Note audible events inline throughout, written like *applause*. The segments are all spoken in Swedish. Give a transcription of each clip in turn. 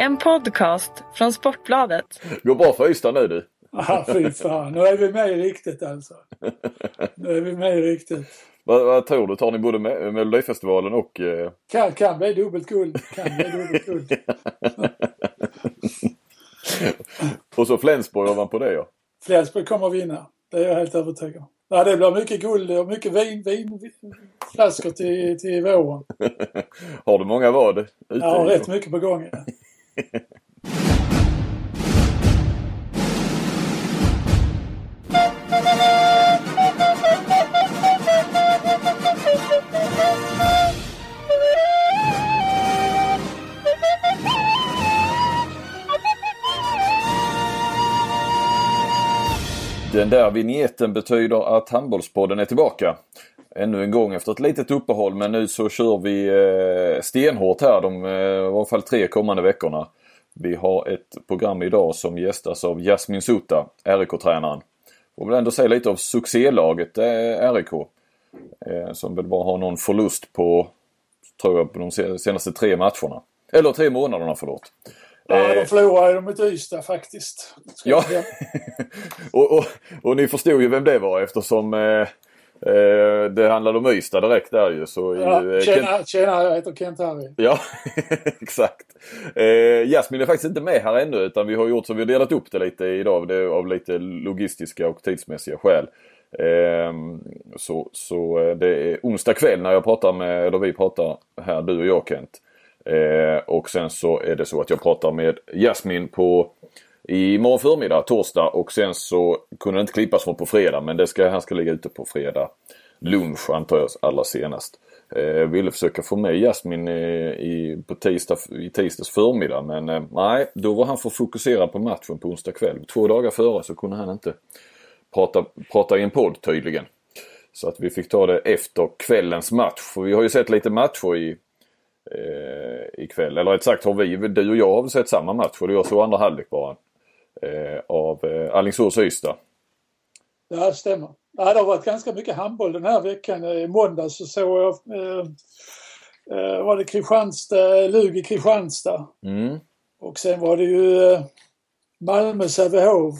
En podcast från Sportbladet. Går bra för Ystad nu du. Ah, fy fan, nu är vi med i riktigt alltså. *laughs* Nu är vi med i riktigt. Vad, vad tror du? Tar ni både med Melodifestivalen och... Eh... Kan, kan bli dubbelt guld. Kan bli dubbelt guld. *laughs* och så Flensburg ovanpå det ja. Flensburg kommer att vinna. Det är jag helt övertygad om. Ja, det blir mycket guld och mycket vin, vinflaskor till, till våren. *laughs* Har du många vad? Ute ja, rätt mycket på gång. Den där vignetten betyder att Handbollspodden är tillbaka. Ännu en gång efter ett litet uppehåll men nu så kör vi eh, stenhårt här de eh, i alla fall tre kommande veckorna. Vi har ett program idag som gästas av Jasmin Suta, RIK-tränaren. Får väl ändå säga lite av succélaget eh, RIK. Eh, som väl bara har någon förlust på, tror jag, på de senaste tre matcherna. Eller tre månaderna förlåt. Ja, de förlorade de mot Ystad faktiskt. Ja, *laughs* och, och, och, ni förstod ju vem det var eftersom eh, eh, det handlade om Ystad direkt där ju. Så, ja, ju, eh, tjena, Kent... tjena, jag heter Kent Harry. Ja, *laughs* exakt. Eh, Jasmin är faktiskt inte med här ännu utan vi har gjort så vi har delat upp det lite idag det, av lite logistiska och tidsmässiga skäl. Eh, så, så eh, det är onsdag kväll när jag pratar med, eller vi pratar här du och jag Kent. Eh, och sen så är det så att jag pratar med Jasmin på imorgon förmiddag, torsdag och sen så kunde det inte klippas från på fredag men det ska, han ska ligga ute på fredag lunch antar jag allra senast. Eh, ville försöka få med Jasmin i, i, på tisdag, i tisdags förmiddag men eh, nej, då var han för fokuserad på matchen på onsdag kväll. Två dagar före så kunde han inte prata, prata i en podd tydligen. Så att vi fick ta det efter kvällens match. För vi har ju sett lite matcher i eh, ikväll. Eller rätt sagt har vi, du och jag har väl sett samma match och jag såg andra halvlek bara. Eh, av eh, Alingsås-Ystad. Ja, det stämmer. Ja, det har varit ganska mycket handboll den här veckan. I måndags så såg jag eh, eh, var det Kristianstad, Lugi Kristianstad. Mm. Och sen var det ju eh, Malmö Sävehof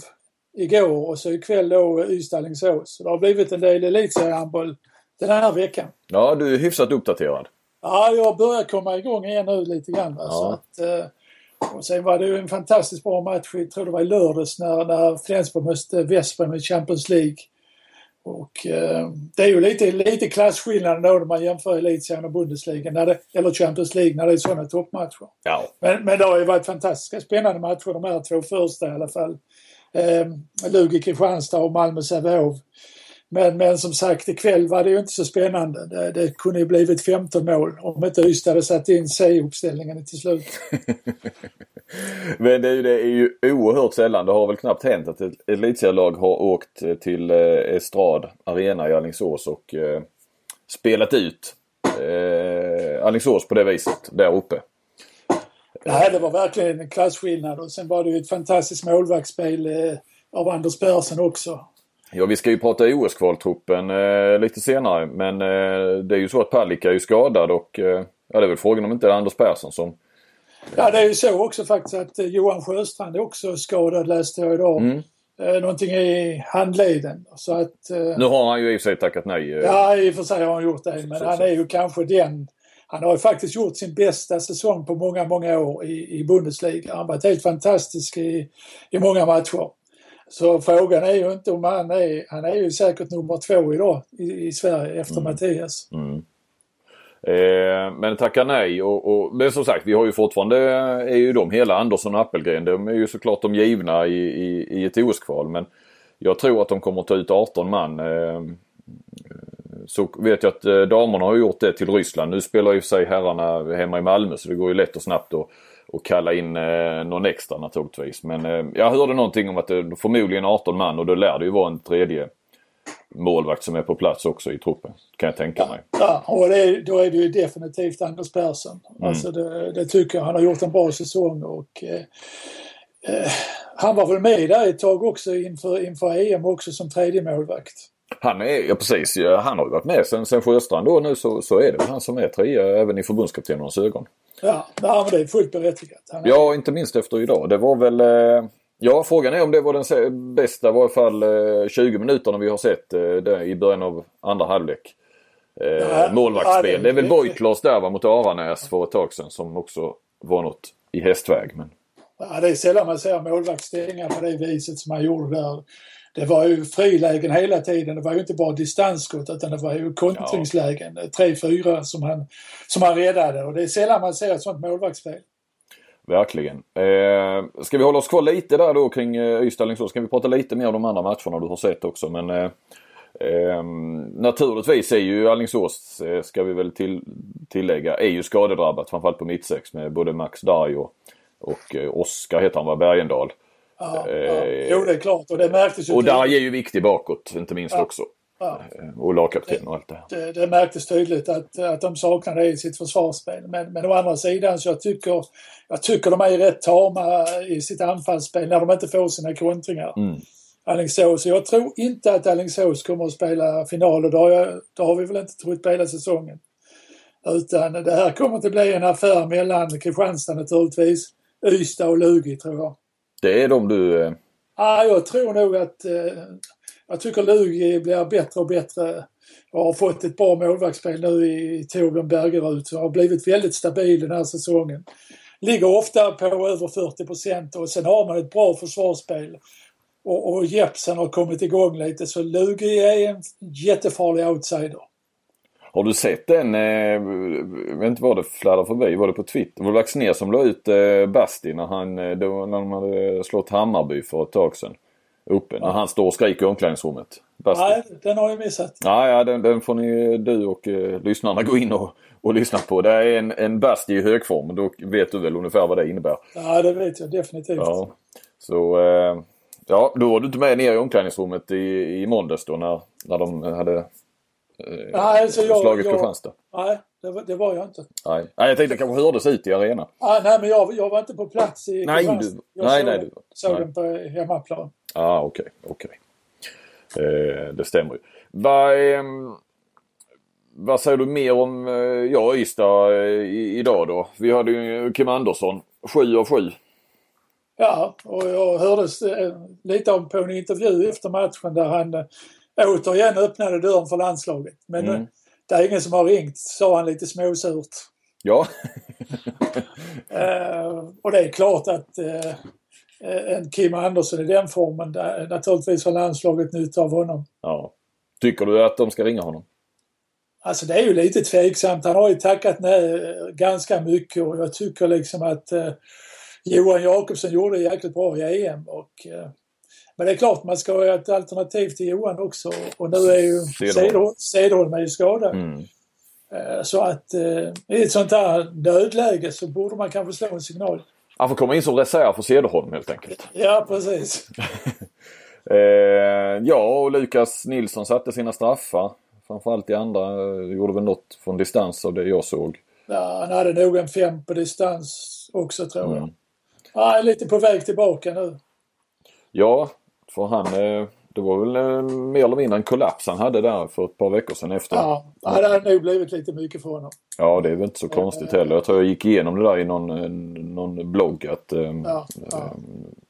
igår och så ikväll då Ystad Alingsås. Så det har blivit en del elitseriehandboll den här veckan. Ja, du är hyfsat uppdaterad. Ja, jag börjar komma igång igen nu lite grann. Ja. Så att, eh, och sen var det ju en fantastiskt bra match, jag tror det var i lördags, när, när Flensburg mötte Vesprem i Champions League. Och eh, det är ju lite, lite klasskillnad då när man jämför elitserien och Bundesliga, när det, eller Champions League, när det är sådana toppmatcher. Ja. Men, men det har ju varit fantastiska spännande matcher, de här två första i alla fall. Eh, Lugi Kristianstad och Malmö Sävehof. Men, men som sagt ikväll var det ju inte så spännande. Det, det kunde ju blivit 15 mål om inte Ystad hade satt in C-uppställningen till slut. *laughs* men det är, ju, det är ju oerhört sällan, det har väl knappt hänt att ett elitserielag har åkt till eh, Estrad Arena i Alingsås och eh, spelat ut eh, Alingsås på det viset där uppe. Nej, det var verkligen en klasskillnad och sen var det ju ett fantastiskt målvaktsspel eh, av Anders Persson också. Ja, vi ska ju prata OS-kvaltruppen eh, lite senare men eh, det är ju så att Palicka är ju skadad och eh, ja, det är väl frågan om inte det är Anders Persson som... Ja, det är ju så också faktiskt att eh, Johan Sjöstrand är också skadad läste jag idag. Mm. Eh, någonting i handleden. Så att, eh, nu har han ju i och för sig tackat nej. Ja, i och för sig har han gjort det men så, han är ju kanske den han har ju faktiskt gjort sin bästa säsong på många, många år i, i Bundesliga. Han har varit helt fantastisk i, i många matcher. Så frågan är ju inte om han är, han är ju säkert nummer två idag i, i Sverige efter mm. Mattias. Mm. Eh, men tackar nej och, och, men som sagt vi har ju fortfarande, är ju de hela Andersson och Appelgren. De är ju såklart de givna i, i, i ett OS-kval men jag tror att de kommer att ta ut 18 man. Eh, så vet jag att eh, damerna har gjort det till Ryssland. Nu spelar ju sig herrarna hemma i Malmö så det går ju lätt och snabbt att och kalla in eh, någon extra naturligtvis. Men eh, jag hörde någonting om att det förmodligen 18 man och då lär det ju vara en tredje målvakt som är på plats också i truppen. Kan jag tänka mig. Ja, och det, då är det ju definitivt Anders Persson. Mm. Alltså det, det, tycker jag. Han har gjort en bra säsong och eh, eh, han var väl med där ett tag också inför, inför EM också som tredje målvakt. Han är, ja precis, han har ju varit med sen, sen Sjöstrand då nu så, så är det han som är trea även i förbundskaptenernas ögon. Ja, men det är fullt berättigat. Är... Ja, inte minst efter idag. Det var väl... Eh, ja, frågan är om det var den bästa, i varje fall 20 minuterna vi har sett det i början av andra halvlek. Ja, målvaktsspel. Ja, det, det är väl Beutler där va, mot Aranäs för ett tag sedan som också var något i hästväg. Men... Ja, det är sällan man ser målvaktsstänga på det viset som han gjorde där. Det var ju frilägen hela tiden. Det var ju inte bara distansskott utan det var ju kontringslägen. Ja. Tre, fyra som han, som han räddade och det är sällan man ser ett sånt målvaktsspel. Verkligen. Eh, ska vi hålla oss kvar lite där då kring eh, Ystad Ska vi prata lite mer om de andra matcherna du har sett också men eh, eh, Naturligtvis är ju Alingsås, eh, ska vi väl till, tillägga, är ju skadedrabbat framförallt på mittsex med både Max Darj och, och eh, Oskar heter han var Bergendahl. Ja, ja. Eh, jo, det är klart och det märktes ju. Och Darj är ju viktig bakåt inte minst ja. också. Ja. Eh, och lagkapten och allt det. Det, det märktes tydligt att, att de saknar det i sitt försvarsspel. Men, men å andra sidan så jag tycker, jag tycker de är rätt tama i sitt anfallsspel när de inte får sina kontringar. Mm. Alingsås. Jag tror inte att Alingsås kommer att spela finaler. Det har, jag, det har vi väl inte trott på hela säsongen. Utan det här kommer att bli en affär mellan Kristianstad naturligtvis, Ystad och Lugi tror jag. Det är de du... Eh... Ja, jag tror nog att... Eh, jag tycker Lugi blir bättre och bättre Jag har fått ett bra målvaktsspel nu i Torbjörn Bergerud som har blivit väldigt stabil den här säsongen. Ligger ofta på över 40 procent och sen har man ett bra försvarsspel och, och Jepsen har kommit igång lite så Lugi är en jättefarlig outsider. Har du sett den, eh, jag vet inte vad det fladdrar förbi, var det på Twitter? Var det Vaxner som la ut eh, Basti när han, eh, då, när de hade slått Hammarby för ett tag sedan? Uppe, när han står och skriker i omklädningsrummet. Basti. Nej, den har jag missat. Ja, ja den, den får ni, du och eh, lyssnarna gå in och, och lyssna på. Det är en, en Basti i högform, då vet du väl ungefär vad det innebär? Ja, det vet jag definitivt. Ja. Så eh, Ja, då var du inte med ner i omklädningsrummet i, i måndags då när, när de hade nej, alltså jag, slagit jag, Kristianstad? Nej, det var, det var, jag inte. Nej. nej, jag tänkte det kanske hördes ut i arenan. Ah, nej, men jag, jag var inte på plats i nej, du, jag nej, såg, nej, du, såg nej. den på hemmaplan. Ja, ah, okej, okay. Okay. Eh, det stämmer ju. Vad, eh, vad säger du mer om eh, ja, Ystad eh, idag då? Vi hade ju Kim Andersson, 7 av 7. Ja, och jag hörde eh, lite om på en intervju efter matchen där han eh, återigen öppnade dörren för landslaget. Men mm. det är ingen som har ringt, sa han lite småsurt. Ja. uh, *laughs* och det är klart att uh, en Kim Andersson i den formen, naturligtvis har landslaget nytta av honom. Ja. Tycker du att de ska ringa honom? Alltså det är ju lite tveksamt. Han har ju tackat nej ganska mycket och jag tycker liksom att uh, Johan Jakobsson gjorde jäkligt bra i EM. Och, eh, men det är klart man ska ha ett alternativ till Johan också och nu är ju Cederholm är ju skadad. Mm. Eh, så att eh, i ett sånt här nödläge så borde man kanske slå en signal. Han får komma in som reserv för Cederholm helt enkelt. *laughs* Ja precis. *laughs* eh, ja och Lukas Nilsson satte sina straffar. Framförallt i andra. Gjorde väl något från distans av det jag såg. Ja, han hade nog en fem på distans också tror jag. Mm. Han är lite på väg tillbaka nu. Ja, för han... Eh, det var väl eh, mer eller mindre en kollaps han hade där för ett par veckor sedan efter. Ja, det hade nog blivit lite mycket för honom. Ja, det är väl inte så konstigt heller. Jag tror jag gick igenom det där i någon, eh, någon blogg att ja, ja.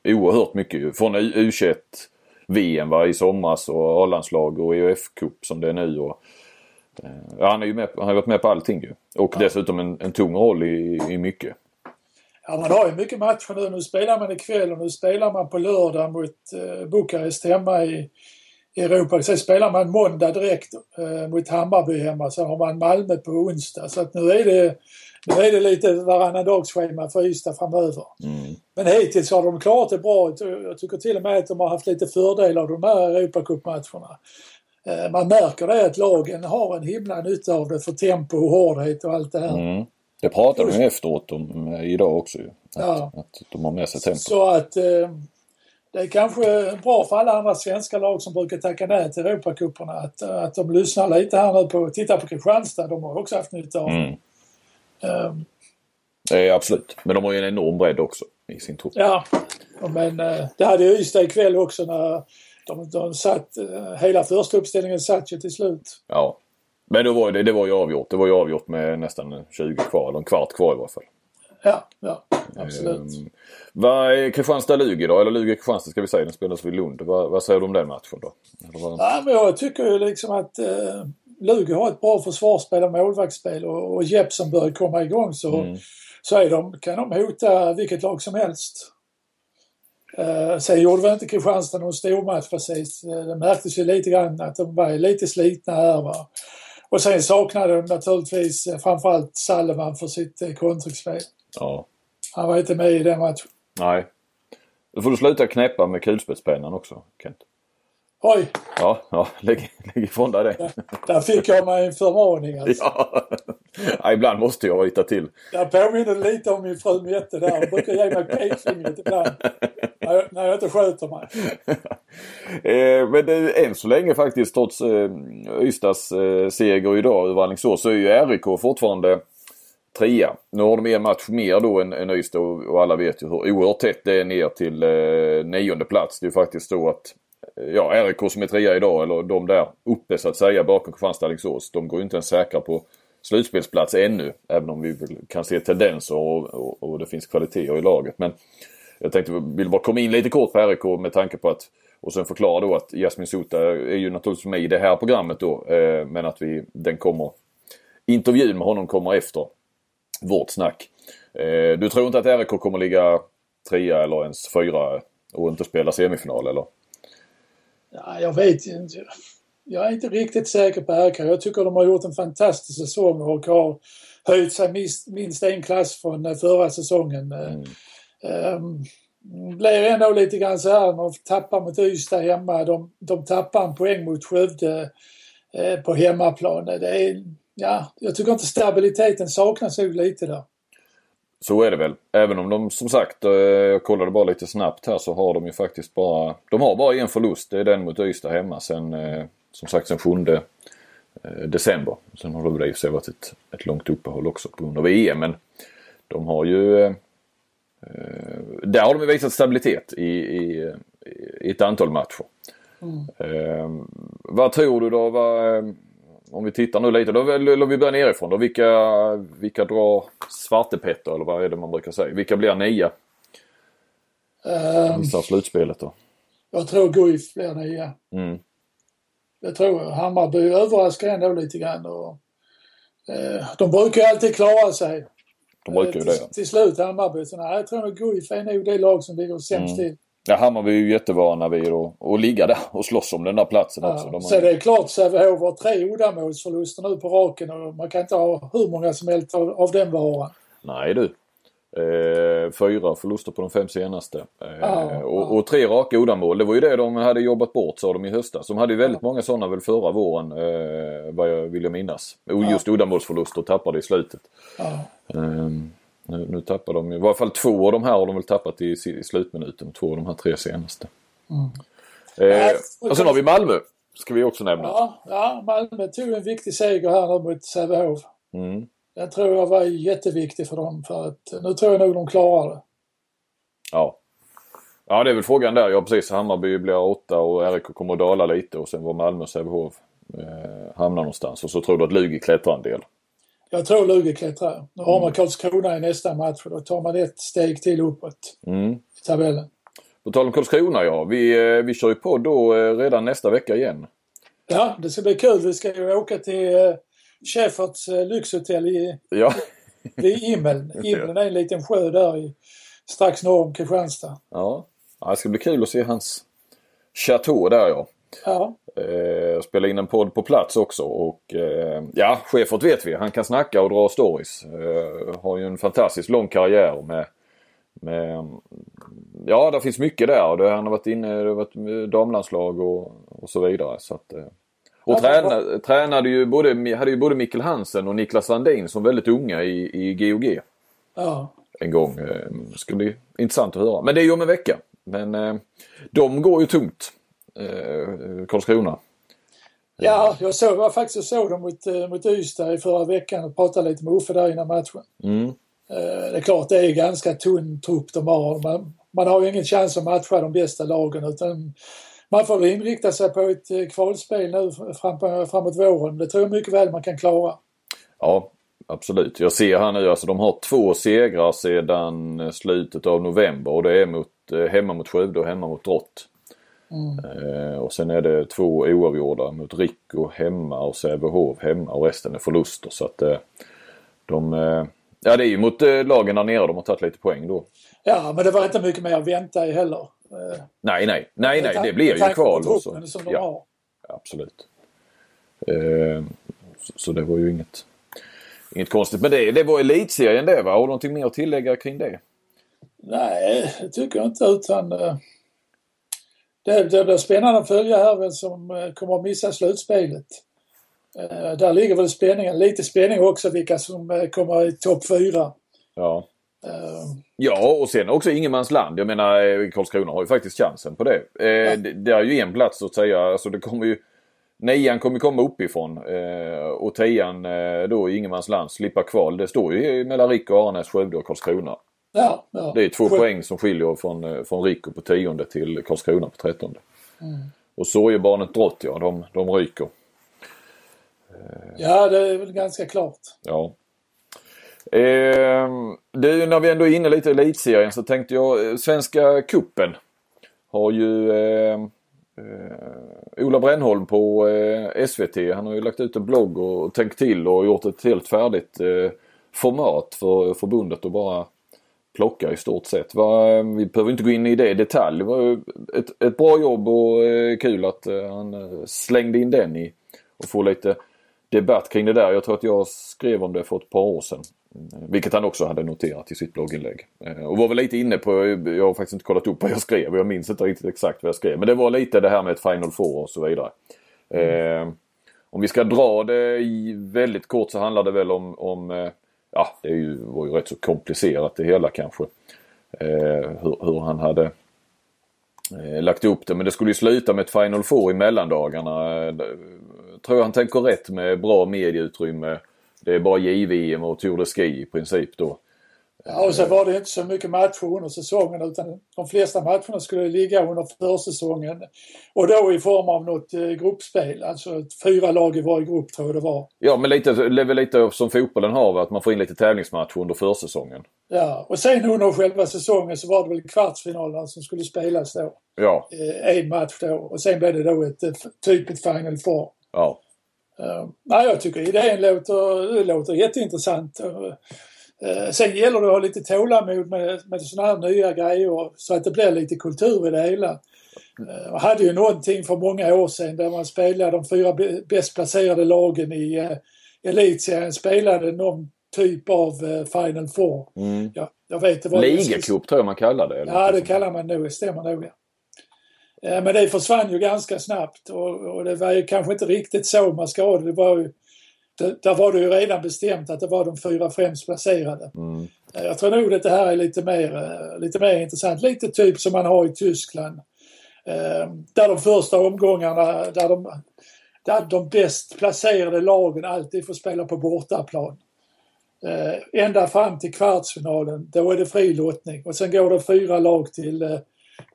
oerhört mycket från U21 VM var i somras och A-landslag och EUF-cup som det är nu. Och, ja, han, är ju med, han har varit med på allting ju. Och ja. dessutom en, en tung roll i, i mycket. Ja, man har ju mycket matcher nu. Nu spelar man ikväll och nu spelar man på lördag mot eh, Bukarest hemma i, Europa. Sen spelar man måndag direkt eh, mot Hammarby hemma. Sen har man Malmö på onsdag. Så att nu är det, nu är det lite varannan dagsschema för Ystad framöver. Mm. Men hittills har de klarat det bra. Jag tycker till och med att de har haft lite fördel av de här Europacupmatcherna. Eh, man märker det att lagen har en himla nytta av det för tempo och hårdhet och allt det här. Mm. Det pratade de efteråt om idag också ju. Att, ja. att de har med sig tempo. Så att eh, det är kanske bra för alla andra svenska lag som brukar tacka nej till Europacuperna att, att de lyssnar lite här nu på, titta på Kristianstad, de har också haft nytta av mm. um, det. absolut, men de har ju en enorm bredd också i sin trupp. Ja, men eh, det hade Ystad ikväll också när de, de satt, eh, hela första uppställningen satt ju till slut. Ja. Men då var det, det var ju avgjort. Det var ju avgjort med nästan 20 kvar, eller en kvart kvar i varje fall. Ja, ja absolut. Um, vad är Kristianstad-Lugi då? Eller Lugi-Kristianstad ska vi säga. Den spelas vid Lund. Vad, vad, säger du om den matchen då? Vad... Ja, men jag tycker ju liksom att eh, Lugi har ett bra försvarsspel och målvaktsspel och, och Jeppsson börjar komma igång så, mm. så är de, kan de hota vilket lag som helst. Uh, sen gjorde väl inte Kristianstad någon stormatch precis. Uh, det märktes ju lite grann att de var lite slitna här. Va? Och sen saknade de naturligtvis uh, framförallt Salleman för sitt uh, kontringsspel. Ja. Han var inte med i den matchen. Nej. Då får du sluta knäppa med kulspetspennan också, Kent. Oj! Ja, ja lägg, lägg ifrån dig det. Där, där fick jag mig en förmaning alltså. Ja. ja, ibland måste jag hitta till. Jag påminner lite om min fru Mette där. Hon brukar ge mig pekfingret ibland. När jag, när jag inte sköter mig. *laughs* eh, men det, än så länge faktiskt trots eh, Ystads eh, seger idag över Alingsås så är ju RIK fortfarande trea. Nu har de en match mer då än, än Ystad och, och alla vet ju hur oerhört tätt det är ner till eh, nionde plats. Det är ju faktiskt så att ja, RIK som är trea idag, eller de där uppe så att säga bakom Kristianstad Alingsås. De går ju inte ens säkra på slutspelsplats ännu. Även om vi kan se tendenser och, och, och det finns kvaliteter i laget. Men jag tänkte, vill bara komma in lite kort på RIK med tanke på att och sen förklara då att Jasmin Sota är ju naturligtvis med i det här programmet då. Eh, men att vi, den kommer, intervjun med honom kommer efter vårt snack. Eh, du tror inte att RIK kommer ligga trea eller ens fyra och inte spela semifinal eller? Ja, jag vet inte. Jag är inte riktigt säker på RK. Jag tycker de har gjort en fantastisk säsong och har höjt sig minst, en klass från eh, förra säsongen. Mm. Um, blir ändå lite grann så här de tappar mot Ystad hemma. De, de tappar en poäng mot Skövde eh, på hemmaplan. Det är, ja, jag tycker inte stabiliteten saknas nog lite där. Så är det väl. Även om de som sagt, eh, jag kollade bara lite snabbt här så har de ju faktiskt bara, de har bara en förlust. Det är den mot Ystad hemma sen, eh, som sagt sen 7 eh, december. Sen har det i och för sig varit ett, ett långt uppehåll också på grund av EM men de har ju där har de visat stabilitet i, i, i ett antal matcher. Mm. vad tror du då? Vad, om vi tittar nu lite, då eller vi börjar nerifrån då. Vilka, vilka drar svartepetter eller vad är det man brukar säga? Vilka blir nia? Um, Missar slutspelet då? Jag tror Guif blir nia. Mm. Jag tror Hammarby överraskar ändå lite grann. Och, eh, de brukar ju alltid klara sig. De brukar ju eh, det. Till, till slut Hammarby. Så nej, jag tror nog Guif är nog det lag som ligger sämst mm. till. Ja, Hammarby är ju jättevana vid att, att ligga där och slåss om den där platsen ja, också. De så har... det är klart Sävehof har tre uddamålsförluster nu på raken och man kan inte ha hur många som helst av, av den varan. Nej du. Eh, fyra förluster på de fem senaste. Eh, ja, och, och, tre raka uddamål. Det var ju det de hade jobbat bort sa de i höstas. De hade ju väldigt många sådana väl förra våren eh, vad jag vill jag minnas. Just uddamålsförluster tappade i slutet. Eh, nu, nu tappar de i varje fall två av de här har de väl tappat i, i slutminuten. Två av de här tre senaste. Mm. Eh, och sen har vi Malmö. Ska vi också nämna. Ja, ja Malmö tog en viktig seger här mot Sävehof. Mm. Den tror jag var jätteviktig för dem för att nu tror jag nog de klarar det. Ja. Ja det är väl frågan där. Ja precis. Hammarby blir åtta och RIK kommer att dala lite och sen var Malmö och Sävehof eh, hamnar någonstans. Och så tror du att Lugi klättrar en del. Jag tror Lugi klättrar. Nu har man Karlskrona i nästa match och då tar man ett steg till uppåt mm. i tabellen. På tal om Karlskrona ja, vi, eh, vi kör ju på då eh, redan nästa vecka igen. Ja, det ska bli kul. Vi ska ju åka till Schäferts uh, lyxhotell i, ja. *laughs* vid Immeln. *laughs* Immeln är en liten sjö där i, strax norr om Kristianstad. Ja. ja, det ska bli kul att se hans chateau där ja. Ja. Eh, spela in en podd på plats också och eh, ja, Schäfert vet vi. Han kan snacka och dra stories. Eh, har ju en fantastiskt lång karriär med, med Ja, det finns mycket där. Han har varit inne, det har varit damlandslag och, och så vidare. Så att, eh, och ja, träna, tränade ju både, hade ju både Mikkel Hansen och Niklas Landin som väldigt unga i, i GOG. Ja. En gång. Det eh, ska bli intressant att höra. Men det är ju om en vecka. Men eh, de går ju tungt eh, Karlskrona. Ja, jag såg, var faktiskt såg dem mot, eh, mot Ystad i förra veckan och pratade lite med Uffe där innan matchen. Mm. Eh, det är klart det är ganska tunn trupp de har. Man, man har ju ingen chans att matcha de bästa lagen utan man får väl inrikta sig på ett eh, kvalspel nu fram, framåt våren. Det tror jag mycket väl man kan klara. Ja, absolut. Jag ser här nu alltså de har två segrar sedan slutet av november och det är mot, hemma mot Skövde och hemma mot Drott. Mm. Eh, och sen är det två oavgjorda mot Rico hemma och Sävehof hemma och resten är förluster. Så att eh, de... Eh, ja det är ju mot lagen där nere de har tagit lite poäng då. Ja men det var inte mycket mer att vänta i heller. Nej nej, nej nej det blir ju kval. Som de ja, har. Absolut. Så, så, det var ju inget, inget konstigt med det. Det var elitserien det va? Har du någonting mer att tillägga kring det? Nej, det tycker jag inte utan det, det blir spännande att följa här vem som eh, kommer att missa slutspelet. Eh, där ligger väl spänningen, lite spänning också vilka som eh, kommer i topp fyra. Ja. Ja och sen också ingenmansland. Jag menar Karlskrona har ju faktiskt chansen på det. Ja. Det, det är ju en plats att säga. Alltså det kommer ju Nian kommer komma uppifrån och tian då i ingenmansland slippa kval. Det står ju mellan Rick och Arnäs, Skövde och Karlskrona. Ja, ja. Det är två Sjö... poäng som skiljer från, eh, från Rico på tionde till Karlskrona på trettonde. Mm. Och så är barnet Drott ja, de, de ryker. Ja, det är väl ganska klart. Ja. Eh, det, när vi ändå är inne lite i elitserien så tänkte jag, eh, Svenska kuppen har ju eh, eh, Ola Brännholm på eh, SVT, han har ju lagt ut en blogg och tänkt till och gjort ett helt färdigt eh, format för förbundet att bara plocka i stort sett. vi behöver inte gå in i det i detalj. Det var ett, ett bra jobb och eh, kul att eh, han eh, slängde in den i och få lite debatt kring det där. Jag tror att jag skrev om det för ett par år sedan. Vilket han också hade noterat i sitt blogginlägg. Och var väl lite inne på, jag har faktiskt inte kollat upp vad jag skrev jag minns inte riktigt exakt vad jag skrev. Men det var lite det här med ett Final Four och så vidare. Mm. Eh, om vi ska dra det väldigt kort så handlar det väl om, om ja, det är ju, var ju rätt så komplicerat det hela kanske. Eh, hur, hur, han hade eh, lagt upp det. Men det skulle ju sluta med ett Final Four i mellandagarna. Eh, tror jag han tänker rätt med bra medieutrymme. Det är bara JVM och Tour de Ski i princip då. Ja, och så var det inte så mycket matcher under säsongen utan de flesta matcherna skulle ligga under försäsongen. Och då i form av något eh, gruppspel, alltså fyra lag i varje grupp tror jag det var. Ja, men lite, lite som fotbollen har, att man får in lite tävlingsmatcher under försäsongen. Ja, och sen under själva säsongen så var det väl kvartsfinalerna som skulle spelas då. Ja. Eh, en match då och sen blev det då ett, typ ett Final Four. Ja. Uh, nej, jag tycker idén låter, låter jätteintressant. Eh, sen gäller det att ha lite tålamod med, med sådana här nya grejer så att det blir lite kultur i det hela. Eh, jag hade ju någonting för många år sedan där man spelade de fyra bäst placerade lagen i eh, elitserien spelade någon typ av eh, Final Four. Mm. Ja, jag vet, det var Ligacup tror jag man kallar det. Eller? Ja, det kallar man nog. Stämmer nog. Ja. Eh, men det försvann ju ganska snabbt och, och, det var ju kanske inte riktigt så man ska ha det. Det var ju där var det ju redan bestämt att det var de fyra främst placerade. Mm. Eh, jag tror nog att det här är lite mer, eh, lite mer intressant. Lite typ som man har i Tyskland. Eh, där de första omgångarna, där de, där de bäst placerade lagen alltid får spela på bortaplan. Ända fram till kvartsfinalen, då är det fri lottning och sen går det fyra lag till,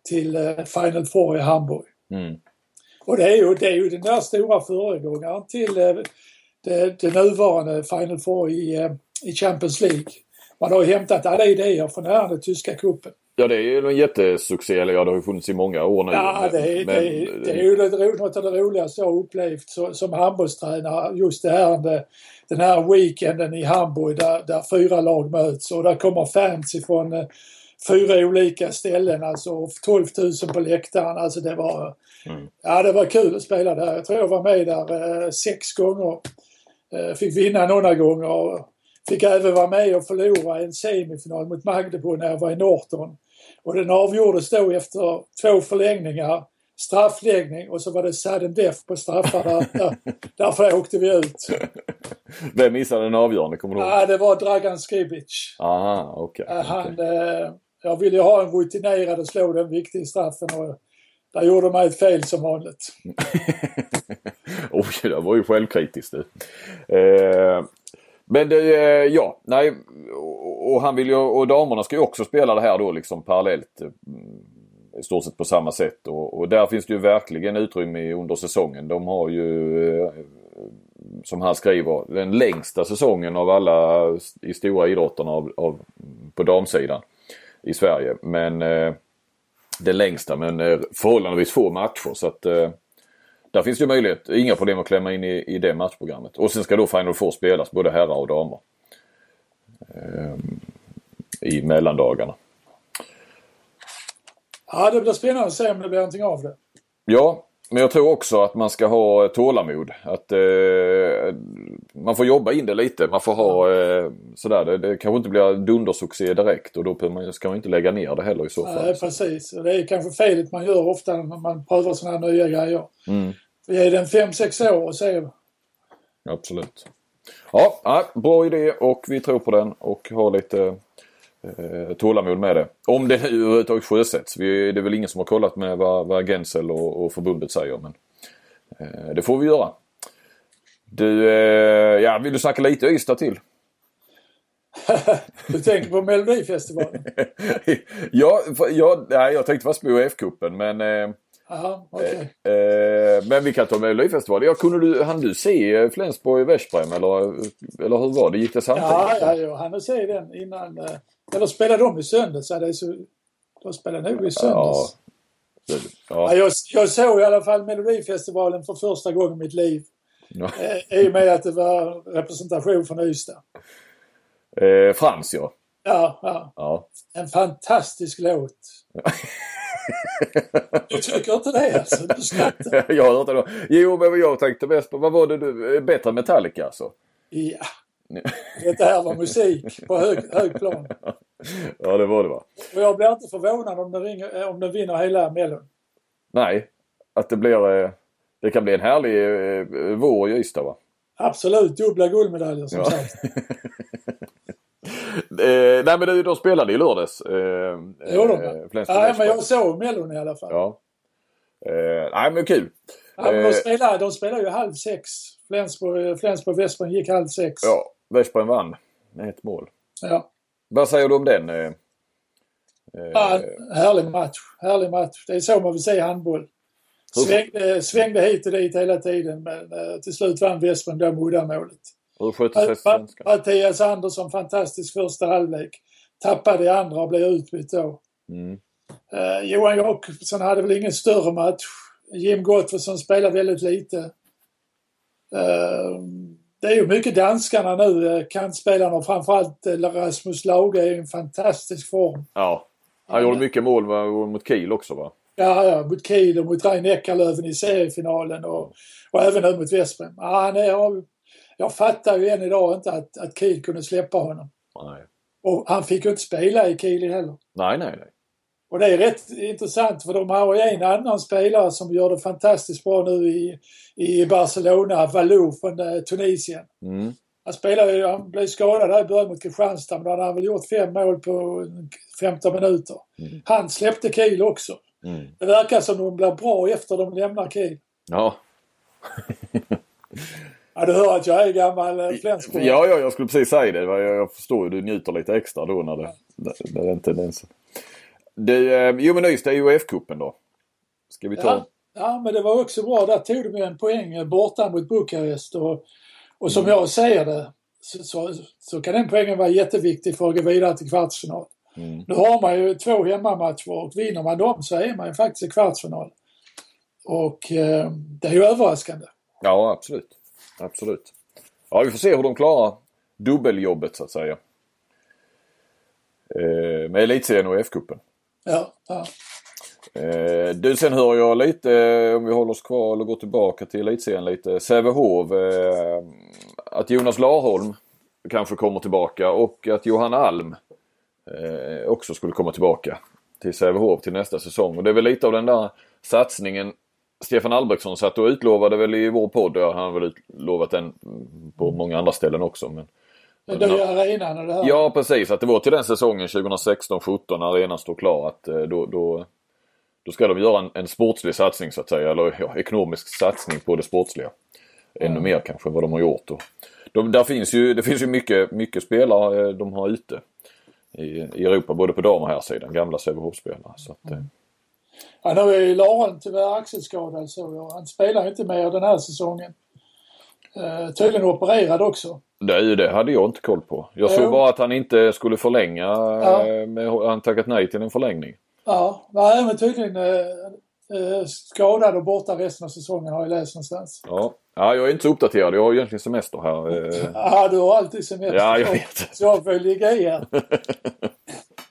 till Final Four i Hamburg. Mm. Och det är, ju, det är ju den där stora föregångaren till det, det nuvarande Final Four i, eh, i Champions League. Man har ju hämtat alla idéer från den här tyska cupen. Ja det är ju en jättesuccé, eller ja det har ju funnits i många år nu. Ja det är, men, det är, det är ju något av det roligaste jag har upplevt så, som handbollstränare. Just det här den här weekenden i Hamburg där, där fyra lag möts och där kommer fans ifrån eh, fyra olika ställen, alltså 12 000 på läktaren. Alltså det var, mm. ja, det var kul att spela där. Jag tror jag var med där eh, sex gånger fick vinna några gånger och fick även vara med och förlora en semifinal mot Magdeburg när jag var i Norton. Och den avgjordes då efter två förlängningar, straffläggning och så var det sudden death på straffar. Där, *laughs* där, därför åkte vi ut. Vem missade den avgörande? Kommer du ihåg? Ja, det var Dragan Skribic. Aha. Okay, Han, okay. Eh, jag ville ha en rutinerad och slå den viktiga straffen och där gjorde man ett fel som vanligt. *laughs* Oj, det var ju självkritiskt du. Eh, men det, eh, ja, nej. Och, han vill ju, och damerna ska ju också spela det här då liksom parallellt. Mm, i stort sett på samma sätt och, och, där finns det ju verkligen utrymme under säsongen. De har ju eh, som han skriver, den längsta säsongen av alla i stora idrotterna av, av, på damsidan i Sverige. Men eh, den längsta men eh, förhållandevis få matcher så att eh, där finns det möjlighet, inga problem att klämma in i, i det matchprogrammet. Och sen ska då Final Four spelas både herrar och damer. Eh, I mellandagarna. Ja det blir spännande att se om det blir någonting av det. Ja, men jag tror också att man ska ha tålamod. Att eh, man får jobba in det lite. Man får ha eh, sådär. Det, det kanske inte blir dundersuccé direkt och då man, ska man inte lägga ner det heller i så fall. Nej precis. Det är kanske felet man gör ofta när man prövar sådana här nya grejer. Mm. Ge den 5-6 år och se. Absolut. Ja, bra idé och vi tror på den och har lite eh, tålamod med det. Om det överhuvudtaget sjösätts. Vi, det är väl ingen som har kollat med vad, vad Gensel och, och förbundet säger men eh, det får vi göra. Du, eh, ja vill du snacka lite Ystad till? *laughs* du tänker på Melodifestivalen? *laughs* ja, ja, nej, jag tänkte på F-cupen men eh, Aha, okay. eh, eh, men vi kan ta Melodifestivalen. Ja, kunde du, hann du se Flensburg-Veszprem eller, eller hur var det? Gick det samtidigt? Ja, ja jag hann se den innan. Eh, eller spelade de i söndags? Ja, det så, de spelade nog i söndags. Ja. Ja. jag, jag såg i alla fall Melodifestivalen för första gången i mitt liv. Ja. Eh, I och med att det var representation från Ystad. Eh, Frans ja. Ja, ja. ja. En fantastisk låt. *laughs* du tycker inte det alltså? Du skrattar. *laughs* jag har hört det. Jo, men jag tänkte mest på, vad var det du, bättre Metallica alltså? Ja. Det här var musik på hög, hög plan. Ja, det var det va. Och jag blir inte förvånad om den, ringer, om den vinner hela Mellon. Nej, att det blir... Eh, det kan bli en härlig eh, vår i Ystad va? Absolut, dubbla guldmedaljer som ja. sagt. *laughs* eh, nej men du, de spelade i lördags. Eh, jo då. Eh, ja, men jag såg Mellon i alla fall. Ja. Eh, nej men kul. Ja, men de, eh, spelar, de spelar ju halv sex. Flensburg, Flensburg Vespen gick halv sex. Ja, Vespen vann med ett mål. Ja. Vad säger du om den? Eh, ja, härlig match. Härlig match. Det är så man vill se handboll. Svängde, svängde hit och dit hela tiden men uh, till slut vann Vespen då uddamålet. Hur skötte svenskan? Mattias Andersson fantastisk första halvlek. Tappade i andra och blev utbytt då. Mm. Uh, Johan Jakobsson hade väl ingen större match. Jim Gottfridsson spelar väldigt lite. Uh, det är ju mycket danskarna nu, kantspelarna och framförallt Rasmus Lauge är i en fantastisk form. Ja, han gjorde mycket mål mot Kiel också va? Ja, ja mot Kiel och mot Rein Eckerlöven i seriefinalen och, och även nu mot Vesprem. Ja, han är, jag fattar ju än idag inte att, att Kiel kunde släppa honom. Nej. Och han fick ju inte spela i Kiel heller. Nej, nej, nej. Och det är rätt intressant för de har ju en annan spelare som gör det fantastiskt bra nu i, i Barcelona, Valou från eh, Tunisien. Mm. Han spelade ju, han blev skadad där i början mot Kristianstad men då hade han väl gjort fem mål på 15 minuter. Mm. Han släppte Kiel också. Mm. Det verkar som de blir bra efter de lämnar Kiel. Ja. *laughs* ja, du hör att jag är gammal eh, Flensburg. Ja, ja, jag skulle precis säga det. Jag förstår ju, du njuter lite extra då när det, ja. det, det är den tendensen. Du, eh, jo men Ystad är ju cupen då. Ska vi ta? Ja, ja, men det var också bra. Där tog de en poäng eh, borta mot Bukarest och, och som mm. jag säger det så, så, så, kan den poängen vara jätteviktig för att gå vidare till kvartsfinal. Mm. Nu har man ju två hemmamatcher och vinner man dem så är man ju faktiskt i kvartsfinal. Och eh, det är ju överraskande. Ja, absolut. Absolut. Ja, vi får se hur de klarar dubbeljobbet så att säga. Eh, med elitserien och F-cupen. Ja, ja. Eh, du, sen hör jag lite, om vi håller oss kvar eller går tillbaka till elitserien lite, Sävehof. Eh, att Jonas Larholm kanske kommer tillbaka och att Johanna Alm eh, också skulle komma tillbaka till Sävehof till nästa säsong. Och det är väl lite av den där satsningen Stefan Albrektsson satt och utlovade väl i vår podd, han har väl utlovat den på många andra ställen också. Men men då är arenan det här? Ja precis, att det var till den säsongen 2016-17 när arenan stod klar att eh, då, då, då ska de göra en, en sportslig satsning så att säga, eller ja, ekonomisk satsning på det sportsliga. Ännu mm. mer kanske än vad de har gjort. Och de, där finns ju, det finns ju mycket, mycket spelare eh, de har ute i, i Europa, både på dam och här sidan gamla Sävehof-spelare. Så att, mm. Ja, nu är Laron tyvärr axelskadad så han spelar inte mer den här säsongen. Uh, tydligen opererad också. Det, det hade jag inte koll på. Jag såg bara att han inte skulle förlänga. Ja. Med, han tackat nej till en förlängning. Ja, nej men tydligen uh, uh, skadad och borta resten av säsongen har jag läst någonstans. Ja. ja, jag är inte så uppdaterad. Jag har egentligen semester här. *laughs* Ja, du har alltid semester. Ja, jag vet. Så jag får ligga i här. *laughs*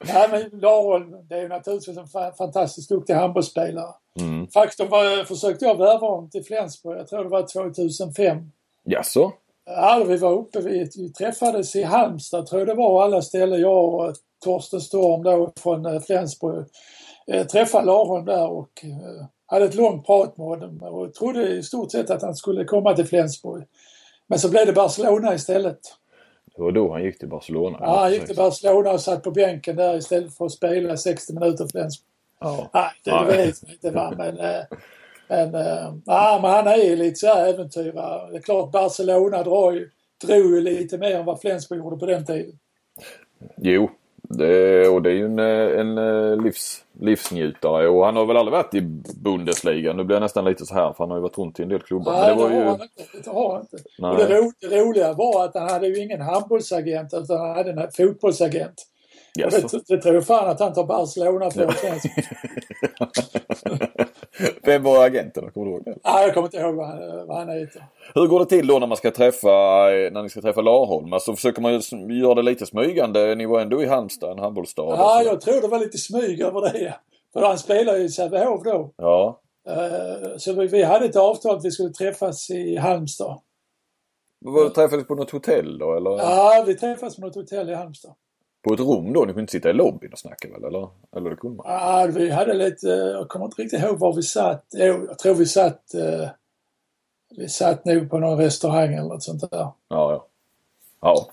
Nej men Laholm, det är ju naturligtvis en fantastiskt duktig handbollsspelare. Mm. Faktum var, försökte jag värva honom till Flensburg, jag tror det var 2005. Jaså? Ja, vi var uppe, vi, vi träffades i Halmstad tror jag det var, alla ställen. Jag och Torsten Storm då från eh, Flensburg eh, träffade Laholm där och eh, hade ett långt prat med honom och trodde i stort sett att han skulle komma till Flensburg. Men så blev det Barcelona istället. Det var då han gick till Barcelona? Ja, han gick till Barcelona och satt på bänken där istället för att spela 60 minuter Flensburg. Ja. Nej, det ja. vet jag inte va, men, eh, men, äh, ja, men han är lite så här äventyrare. Det är klart Barcelona drar ju, drog ju lite mer än vad Flensburg gjorde på den tiden. Jo, det, och det är ju en, en eh, livs, livsnjutare och han har väl aldrig varit i Bundesliga. Nu blir jag nästan lite så här för han har ju varit runt i en del klubbar. Nej, det, var det, har ju... han inte. det har han inte. Och det, ro, det roliga var att han hade ju ingen handbollsagent utan han hade en fotbollsagent. Yes. Det, det tror jag fan att han tar Barcelona på. *laughs* *laughs* *laughs* Vem var agenten? Kommer du ihåg det? Nej, jag kommer inte ihåg vad han, vad han heter. Hur går det till då när man ska träffa, när ni ska träffa Larholm? Alltså försöker man göra det lite smygande? Ni var ändå i Halmstad, en handbollsstad. Ja, jag tror det var lite smyg över det. För han spelar ju i Sävehof då. Ja. Uh, så vi, vi, hade ett avtal att vi skulle träffas i Halmstad. Var träffades på något hotell då eller? Ja, vi träffades på något hotell i Halmstad. På ett rum då? Ni kunde inte sitta i lobbyn och snacka väl? Eller, eller det kunde man? Ja, vi hade lite, jag kommer inte riktigt ihåg var vi satt. Jag tror vi satt, eh, vi satt nog på någon restaurang eller något sånt där. Ja, ja. Ja.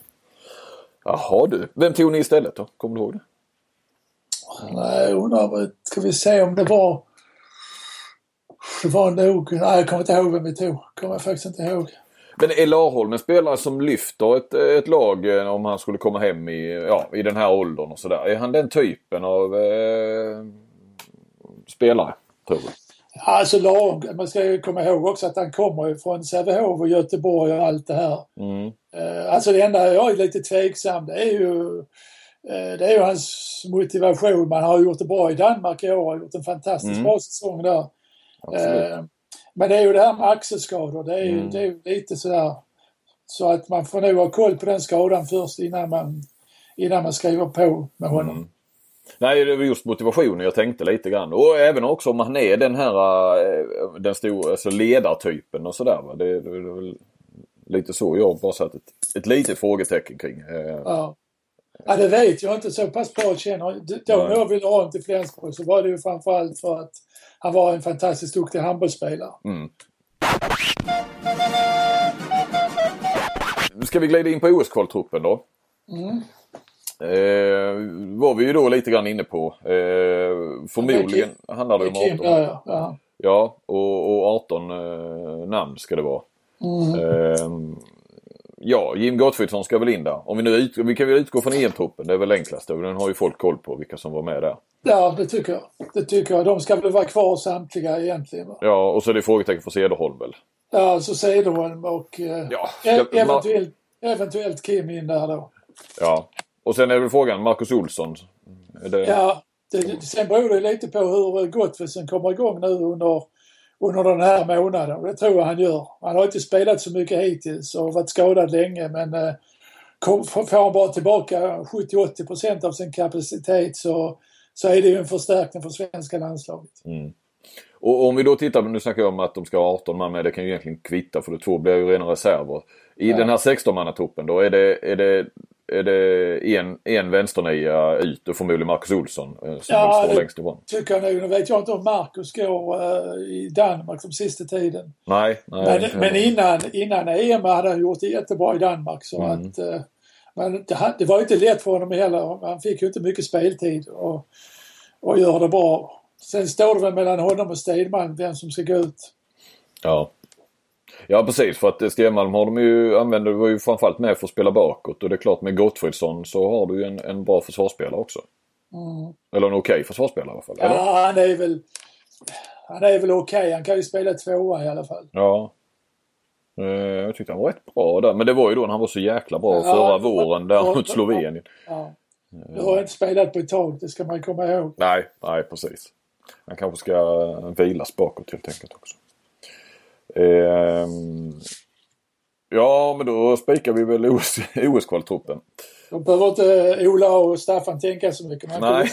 Jaha du. Vem tog ni istället då? Kommer du ihåg det? Nej, jag undrar, ska vi se om det var... Det var nog, nej jag kommer inte ihåg vem vi tog. Kommer jag faktiskt inte ihåg. Men är Larholm en spelare som lyfter ett, ett lag eh, om han skulle komma hem i, ja, i den här åldern och sådär? Är han den typen av eh, spelare, tror du? Alltså lag, man ska ju komma ihåg också att han kommer från Sävehof och Göteborg och allt det här. Mm. Eh, alltså det enda jag är lite tveksam det är ju eh, det är ju hans motivation. Man har gjort det bra i Danmark i år, har gjort en fantastiskt mm. bra säsong där. Eh, men det är ju det här med axelskador. Det är ju mm. det är lite sådär så att man får nog ha koll på den skadan först innan man, innan man skriver på med honom. Mm. Nej, det var just motivationen jag tänkte lite grann. Och även också om han är den här eh, den stora alltså ledartypen och sådär. Det, det, det väl lite så jag bara satt ett, ett litet frågetecken kring. Eh. Ja. ja, det vet jag inte. Så pass bra känner Då när jag ville ha honom till Flensburg så var det ju framförallt för att han var en fantastiskt duktig handbollsspelare. Mm. Ska vi glida in på OS-kvaltruppen då. Mm. Eh, var vi ju då lite grann inne på. Eh, förmodligen handlar det om 18. Ja, ja. ja och, och 18 eh, namn ska det vara. Mm. Eh, ja, Jim Gottfridsson ska väl in där. Om vi nu ut, vi kan väl utgå från EM-truppen. Det är väl enklast. Den har ju folk koll på vilka som var med där. Ja, det tycker jag. Det tycker jag. De ska väl vara kvar samtliga egentligen. Va? Ja, och så är det frågetecken för Cederholm väl? Ja, så Cederholm och eh, ja, e- ska, eventuellt, eventuellt Kim in där då. Ja, och sen är väl frågan Marcus Olsson. Det... Ja, det, sen beror det lite på hur Gottfridsson kommer igång nu under, under den här månaden. Det tror jag han gör. Han har inte spelat så mycket hittills och varit skadad länge men eh, kom, får han bara tillbaka 70-80 av sin kapacitet så så är det ju en förstärkning för svenska landslaget. Mm. Och om vi då tittar, nu snackar jag om att de ska ha 18 man med, det kan ju egentligen kvitta för de två blir ju rena reserver. I ja. den här 16-mannatruppen då, är det, är det, är det en, en vänsternia ut och förmodligen Marcus Olsson eh, som ja, står längst ifrån? tycker jag nog. Nu vet jag inte om Marcus går uh, i Danmark de sista tiden. Nej. nej men, men innan, innan EM hade han gjort det jättebra i Danmark så mm. att uh, men det, det var inte lätt för honom heller. Han fick ju inte mycket speltid och, och gör det bra. Sen står det väl mellan honom och Stedman vem som ska gå ut. Ja. Ja precis för att Stenmalm har de ju, använder var ju framförallt med för att spela bakåt och det är klart med Gottfridsson så har du ju en, en bra försvarsspelare också. Mm. Eller en okej okay försvarsspelare i alla fall. Ja, han är väl han är väl okej. Okay. Han kan ju spela tvåa i alla fall. Ja. Eh, jag tyckte han var rätt bra där. Men det var ju då när han var så jäkla bra ja, förra våren där mot Slovenien. Ja. Du har inte spelat på ett tag, det ska man komma ihåg. Nej, nej precis. Han kanske ska vilas bakåt helt enkelt också. Ehm, ja, men då spikar vi väl OS-kvaltruppen. De behöver inte Ola och Staffan tänka så mycket. Man Nej.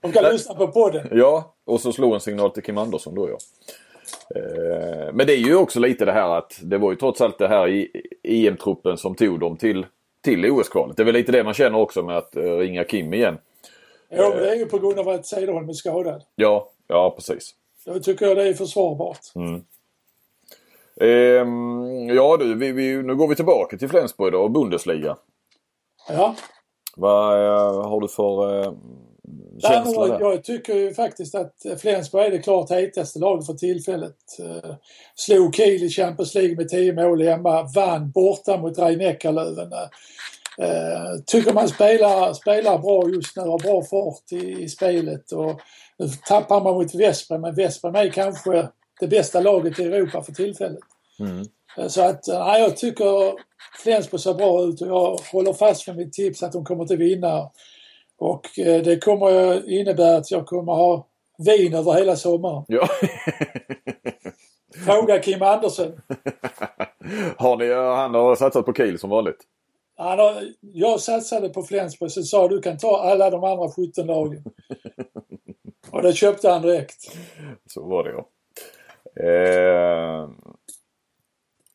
de kan *laughs* lyssna på podden. Ja, och så slå en signal till Kim Andersson då ja. Ehm, men det är ju också lite det här att det var ju trots allt det här i EM-truppen som tog dem till, till OS-kvalet. Det är väl lite det man känner också med att eh, ringa Kim igen. Ja, men det är ju på grund av att Cederholm är skadad. Ja, ja precis. Då tycker jag det är försvarbart. Mm. Ehm, ja du, vi, vi, nu går vi tillbaka till Flensburg då och Bundesliga. Ja. Vad uh, har du för uh, känsla där? Jag tycker ju faktiskt att Flensburg är det klart hetaste laget för tillfället. Uh, slog Kiel i Champions League med 10 mål hemma, vann borta mot Rhein-Neckarlöven. Uh, tycker man spelar, spelar bra just nu, har bra fart i, i spelet och nu tappar man mot Vesprem men Vesprem är kanske det bästa laget i Europa för tillfället. Mm. Så att ja, jag tycker Flensburg ser bra ut och jag håller fast vid mitt tips att de kommer att vinna. Och eh, det kommer innebära att jag kommer ha vin över hela sommaren. Ja. Fråga Kim Andersson. *laughs* Har ni, han har satsat på Kiel som vanligt? Han har, jag satsade på Flensburg så sa du kan ta alla de andra 17 lagen. *laughs* Och det köpte han direkt. Så var det ja. Eh,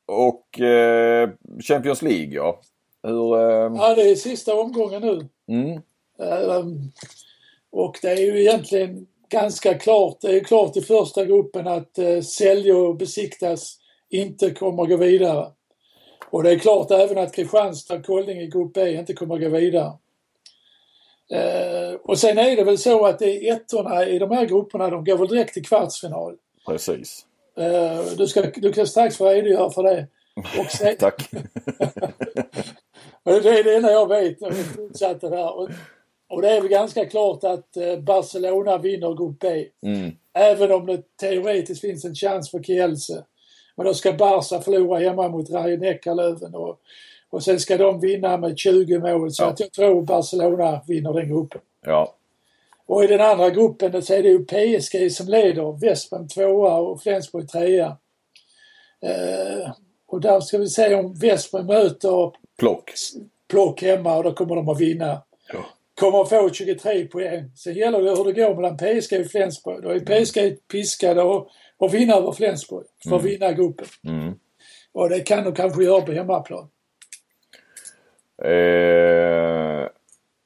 och eh, Champions League ja. Hur, eh... Ja det är sista omgången nu. Mm. Um, och det är ju egentligen ganska klart. Det är klart i första gruppen att uh, Sälj och Besiktas inte kommer gå vidare. Och det är klart även att Kristianstad och Kolding i grupp B inte kommer gå vidare. Uh, och sen är det väl så att det är ettorna i de här grupperna, de går väl direkt till kvartsfinal. Precis. Uh, du, ska, du kan strax få redogöra för det. Sen, *laughs* Tack. *laughs* det är det enda jag vet vi fortsatte där. Och, och det är väl ganska klart att eh, Barcelona vinner Grupp B. Mm. Även om det teoretiskt finns en chans för Kielce. Men då ska Barca förlora hemma mot Rayo Neckarlöven och, och sen ska de vinna med 20 mål. Så ja. att jag tror Barcelona vinner den gruppen. Ja. Och i den andra gruppen så är det ju PSG som leder. Vespen tvåa och Flensburg trea. Eh, och där ska vi se om Vespen möter Plock. Plock hemma och då kommer de att vinna. Ja. Kommer att få 23 poäng. Sen gäller det hur det går mellan PSG och Flensburg. Då är PSG piskade och, och vinna över Flensburg för att mm. vinna gruppen. Mm. Och det kan de kanske göra på hemmaplan. Eh,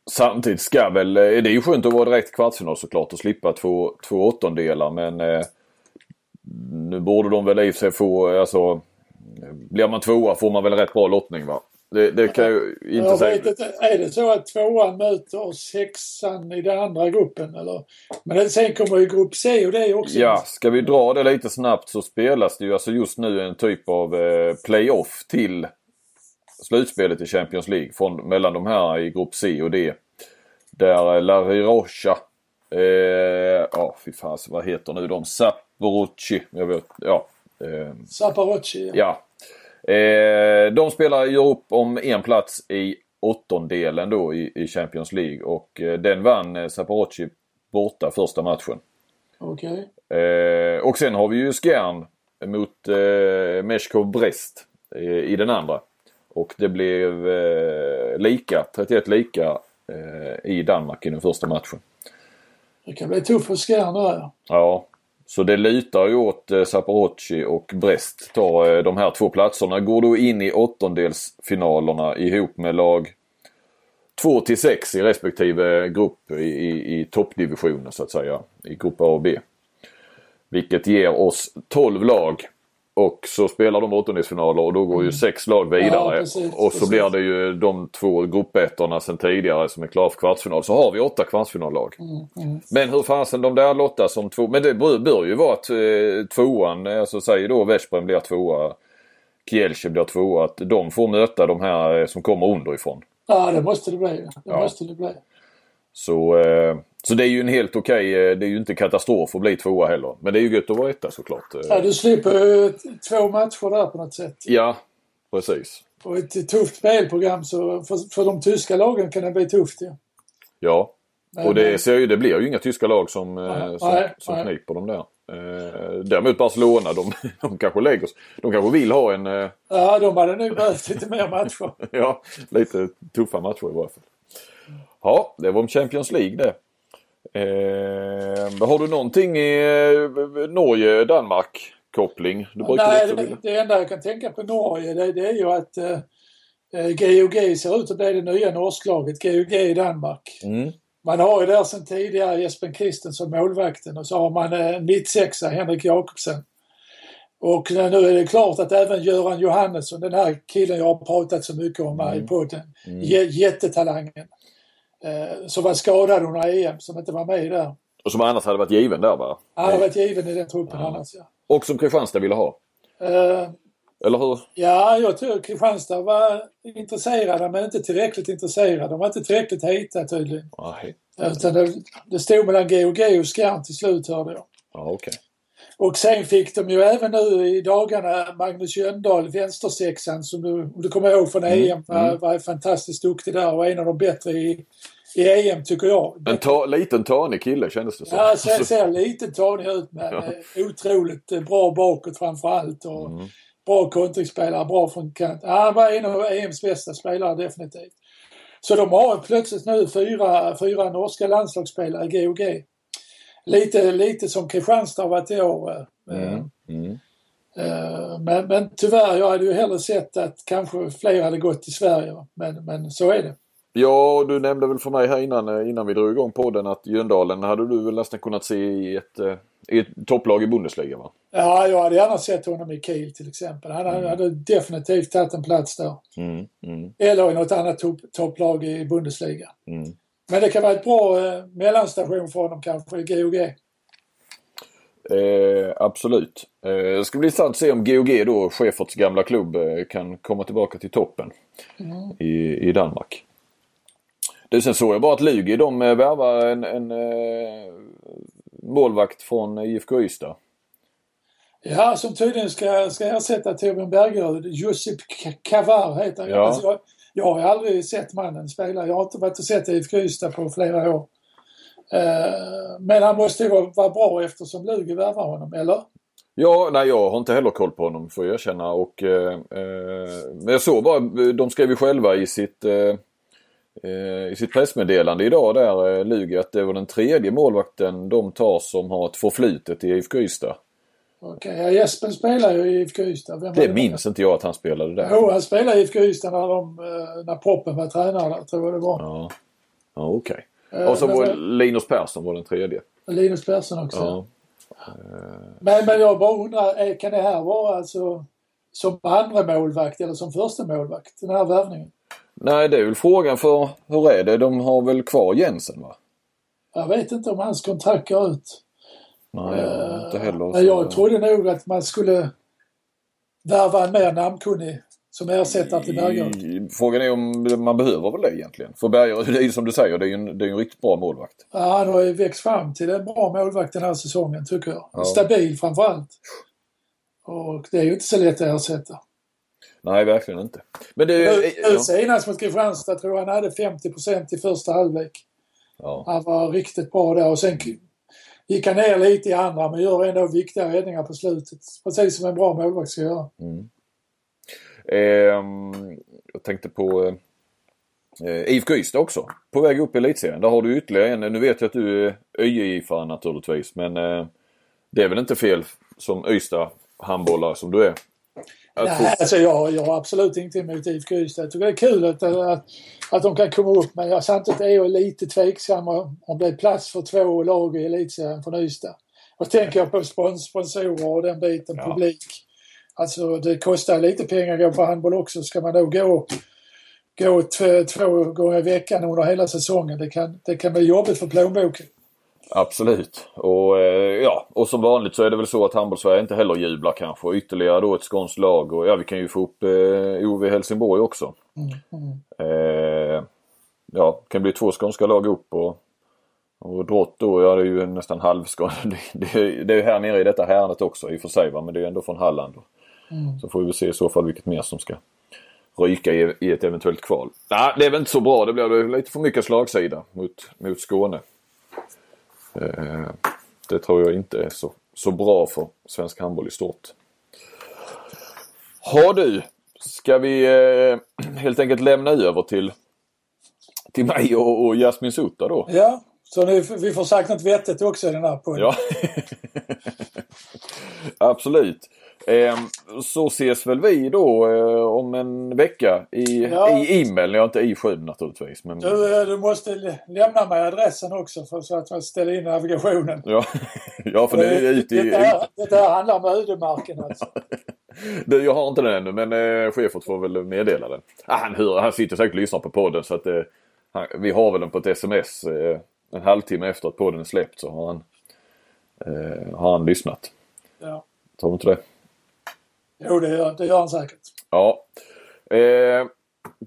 samtidigt ska väl, eh, det är ju skönt att vara direkt kvartsfinal såklart och slippa två, två åttondelar men eh, nu borde de väl i och för sig få, alltså blir man tvåa får man väl rätt bra lottning va? Det, det kan ju inte säga. Inte, är det så att tvåan möter sexan i den andra gruppen eller? Men sen kommer ju grupp C och det är också... Ja, ska vi dra det lite snabbt så spelas det ju alltså just nu en typ av eh, playoff till slutspelet i Champions League från, mellan de här i grupp C och D. Där eh, La Rocha, eh, ja fy fan vad heter nu de? Saporocci, jag vet, ja. Eh, Saporocci. Ja. Eh, de spelar ju upp om en plats i åttondelen då i, i Champions League och eh, den vann eh, Saporocci borta första matchen. Okej. Okay. Eh, och sen har vi ju Skjern mot eh, Meshkov Brest eh, i den andra. Och det blev eh, lika, 31 lika eh, i Danmark i den första matchen. Det kan bli tufft för Skjern där. Ja. Så det lutar ju åt eh, Zaporozhye och Brest tar de här två platserna. Går då in i åttondelsfinalerna ihop med lag 2 till 6 i respektive grupp i, i, i toppdivisionen så att säga. I grupp A och B. Vilket ger oss 12 lag och så spelar de åttondelsfinaler och då går ju mm. sex lag vidare. Ja, precis, och så precis. blir det ju de två gruppettorna sen tidigare som är klara för kvartsfinal. Så har vi åtta kvartsfinallag. Mm, mm. Men hur fasen de där lottas som två. Men det bör, ju vara att eh, tvåan, alltså säger då Veszprem blir tvåa. Kielce blir tvåa. Att de får möta de här eh, som kommer underifrån. Ja det måste det bli. Det ja. måste det bli. Så, eh, Så det är ju en helt okej, okay, det är ju inte katastrof att bli tvåa heller. Men det är ju gött att vara etta såklart. Ja, du slipper ju två matcher där på något sätt. Ja, precis. Och ett tufft spelprogram så för, för de tyska lagen kan det bli tufft ja. Ja. Och det, ser ju, det blir ju inga tyska lag som, nej, som, nej, som nej. kniper dem där. Eh, däremot Barcelona, de, *laughs* de kanske lägger De kanske vill ha en... Eh... Ja, de hade nog behövt lite mer matcher. *laughs* ja, lite tuffa matcher i varje fall. Ja, det var om Champions League det. Eh, har du någonting i eh, Norge, Danmark koppling? Du Nej, det, det, enda jag kan tänka på Norge det, det är ju att eh, GOG eh, ser ut att bli det nya norsklaget. GOG i Danmark. Mm. Man har ju där sedan tidigare Jesper Christensen, målvakten, och så har man en mittsexa, Henrik Jakobsen. Och nu är det klart att även Göran Johannesson, den här killen jag har pratat så mycket om här mm. i podden, mm. jättetalangen. Eh, som var skadad under EM, som inte var med där. Och som annars hade varit given där va? Han hade varit given i den truppen ja. annars ja. Och som Kristianstad ville ha? Uh, Eller hur? Ja, jag tror Kristianstad var intresserade men inte tillräckligt intresserade. De var inte tillräckligt heta tydligen. Nej. Utan det, det stod mellan GOG och Skjern till slut hörde jag. Ja, okay. Och sen fick de ju även nu i dagarna Magnus Jöndal, vänstersexan som du, om du kommer ihåg från mm. EM, var, mm. var fantastiskt duktig där och en av de bättre i, i EM tycker jag. En ta, liten tanig kille kändes det som. Ja, ser, ser lite tanig ut men ja. Eh, otroligt eh, bra bakåt framförallt. Och mm. Bra kontringsspelare, bra från kant. Ja, han var en av EMs bästa spelare definitivt. Så de har plötsligt nu fyra, fyra norska landslagsspelare i GOG. Lite, lite som Kristianstad har varit i år. Eh, mm. Mm. Men, men tyvärr, jag hade ju hellre sett att kanske fler hade gått till Sverige. Men, men så är det. Ja, du nämnde väl för mig här innan, eh, innan vi drog igång podden att Jöndalen hade du väl nästan kunnat se i ett, eh, i ett topplag i Bundesliga va? Ja, jag hade gärna sett honom i Kiel till exempel. Han mm. hade definitivt tagit en plats där. Mm. Mm. Eller i något annat topp, topplag i Bundesliga. Men det kan vara ett bra eh, mellanstation för honom kanske GOG. Eh, absolut. Eh, det ska bli intressant att se om GOG då, Schäferts gamla klubb, eh, kan komma tillbaka till toppen mm. i, i Danmark. Du, sen såg jag bara att Lugi de eh, värvar en, en eh, målvakt från IFK Ystad. Ja, som tydligen ska, ska ersätta Torbjörn Bergerud. Josip Kavar heter han. Ja. Alltså, jag, har aldrig sett mannen spela. Jag har inte varit och sett IFK Ystad på flera år. Eh, men han måste ju vara, bra eftersom Lugi värvar honom, eller? Ja, nej jag har inte heller koll på honom får jag erkänna. Och, eh, eh, men jag såg bara, de skrev ju själva i sitt eh, Eh, i sitt pressmeddelande idag där, eh, Lugi, att det var den tredje målvakten de tar som har ett förflutet i IFK Ystad. Okej, okay, ja, Jesper spelar ju i IFK Ystad. Vem det minns inte jag att han spelade där. Jo, han spelade i IFK Ystad när, de, eh, när Proppen var tränare där, tror jag det var. Ja, ja okej. Okay. Och så var det... Linus Persson var den tredje. Linus Persson också. Ja. Men, men jag bara undrar, kan det här vara alltså som andra målvakt eller som första målvakt den här värvningen? Nej, det är väl frågan för hur är det? De har väl kvar Jensen va? Jag vet inte om hans kontrakt går ut. Nej, uh, inte heller. Men jag trodde nog att man skulle värva en mer namnkunnig som ersättare till Bergerud. Frågan är om man behöver väl det egentligen. För Bergerud, *laughs* det är som du säger, det är ju en, det är en riktigt bra målvakt. Ja, han har ju växt fram till en bra målvakt den här säsongen tycker jag. Ja. Stabil framförallt. Och det är ju inte så lätt att ersätta. Nej, verkligen inte. Men det är ju... Ja. Senast mot Kristianstad tror jag han hade 50% i första halvlek. Ja. Han var riktigt bra där och sen gick han ner lite i andra men gör ändå viktiga räddningar på slutet. Precis som en bra målvakt ska göra. Mm. Eh, jag tänkte på eh, IFK Ystad också. På väg upp i elitserien. Där har du ytterligare en. Nu vet jag att du är ÖJ-fan naturligtvis men eh, det är väl inte fel som Ystad handbollare som du är Nej, alltså jag, jag har absolut inte emot IFK Ystad. Jag tycker det är kul att, att, att de kan komma upp men jag, samtidigt är jag lite tveksam om det är plats för två lag i elitserien från Ystad. Och tänker jag på spons, sponsorer och den biten, ja. publik. Alltså det kostar lite pengar att gå på handboll också. Ska man då gå, gå två, två gånger i veckan under hela säsongen, det kan, det kan bli jobbigt för plånboken. Absolut. Och, eh, ja, och som vanligt så är det väl så att handbollssverige inte heller jublar kanske. Och ytterligare då ett skånskt lag och ja vi kan ju få upp eh, OV Helsingborg också. Mm. Eh, ja, det kan bli två skånska lag upp och Och Drott då, ja det är ju nästan halvskadad. *laughs* Det, det, är ju här nere i detta häradet också i och för sig va? men det är ändå från Halland. Mm. Så får vi se i så fall vilket mer som ska ryka i, i ett eventuellt kval. Nej, det är väl inte så bra. Det blir lite för mycket slagsida mot, mot Skåne. Eh, det tror jag inte är så, så bra för svensk handboll i stort. Har du, ska vi eh, helt enkelt lämna över till, till mig och, och Jasmin Sutta då? Ja, så nu, vi får sagt något vettigt också i den här podden. Ja, *laughs* absolut. Eh, så ses väl vi då eh, om en vecka i, ja. i e-mail. Jag är inte i sju naturligtvis. Men... Du, eh, du måste lämna mig adressen också för så att jag ställer in navigationen. Ja, *laughs* ja för det är ute i... Det här handlar om ödemarken alltså. *laughs* du, jag har inte den ännu men eh, chefen får väl meddela den. Ah, han, hör, han sitter säkert och lyssnar på podden så att eh, han, vi har väl den på ett sms. Eh, en halvtimme efter att podden är släppt så har han, eh, har han lyssnat. Ja. Tror du inte det? Jo, det gör, det gör han säkert. Ja. Eh,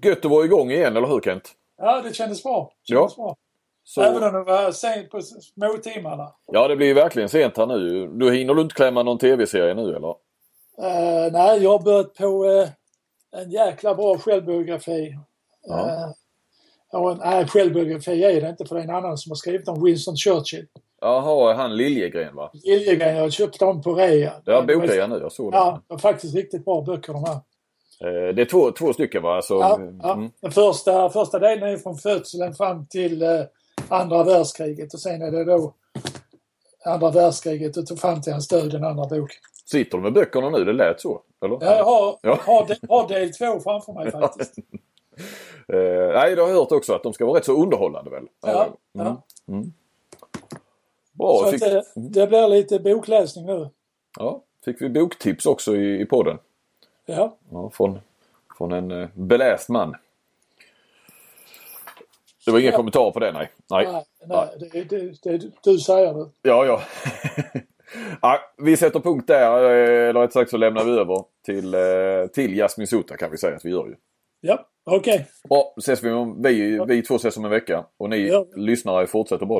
gött att vara igång igen, eller hur Kent? Ja, det kändes bra. Det kändes ja. bra. Så... Även om det var sent på småtimmarna. Ja, det blir ju verkligen sent här nu. Du hinner du inte klämma någon tv-serie nu eller? Uh, nej, jag har börjat på uh, en jäkla bra självbiografi. Ja. Uh, nej, självbiografi är det inte för det är en annan som har skrivit om Winston Churchill. Jaha, han Liljegren va? Liljegren, jag köpte dem på rea. Det bokade jag nu, jag såg det. Ja, det var faktiskt riktigt bra böcker de här. Eh, det är två, två stycken va? Så, ja, ja. Mm. Den första, första delen är från födseln fram till eh, andra världskriget och sen är det då andra världskriget och fram till hans död, den andra boken. Sitter du med böckerna nu? Det lät så? Eller? Ja, jag har, ja. har, del, har del två framför mig faktiskt. *laughs* eh, nej, det har jag hört också att de ska vara rätt så underhållande väl? Ja. Mm. ja. Mm. Bra. Så fick... det, det blir lite bokläsning nu. Ja, fick vi boktips också i, i podden. Ja. ja från, från en eh, beläst man. Det var ingen ja. kommentar på det, nej. Nej, nej, nej. Det, det, det, du säger det. Ja, ja. *laughs* ja. Vi sätter punkt där, eh, eller rätt sagt så lämnar vi över till, eh, till Jasmin Sota kan vi säga att vi gör ju. Ja, okej. Okay. Bra, ses vi om, vi, vi två ses om en vecka och ni ja. lyssnare fortsätter bra.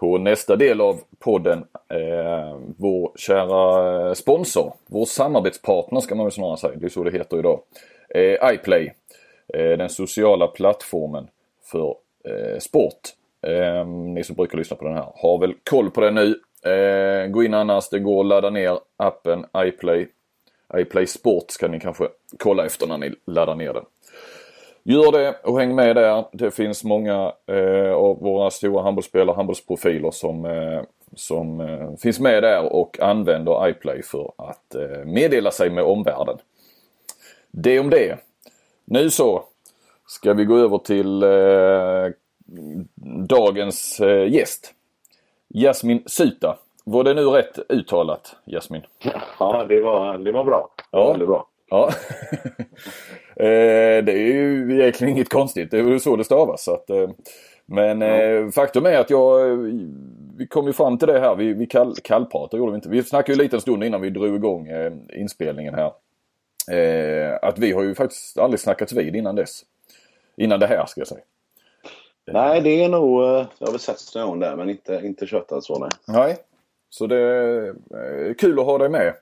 på nästa del av podden. Eh, vår kära sponsor, vår samarbetspartner ska man väl snarare säga. Det är så det heter idag. Eh, iPlay, eh, den sociala plattformen för eh, sport. Eh, ni som brukar lyssna på den här har väl koll på den nu. Eh, gå in annars, det går att ladda ner appen iPlay. iPlay Sport ska ni kanske kolla efter när ni laddar ner den. Gör det och häng med där. Det finns många eh, av våra stora handbollsspelare, handbollsprofiler som, eh, som eh, finns med där och använder iPlay för att eh, meddela sig med omvärlden. Det om det. Nu så ska vi gå över till eh, dagens eh, gäst. Jasmin Suta. Var det nu rätt uttalat Jasmin? Ja, det var, det var bra. Det var bra. Ja. Eh, det är ju egentligen inget konstigt. Det är så det stavas. Så att, eh, men ja. faktum är att jag, vi kom ju fram till det här. Vi, vi kall, kallpratade gjorde vi inte. Vi snackade ju lite en stund innan vi drog igång inspelningen här. Att vi har ju faktiskt aldrig snackats vid innan dess. Innan det här ska jag säga. Nej, det är nog, jag har väl sett någon där men inte, inte köttat så nej. Nej, så det är kul att ha dig med.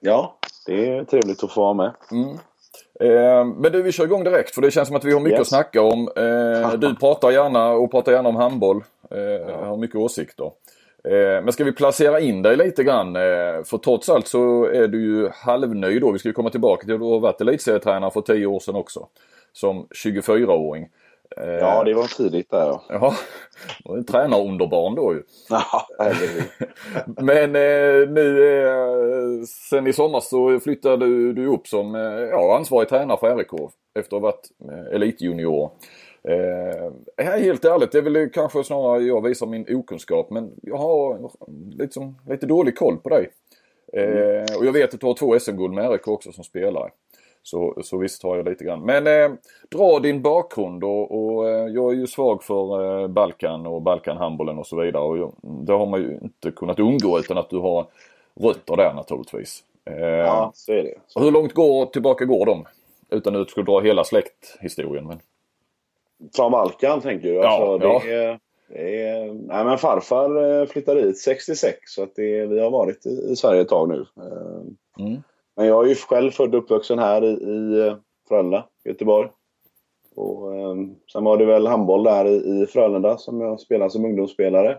Ja, det är trevligt att få vara med. Mm. Eh, men du, vi kör igång direkt för det känns som att vi har mycket yes. att snacka om. Eh, du pratar gärna och pratar gärna om handboll. Eh, har mycket åsikter. Men ska vi placera in dig lite grann? För trots allt så är du ju halvnöjd då. Vi ska ju komma tillbaka till att du har varit elitserietränare för 10 år sedan också. Som 24-åring. Eh, Ja, det var tidigt där ja. Ja, var en tränarunderbarn då ju. *laughs* Ja. Men eh, nu eh, sen i sommar så flyttade du, du upp som eh, ja, ansvarig tränare för RIK efter att ha varit eh, elitjunior. Eh, helt ärligt, det är väl kanske snarare jag visar min okunskap men jag har liksom, lite dålig koll på dig. Eh, och jag vet att du har två SM-guld med RIK också som spelare. Så, så visst har jag lite grann. Men eh, dra din bakgrund och, och eh, jag är ju svag för eh, Balkan och Balkanhandbollen och så vidare. Och jag, det har man ju inte kunnat undgå utan att du har rötter där naturligtvis. Eh, Ja, så är det. och Hur långt går, tillbaka går de? Utan att du skulle dra hela släkthistorien. Men... Från Balkan tänker du? Ja, Alltså, ja. det är, det är, nej, men farfar eh, flyttade hit 66 så att det, vi har varit i, i Sverige ett tag nu. Eh, Mm. Men jag är ju själv född och uppvuxen här i, i eh, Frölunda, Göteborg. Och, eh, sen var det väl handboll där i, i Frölunda som jag spelade som ungdomsspelare.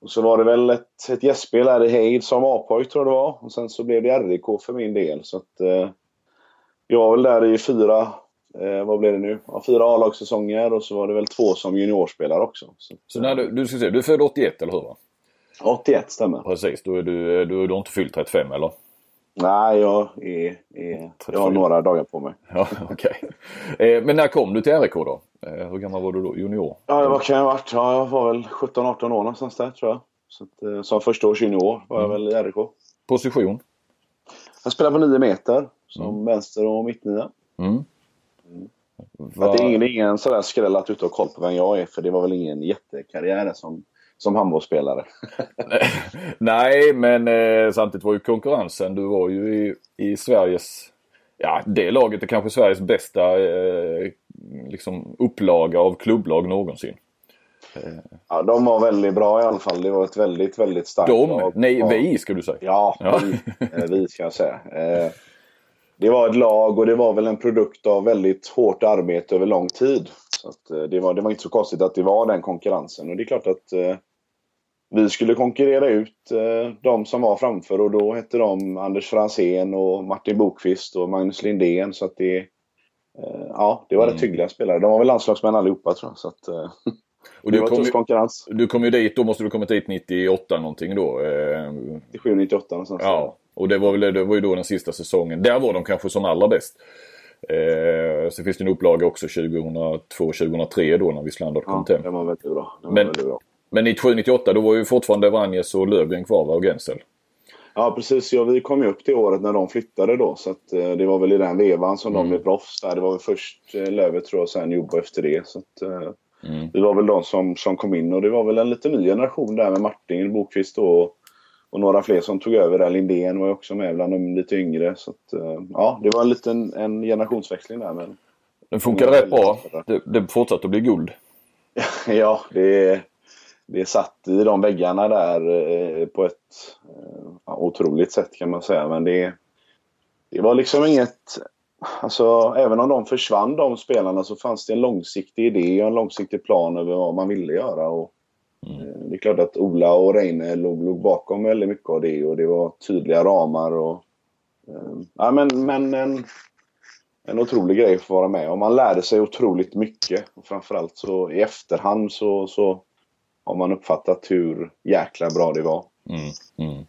Och så var det väl ett, ett gästspel här i Heid som A-pojk tror jag det var. Och sen så blev det RIK för min del. Så att, eh, jag var väl där i fyra, eh, vad blev det nu? Ja, fyra A-lagssäsonger och så var det väl två som juniorspelare också. Så, Så när du, du ska se, du är född 81 eller hur? Va? 81 stämmer. Precis, då är du, du, du har inte fyllt 35 eller? Nej, jag, är, är, jag har några dagar på mig. Ja, *laughs* okej. Eh, men när kom du till RIK då? Eh, hur gammal var du då? Junior? Ja, vad kan jag ha varit? Ja, jag var väl 17-18 år någonstans där tror jag. Så att, eh, som första års junior var jag väl i RIK. Position? Jag spelade på 9 meter som vänster och mittnia. Mm. Att det är ingen, ingen sådär skräll att ut och koll på vem jag är för det var väl ingen jättekarriär som, som handbollsspelare. *laughs* Nej, men eh, samtidigt var ju konkurrensen. Du var ju i, i Sveriges, ja det laget är kanske Sveriges bästa eh, liksom upplaga av klubblag någonsin. Ja, de var väldigt bra i alla fall. Det var ett väldigt, väldigt starkt De? lag. Nej, Ja. vi ska du säga. Ja, Ja. Vi, eh, vi ska jag säga. Det var ett lag och det var väl en produkt av väldigt hårt arbete över lång tid. Så eh, det, var, det var inte så konstigt att det var den konkurrensen. Och det är klart att eh, vi skulle konkurrera ut eh, de som var framför och då hette de Anders Fransén och Martin Bokvist och Magnus Lindén. Så att det, eh, ja, det var Mm. rätt hyggliga spelare. De var väl landslagsmän allihopa tror jag. Så att, eh, *laughs* Och det du var tuff ju, konkurrens. du kom ju dit, då måste du kommit dit 98 någonting då. Eh, 97-98 någonstans. Ja, och det var, väl, det var ju då den sista säsongen. Där var de kanske som allra bäst. Eh, så finns det en upplaga också 2002-2003 då när Wislander kom Ja, hem. den var väldigt bra. Den Men- väldigt bra. Men 97-98 då var ju fortfarande Vranjes och Lövgren kvar va? och Gensel. Ja precis, ja, vi kom ju upp det året när de flyttade då. Så att, eh, det var väl i den vevan som Mm. de blev proffs. Där. Det var väl först eh, Lövet tror jag och sen Jobbo efter det. Så att, eh, Mm. Det var väl de som, som kom in och det var väl en lite ny generation där med Martin Bokvist och, och några fler som tog över där. Lindén var ju också med bland de lite yngre. Så att, eh, ja, det var en liten en generationsväxling där. Men, Den funkade rätt bra. väldigt Det, det fortsatte att bli guld. *laughs* ja, det, det satt i de väggarna där eh, på ett eh, otroligt sätt kan man säga. Men det, det var liksom inget... Alltså, även om de försvann, de spelarna, så fanns det en långsiktig idé och en långsiktig plan över vad man ville göra. Och, eh, Det är klart att Ola och Reine låg, låg bakom väldigt mycket av det och det var tydliga ramar. Och, eh, ja, men, men en, en otrolig grej för att vara med och man lärde sig otroligt mycket. Och framförallt så i efterhand så, så har man uppfattat hur jäkla bra det var. Mm. Mm.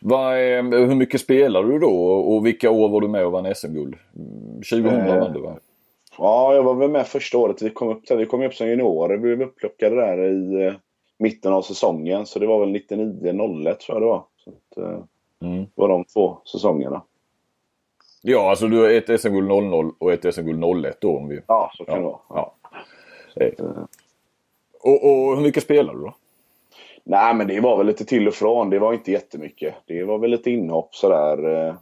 Vad är- hur mycket spelade du då och vilka år var du med och vann SM-guld? Mm, 2000 Eh, vann du va? Ja, jag var väl med första året vi kom upp där. Vi kom upp som juniorer. Vi blev upplockade där i eh, mitten av säsongen. Så det var väl 99-01 tror jag det var. Så att, eh, Mm. det var de två säsongerna. Ja, alltså du har ett SM-guld 00 och ett SM-guld 01 då om vi... Ja, så kan det Ja. vara. ja. Eh. Och, och hur mycket spelar du då? Nej, men det var väl lite till och från. Det var inte jättemycket. Det var väl lite inhopp sådär. Eh,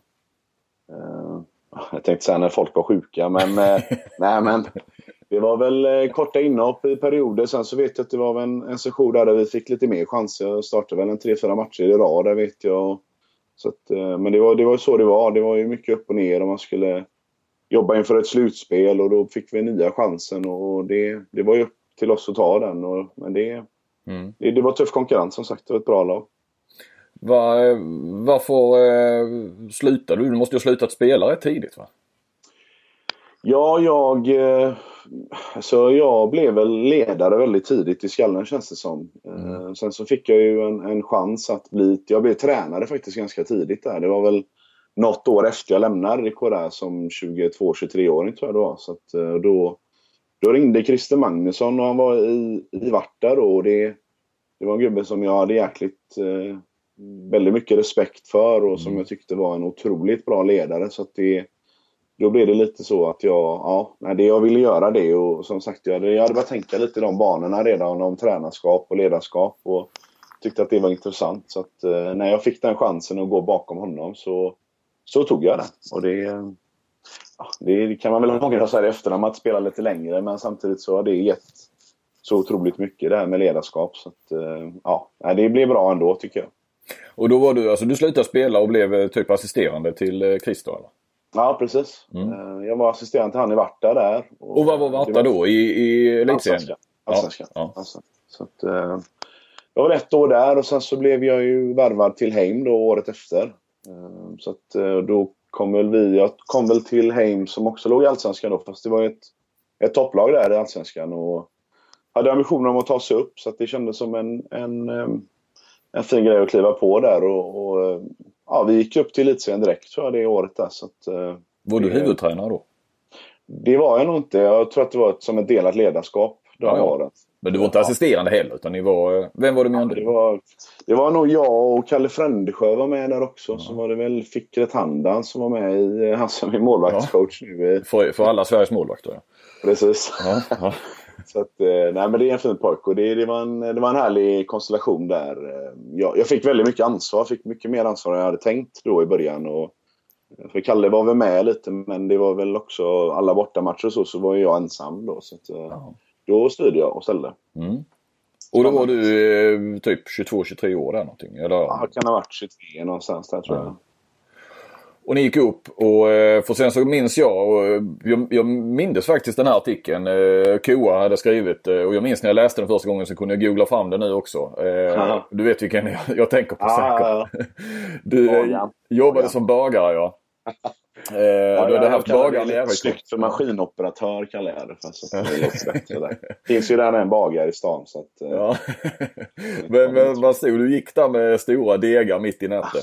jag tänkte säga när folk var sjuka, men eh, *laughs* nej, men det var väl eh, korta inhopp i perioder. Sen så vet jag att det var en, en session där, där vi fick lite mer chanser. Jag startade väl en tre, fyra matcher i rad där vet jag. Så att, eh, men det var, det var ju så det var. Det var ju mycket upp och ner och man skulle jobba inför ett slutspel och då fick vi nya chansen och det, det var ju upp till oss att ta den. Och, men det, Mm. det, det var tuff konkurrens som sagt. Det var ett bra lag. Var, varför eh, slutade du? Du måste ju ha slutat spela rätt tidigt va? Ja, jag... eh, så jag blev väl ledare väldigt tidigt i skallen känns det som. Mm. Sen så fick jag ju en, en chans att bli... Jag blev tränare faktiskt ganska tidigt där. Det var väl något år efter jag lämnade KRA som 22-23-åring tror jag det var. Så att, då, då ringde Christer Magnusson och han var i, i Varta då. Och det, det var en gubbe som jag hade jäkligt eh, väldigt mycket respekt för och som mm. jag tyckte var en otroligt bra ledare. Så att det, då blev det lite så att jag, ja, det jag ville göra det och som sagt jag hade, jag hade börjat tänka lite i de banorna redan om tränarskap och ledarskap och tyckte att det var intressant. Så att eh, när jag fick den chansen att gå bakom honom så, så tog jag den. Och det, ja, det kan man väl ångra sig efter när man spelar lite längre men samtidigt så har det gett så otroligt mycket det här med ledarskap. Så att, eh, ja, det blev bra ändå tycker jag. Och då var du, alltså du slutade spela och blev eh, typ assisterande till eh, Christer eller? Ja precis. Mm. Jag var assisterande till han i Varta där. Och, och vad var Varta var... då? I, i elitserien? Allsvenskan. Ja. Ja. Så att, jag var ett år där och sen så blev jag ju värvad till Heim då året efter. Så att då kom väl vi, jag kom väl till Heim som också låg i Allsvenskan då fast det var ett, ett topplag där i Allsvenskan och hade ambitionen om att ta sig upp så att det kändes som en, en, en fin grej att kliva på där och, och ja, vi gick upp till elitserien direkt tror jag det året där. Så att, var du huvudtränare då? Det var jag nog inte. Jag tror att det var ett, som ett delat ledarskap de ja, åren. Men du var inte ja. assisterande heller utan ni var... Vem var det med ja, det var, det var nog jag och Kalle Frändesjö var med där också. Ja. Så var det väl Fikret Handan som var med i... Han som är målvaktscoach ja. nu. För, för alla Sveriges målvakter ja. Precis. Så att, eh, nej men det är en fin pojke och det, det, var en, det var en härlig konstellation där. Eh, jag, jag fick väldigt mycket ansvar, fick mycket mer ansvar än jag hade tänkt då i början. Och, för Kalle var väl med lite men det var väl också alla bortamatcher och så, så var jag ensam då. Så att, eh, då styrde jag och ställde. Mm. Och då var du typ 22-23 år där någonting? Eller? Ja, kan ha varit 23 någonstans där tror jag. Och ni gick upp och eh, för sen så minns jag och eh, jag, jag mindes faktiskt den här artikeln. Eh, Koa hade skrivit och jag minns när jag läste den första gången så kunde jag googla fram den nu också. Ja. Du vet vilken jag, jag tänker på ja, säkert. *laughs* Du Bagan. jobbade Bagan. som bagare ja. *laughs* Eh, ja, du hade haft bagaren i Snyggt för maskinoperatör kallar jag det för. Så det låter *laughs* bättre där. finns ju där en bagare i stan. Så att, eh. ja. *laughs* men, men vad stod du? gick där med stora degar mitt i natten.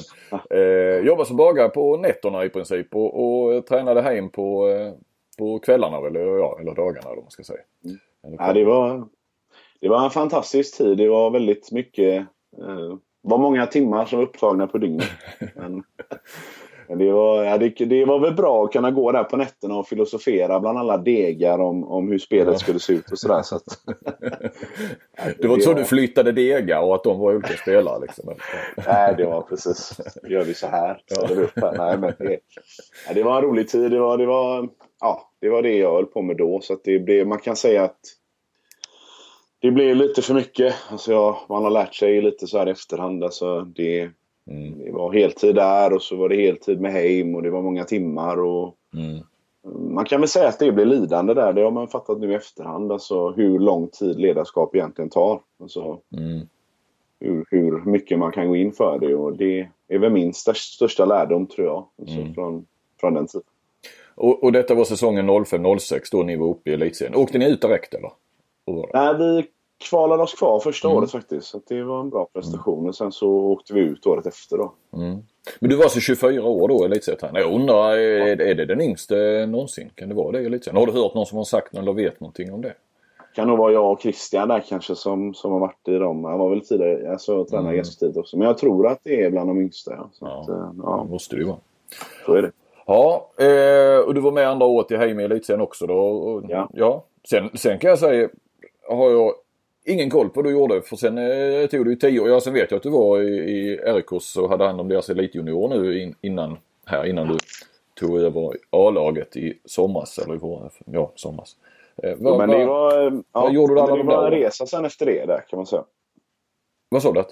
eh, jobbade som bagare på nätterna i princip och, och tränade hem på, eh, på kvällarna eller, ja, eller dagarna eller man ska säga. Mm. Ja, det, var, det var en fantastisk tid. Det var väldigt mycket eh, var många timmar som var upptagna på dygnet. *laughs* Men, det var, ja, det, det, var väl bra att kunna gå där på nätterna och filosofera bland alla degar om, om hur spelet ja. skulle se ut och sådär. *laughs* Så att, det var inte så du flyttade degar och att de var olika spelare? Liksom. Nej, det var precis. Nu gör vi så här. Så ja. upp här. Nej, men det, ja, det var en rolig tid. Det var, det, var, ja, det var det jag höll på med då. Så det blev, man kan säga att det blev lite för mycket. Alltså jag, man har lärt sig lite så här i efterhand. Alltså det, Mm. Det var heltid där och så var det heltid med Heim och det var många timmar. Och mm. Man kan väl säga att det blev lidande där. Det har man fattat nu i efterhand. Alltså hur lång tid ledarskap egentligen tar. Alltså, mm. hur, hur mycket man kan gå in för det. Och det är väl min största lärdom tror jag. Alltså, mm. från, från den tiden. Och, och detta var säsongen 05-06 då ni var uppe i elitserien. Åkte ni ut direkt eller? Nej, vi kvalade oss kvar första mm. året faktiskt. Så det var en bra prestation. Och sen så åkte vi ut året efter då. Mm. Men du var alltså 24 år då elitserietränare. Jag undrar, är, är det den yngste någonsin? Kan det vara det i elitserien? Har du hört någon som har sagt eller vet någonting om det? kan nog vara jag och Christian där kanske som, som har varit i dem. Han var väl tidigare, alltså tränare mm. ganska tidigt också. Men jag tror att det är bland de yngsta. Ja. Så ja, att, eh, ja. Det måste det ju vara. Så är det. Ja, eh, och du var med andra året i Heim i elitserien också då? Ja. ja. Sen, sen kan jag säga, har jag ingen koll på vad du gjorde för sen eh, tog det ju tio år. Ja sen vet jag att du var i, i RIKs och hade hand om deras elitjunior nu in, innan här innan du tog över A-laget i somras eller i vår, ja somras. Eh, vad, men det var, vad ja, gjorde du alla det var en resa sen efter det där kan man säga. Vad sa du?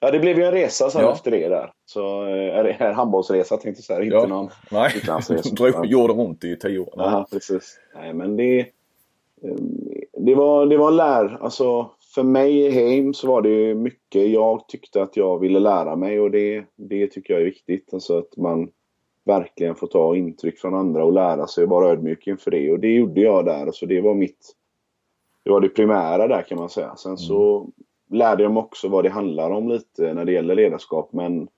Ja det blev ju en resa sen ja. efter det där. Så eh, en handbollsresa tänkte jag säga. Inte ja. någon *laughs* Nej, *laughs* gjorde ont i tio år. Ja precis. Nej men det det var, det var lär, alltså för mig i Heim så var det mycket jag tyckte att jag ville lära mig och det, det tycker jag är viktigt. Alltså att man, verkligen få ta intryck från andra och lära sig och vara ödmjuk inför det. Och det gjorde jag där. Så det var mitt... Det var det primära där kan man säga. Sen så lärde jag mig också vad det handlar om lite när det gäller ledarskap. Men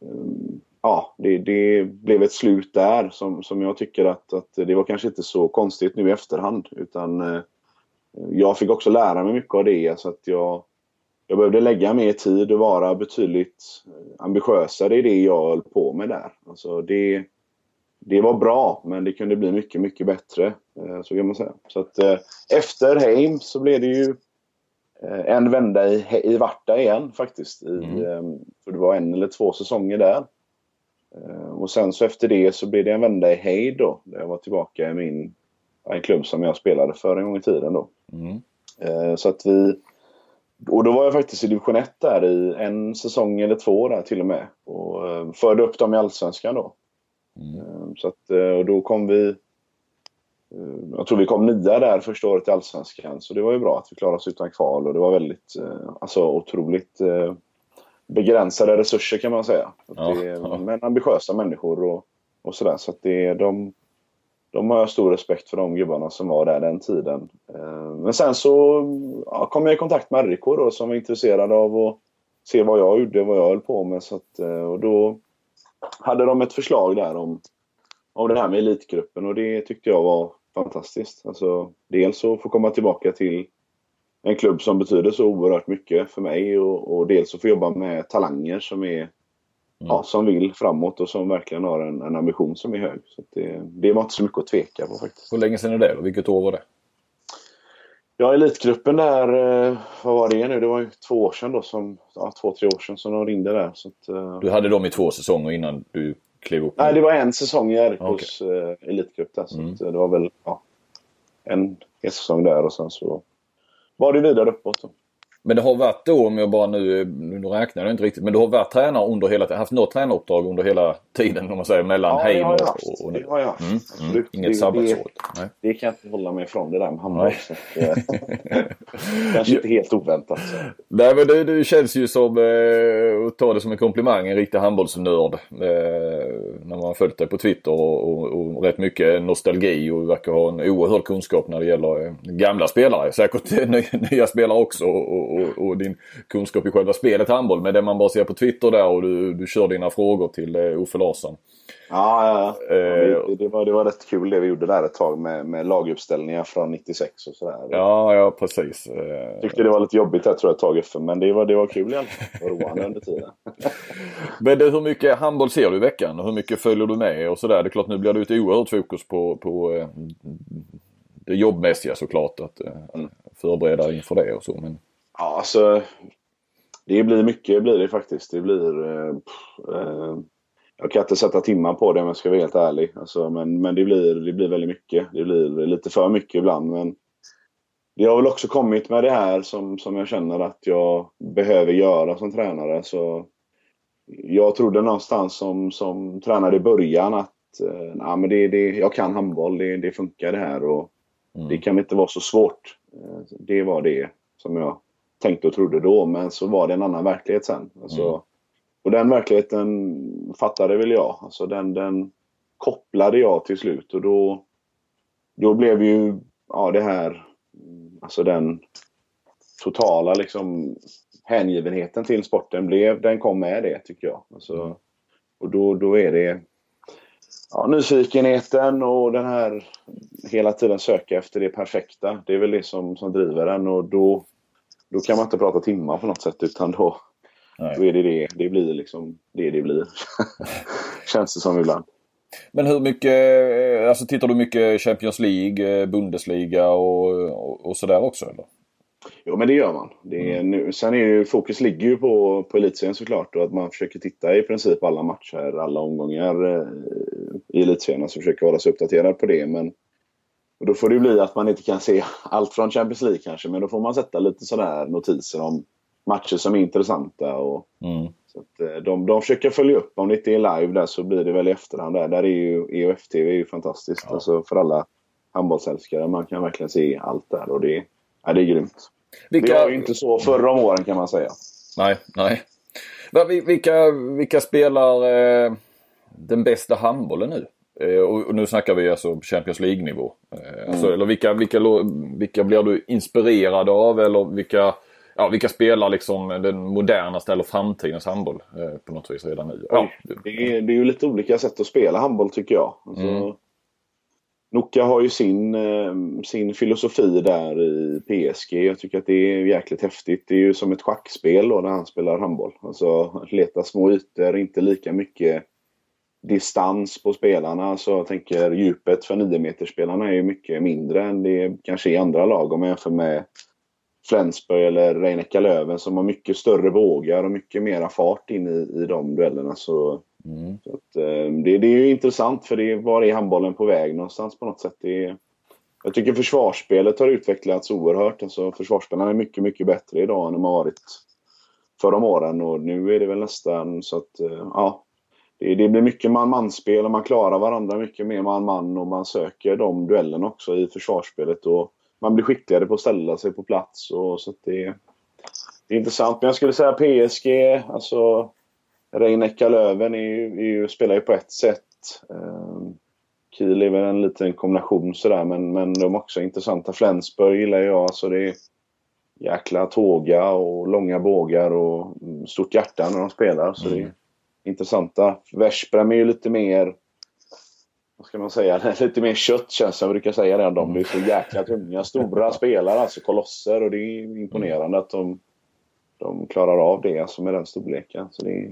um, ja, det, det, blev ett slut där som, som jag tycker att, att det var kanske inte så konstigt nu i efterhand. Utan uh, jag fick också lära mig mycket av det. Så att jag, jag behövde lägga mer tid och vara betydligt ambitiösare i det jag höll på med där. Alltså det, det var bra, men det kunde bli mycket, mycket bättre. Eh, så kan man säga. Så att, eh, efter Heim så blev det ju eh, en vända i, i Varta igen faktiskt. I, mm. För det var en eller två säsonger där. Och sen så efter det så blev det en vända i Heid då. Där jag var tillbaka i min, en klubb som jag spelade för en gång i tiden då. Mm. Så att vi och då var jag faktiskt i division 1 där i en säsong eller två där till och med. Och eh, förde upp dem i Allsvenskan då. Mm. Eh, så att, eh, och då kom vi... Jag tror vi kom nia där första året i Allsvenskan. Så det var ju bra att vi klarade oss utan kval och det var väldigt, alltså otroligt begränsade resurser kan man säga. Ja, det, ja. Men ambitiösa människor och, och sådär. Så att det, de, de har jag stor respekt för de gubbarna som var där den tiden. Eh, men sen så ja, kom jag i kontakt med RIK då, som var intresserade av att se vad jag gjorde, vad jag höll på med. Så att, eh, och då hade de ett förslag där om, om det här med elitgruppen och det tyckte jag var fantastiskt. Alltså, dels att få komma tillbaka till en klubb som betyder så oerhört mycket för mig och, och dels att få jobba med talanger som är ja, som vill framåt och som verkligen har en, en ambition som är hög. Så det, det var inte så mycket att tveka på faktiskt. Hur länge sedan är det då? Vilket år var det? Ja, elitgruppen där, eh, vad var det nu? Det var ju två år sedan då, som, ja, två, tre år sedan som de ringde där. Så att, uh... Du hade dem i två säsonger innan du klev upp? Nej, det var en säsong i RIKs okay. uh, elitgrupp där. Så mm. det var väl ja, en, en säsong där och sen så var det vidare uppåt. Då. Men det har varit då, om jag bara nu, nu räknar jag inte riktigt, men du har varit tränare under hela tiden, haft något tränaruppdrag under hela tiden om man säger mellan ja, Heim och, och, och nu? det har jag mm, mm, Inget sabbatsår? Det, det, kan jag inte hålla mig ifrån det där med handboll. *laughs* Kanske inte helt oväntat. Så. Nej men du, du känns ju som, eh, att ta det som en komplimang, en riktig handbollsnörd. Eh, när man har följt dig på Twitter och, och, och rätt mycket nostalgi och verkar ha en oerhörd kunskap när det gäller eh, gamla spelare. Säkert *laughs* nya spelare också. Och, och, och, din kunskap i själva spelet handboll. Men det man bara ser på Twitter där och du, du kör dina frågor till uh, Uffe Larsson. Ja, ja, ja. Uh, det, det, var, det var rätt kul det vi gjorde där ett tag med, med laguppställningar från 96 och sådär. Ja, ja precis. Uh, tyckte det var lite jobbigt där tror jag ett tag Uffe. Men det var, det var kul i alla fall. roande *laughs* under tiden. men det, hur mycket handboll ser du i veckan? Hur mycket följer du med och sådär? Det är klart nu blir det ett oerhört fokus på, på det jobbmässiga såklart. Att mm. förbereda inför det och så. Men... Ja, alltså. Det blir mycket blir det faktiskt. Det blir... Eh, eh, jag kan inte sätta timmar på det om jag ska vara helt ärlig. Alltså, men men det, blir, det blir väldigt mycket. Det blir lite för mycket ibland. Men det har väl också kommit med det här som, som jag känner att jag behöver göra som tränare. Så jag trodde någonstans som, som tränare i början att eh, nah, men det, det, jag kan handboll, det, det funkar det här. Och mm. Det kan inte vara så svårt. Eh, det var det som jag tänkte och trodde då. Men så var det en annan verklighet sen. Alltså, mm. Och den verkligheten fattade väl jag. Alltså den, den kopplade jag till slut och då, då blev ju ja, det här, alltså den totala liksom hängivenheten till sporten blev, den kom med det tycker jag. Alltså, mm. och då, då är det ja, nyfikenheten och den här hela tiden söka efter det perfekta. Det är väl det som, som driver en och då då kan man inte prata timmar på något sätt utan då, då är det det. Det blir liksom det det blir. *laughs* Känns det som ibland. Men hur mycket, eh, alltså tittar du mycket Champions League, eh, Bundesliga och, och, och sådär också eller? Jo men det gör man. Det är, mm. nu, sen är ju, fokus ligger ju på, på elitserien såklart och att man försöker titta i princip alla matcher, alla omgångar eh, i elitserien. Så försöker hålla sig uppdaterad på det. Men och då får det bli att man inte kan se allt från Champions League kanske, men då får man sätta lite sådär notiser om matcher som är intressanta. Och, mm. så att, eh, de, de försöker följa upp. Om det inte är live där så blir det väl i efterhand. Där, där är ju EOF-TV är ju fantastiskt. Ja. Alltså för alla handbollsälskare. Man kan verkligen se allt där och det, ja, det är grymt. Vilka... Det var ju inte så förra om åren kan man säga. Nej, nej. Vilka, vilka spelar... Eh den bästa handbollen nu? Eh, och nu snackar vi alltså Champions League-nivå. Eh, mm. Alltså, eller vilka, vilka, vilka blir du inspirerad av eller vilka, ja, vilka spelar liksom den modernaste eller framtidens handboll eh, på något vis redan nu? Ja. Det, är, det är ju lite olika sätt att spela handboll tycker jag. Alltså, mm. Noka har ju sin, sin filosofi där i PSG. Jag tycker att det är jäkligt häftigt. Det är ju som ett schackspel då när han spelar handboll. Alltså leta små ytor, inte lika mycket distans på spelarna. Så jag tänker djupet för 9-meterspelarna är ju mycket mindre än det kanske i andra lag om man jämför med Flensburg eller Reinecka Löven som har mycket större vågar och mycket mera fart in i, i de duellerna. Så, mm. så att, eh, det, det, är ju intressant för det, var är handbollen på väg någonstans på något sätt? Det jag tycker försvarsspelet har utvecklats oerhört. Alltså, försvarsspelarna är mycket, mycket bättre idag än de har varit för de åren och nu är det väl nästan så att, eh, ja, det, det blir mycket man-man-spel och man klarar varandra mycket mer man-man och man söker de duellerna också i försvarsspelet. Och man blir skickligare på att ställa sig på plats. Och, så det, det är intressant. Men jag skulle säga PSG, alltså Reinecka Löven är ju, är ju, spelar ju på ett sätt. Eh, Kiel är väl en liten kombination sådär men, men de är också intressanta. Flensburg gillar jag. Alltså det är jäkla tåga och långa bågar och stort hjärta när de spelar. Så mm. det, intressanta. Veszprem är ju lite mer vad ska man säga, *laughs* lite mer kött känns det. Jag brukar säga det. De blir så jäkla tunga. Stora spelare, alltså kolosser. Och det är imponerande att de, de klarar av det alltså med den storleken. Så det är,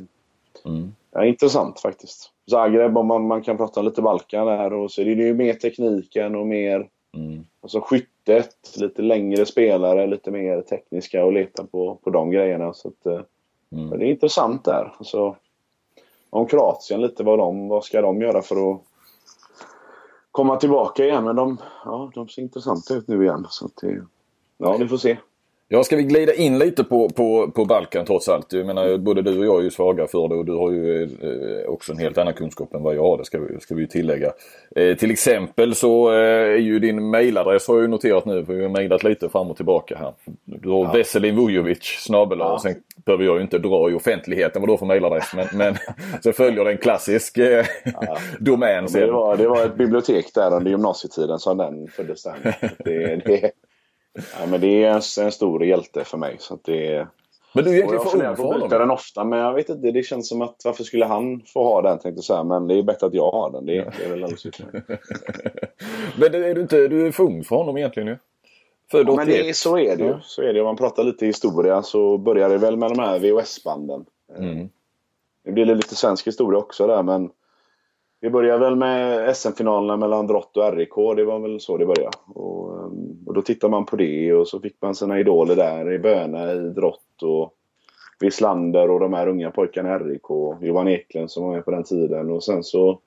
mm. ja, intressant faktiskt. Zagreb, om man, man kan prata lite Balkan där. Och så är det ju mer tekniken och mer mm. alltså skyttet. Lite längre spelare, lite mer tekniska och leta på, på de grejerna. Så att, eh, mm. Det är intressant där. Alltså, om Kroatien lite. Vad, de, vad ska de göra för att komma tillbaka igen? Men de, ja, de ser intressanta ut nu igen. Så det, ja, vi får se. Ja, ska vi glida in lite på, på, på Balkan trots allt? Jag menar, både du och jag är ju svaga för det och du har ju eh, också en helt annan kunskap än vad jag har. Det ska vi, ska vi tillägga. Eh, till exempel så eh, är ju din mailadress har jag ju noterat nu. För vi har mailat lite fram och tillbaka här. Du har ja. Veselin Vujovic snabel ja. Sen behöver jag ju inte dra i offentligheten vad du har för mailadress. Men, men *laughs* så följer det en klassisk eh, ja. *laughs* domän. Det var, det var ett bibliotek där under gymnasietiden som den föddes. Det, det, Ja, men det är en, en stor hjälte för mig. Så det, men du är egentligen för ung för honom? den ofta, men jag vet inte. Det känns som att varför skulle han få ha den tänkte jag säga. Men det är bättre att jag har den. Det, det är väl *laughs* Men är du inte du är för ung för honom egentligen ju? Född ja, men det, så är det ju. Så är det. Om man pratar lite historia så började det väl med de här VHS-banden. Mm. Det blir lite svensk historia också där men vi började väl med SM-finalerna mellan Drott och RIK. Det var väl så det började. Och, ehm, och då tittade man på det och så fick man sina idoler där i Böna, i Drott och Wislander och de här unga pojkarna i RIK. Johan Eklund som var med på den tiden. Och sen så...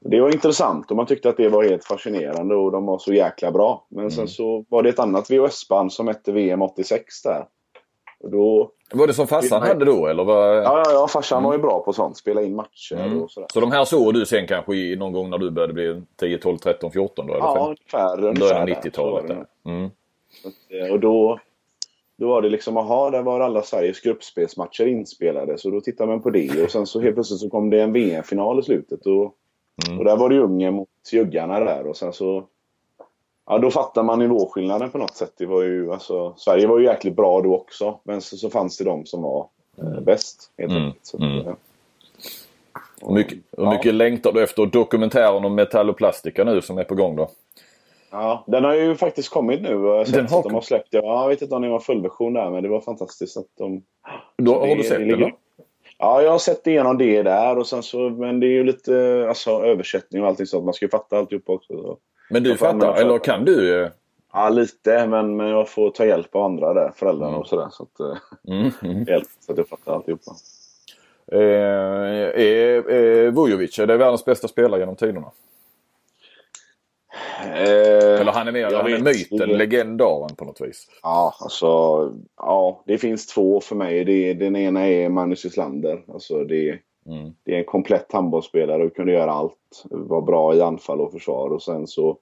Det var intressant och man tyckte att det var helt fascinerande och de var så jäkla bra. Men mm. sen så var det ett annat VHS-band som hette VM 86 där. Och då var det som farsan hade då eller? Var... Ja, ja, ja, farsan mm. var ju bra på sånt. Spela in matcher mm. och sådär. Så de här såg du sen kanske någon gång när du började bli 10, 12, 13, 14 då? Eller ja, ungefär. Början 90-talet. Mm. Eh, och då, då var det liksom, aha, där var alla Sveriges gruppspelsmatcher inspelade. Så då tittade man på det och sen så helt plötsligt så kom det en VM-final i slutet. Och, mm. och där var det Ungern mot Juggarna där och sen så Ja, då fattar man nivåskillnaden på något sätt. Det var ju, alltså, Sverige var ju jäkligt bra då också. Men så, så fanns det de som var eh, bäst. Helt mm. Så, mm. Ja. Hur mycket, hur mycket ja. längtar du efter dokumentären om Metall och Plastica nu som är på gång då? Ja, den har ju faktiskt kommit nu. Jag den har... de har släppt Jag vet inte om det var fullversion där men det var fantastiskt att de... Då, har det, du sett den? Ja, jag har sett igenom det där och sen så, men det är ju lite alltså, översättning och allting sånt. Man ska ju fatta alltihop också. Men du fattar, eller kan du? Ja, lite. Men, men jag får ta hjälp av andra där, föräldrarna mm. och sådär. Så att, eh, mm. Mm. *laughs* Hjälp, så att jag fattar alltihopa. Eh, är, är Vujovic, är det världens bästa spelare genom tiderna? Eh, Eller han är mer han är myten, legendaren på något vis. Ja, alltså. Ja, det finns två för mig. Det, den ena är Magnus Islander. Alltså det, Mm. Det är en komplett handbollsspelare och kunde göra allt. Var bra i anfall och försvar och sen så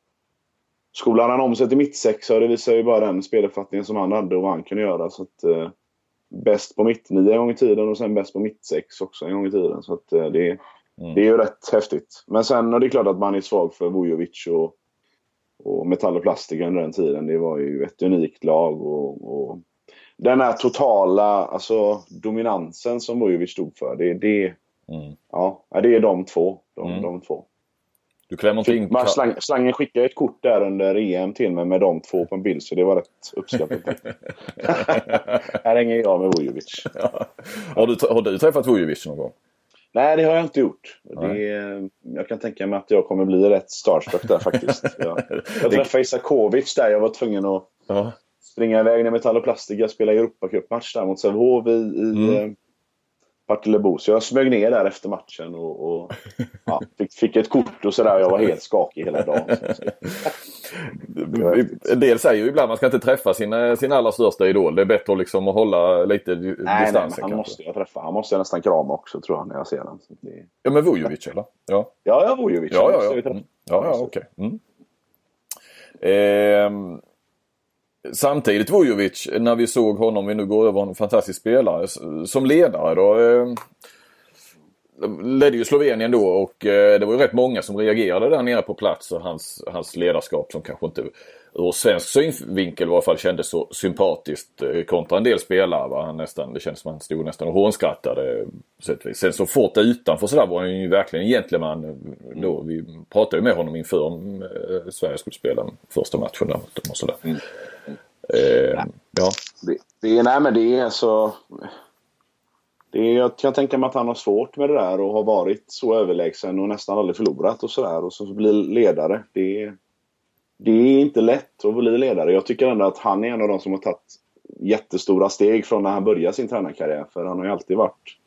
skolade han om sig till mittsexa och det visar ju bara den speluppfattningen som han hade och vad han kunde göra. Så att, eh, bäst på mittnia en gång i tiden och sen bäst på mittsex också en gång i tiden. Så att, eh, det, Mm. Det är ju rätt häftigt. Men sen och det är klart att man är svag för Vujovic och, och Metall och Plastic under den tiden. Det var ju ett unikt lag. och, och den här totala alltså, dominansen som Vujovic stod för. Det, det, mm. ja, det är de två. De, mm. de två. Du klämmer inte in... Slang, slangen skickade ett kort där under EM till mig med de två på en bild så det var rätt uppskattat. *laughs* här hänger jag med Vujovic. *laughs* Ja. Har, du, har du träffat Vujovic någon gång? Nej, det har jag inte gjort. Det, jag kan tänka mig att jag kommer bli rätt starstruck där faktiskt. *laughs* Jag, jag träffade Isakovic där. Jag var tvungen att ja. springa iväg när Metall och Plastica spelade Europacupmatch där mot Sävehof i, i mm. Partillebo. Så jag smög ner där efter matchen och, och *laughs* ja, fick, fick, ett kort och sådär. Jag var helt skakig hela dagen. *laughs* En del säger ju ibland att man ska inte träffa sin, sin allra största idol. Det är bättre liksom att hålla lite nej, distansen. Nej, han måste jag träffa. Han måste jag nästan krama också tror jag när jag ser honom. Det... Ja men Vujovic eller? Ja, ja, ja Vujovic. Ja, ja, ja. Mm. ja, ja okej. Okay. Mm. Eh, Samtidigt Vujovic, när vi såg honom, vi nu går över en fantastisk spelare, som ledare då. Eh, ledde ju Slovenien då och eh, det var ju rätt många som reagerade där nere på plats och hans, hans ledarskap som kanske inte ur svensk synvinkel i alla fall kändes så sympatiskt eh, kontra en del spelare. Va? Han nästan, det kändes som att han stod nästan och hånskrattade. Eh, Sen så fort utanför så där var han ju verkligen en gentleman. Eh, då, vi pratade ju med honom inför om eh, Sverige skulle spela första matchen där mot dem och sådär. Mm. Eh, ja. Det, det, nej men det är så... Det är, jag kan tänka mig att han har svårt med det där och har varit så överlägsen och nästan aldrig förlorat och sådär. Och så bli ledare. Det, det är inte lätt att bli ledare. Jag tycker ändå att han är en av de som har tagit jättestora steg från när han började sin tränarkarriär. För han har ju alltid varit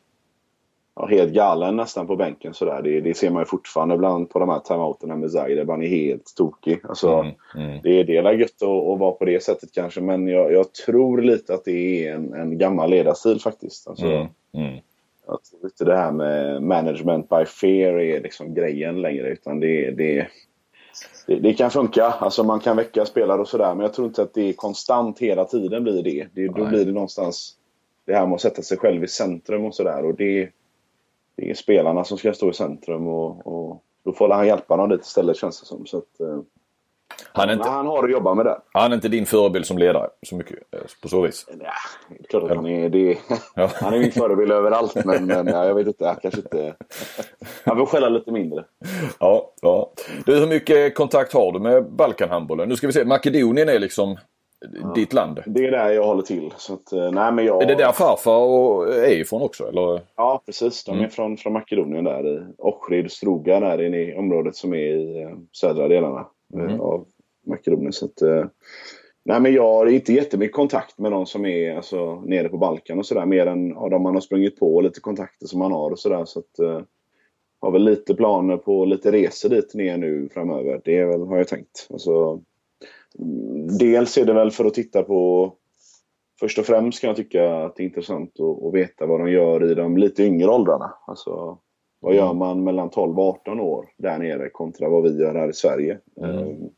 ja, helt galen nästan på bänken sådär. Det, det ser man ju fortfarande ibland på de här timeouterna med Zagreb. Han är helt tokig. Alltså, mm, mm. Det, det är gött att, att vara på det sättet kanske. Men jag, jag tror lite att det är en, en gammal ledarstil faktiskt. Alltså, mm, mm. Tror inte det här med management by fear är liksom grejen längre. Utan det, det, det, det, kan funka. Alltså man kan väcka spelare och sådär. Men jag tror inte att det är konstant hela tiden blir det. det då blir det någonstans det här med att sätta sig själv i centrum och sådär. Och det, det är spelarna som ska stå i centrum och, och då får han hjälpa dem lite istället känns det som. Så att, eh, han, är inte, han har att jobba med det. Han är inte din förebild som ledare så mycket eh, på så vis? Ja, klart att han är det. Ja. *laughs* Han är min förebild överallt men, men ja, jag vet inte. Jag kanske inte... Han får skälla lite mindre. Ja, ja. Du, hur mycket kontakt har du med Balkanhandbollen? Nu ska vi se. Makedonien är liksom ja. ditt land? Det är där jag håller till. Så att, eh, nej, men jag... Är det där farfar är ifrån också? Eller? Ja, precis. De är mm. från, från Makedonien där i Ohrid, Struga där inne i området som är i eh, södra delarna eh, mm. av Makedonien. Så att, nej, men jag har inte jättemycket kontakt med de som är alltså, nere på Balkan och sådär. Mer än ja, de man har sprungit på och lite kontakter som man har och sådär. Så att, har väl lite planer på lite resor dit ner nu framöver. Det är väl, har jag tänkt. Alltså, Dels är det väl för att titta på Först och främst kan jag tycka att det är intressant att, att veta vad de gör i de lite yngre åldrarna. Alltså, vad gör mm. man mellan 12 och 18 år där nere kontra vad vi gör här i Sverige? Mm. Ehm,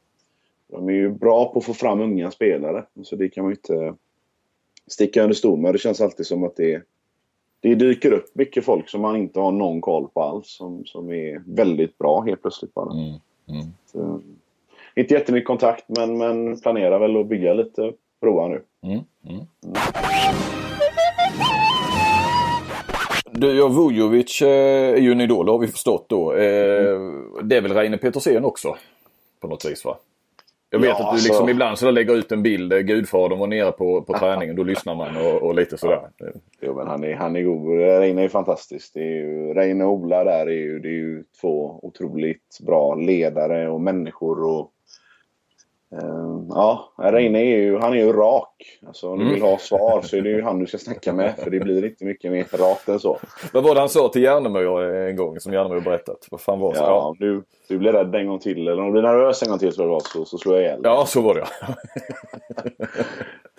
de är ju bra på att få fram unga spelare. Så det kan man ju inte sticka under stol med. Det känns alltid som att det, det dyker upp mycket folk som man inte har någon koll på alls. Som, som är väldigt bra helt plötsligt bara. Mm. Mm. Inte jättemycket kontakt men, men planerar väl att bygga lite broar nu. Mm. Mm. Du, ja, Vujovic eh, är ju en idol, har vi förstått då. Eh, det är väl Reine Petersen också? På något vis va? Jag vet ja, att du liksom alltså... ibland så lägger ut en bild, eh, gudfadern var nere på, på *laughs* träningen, då lyssnar man och, och lite sådär. Ja. Jo men han är, han är god. Reine är fantastisk. Det är ju, Reine och Ola där är ju, det är ju två otroligt bra ledare och människor och Uh, ja, Reine är ju, han är ju rak. Alltså, om du mm. vill ha svar så är det ju han du ska snacka med. För det blir inte mycket mer rakt än så. Vad var det han sa till Järnemyr en gång som Järnemyr berättat? Vad fan var det? Ja, om du, du blir rädd en gång till eller om du blir nervös en gång till så, så, så slår jag ihjäl Ja, så var det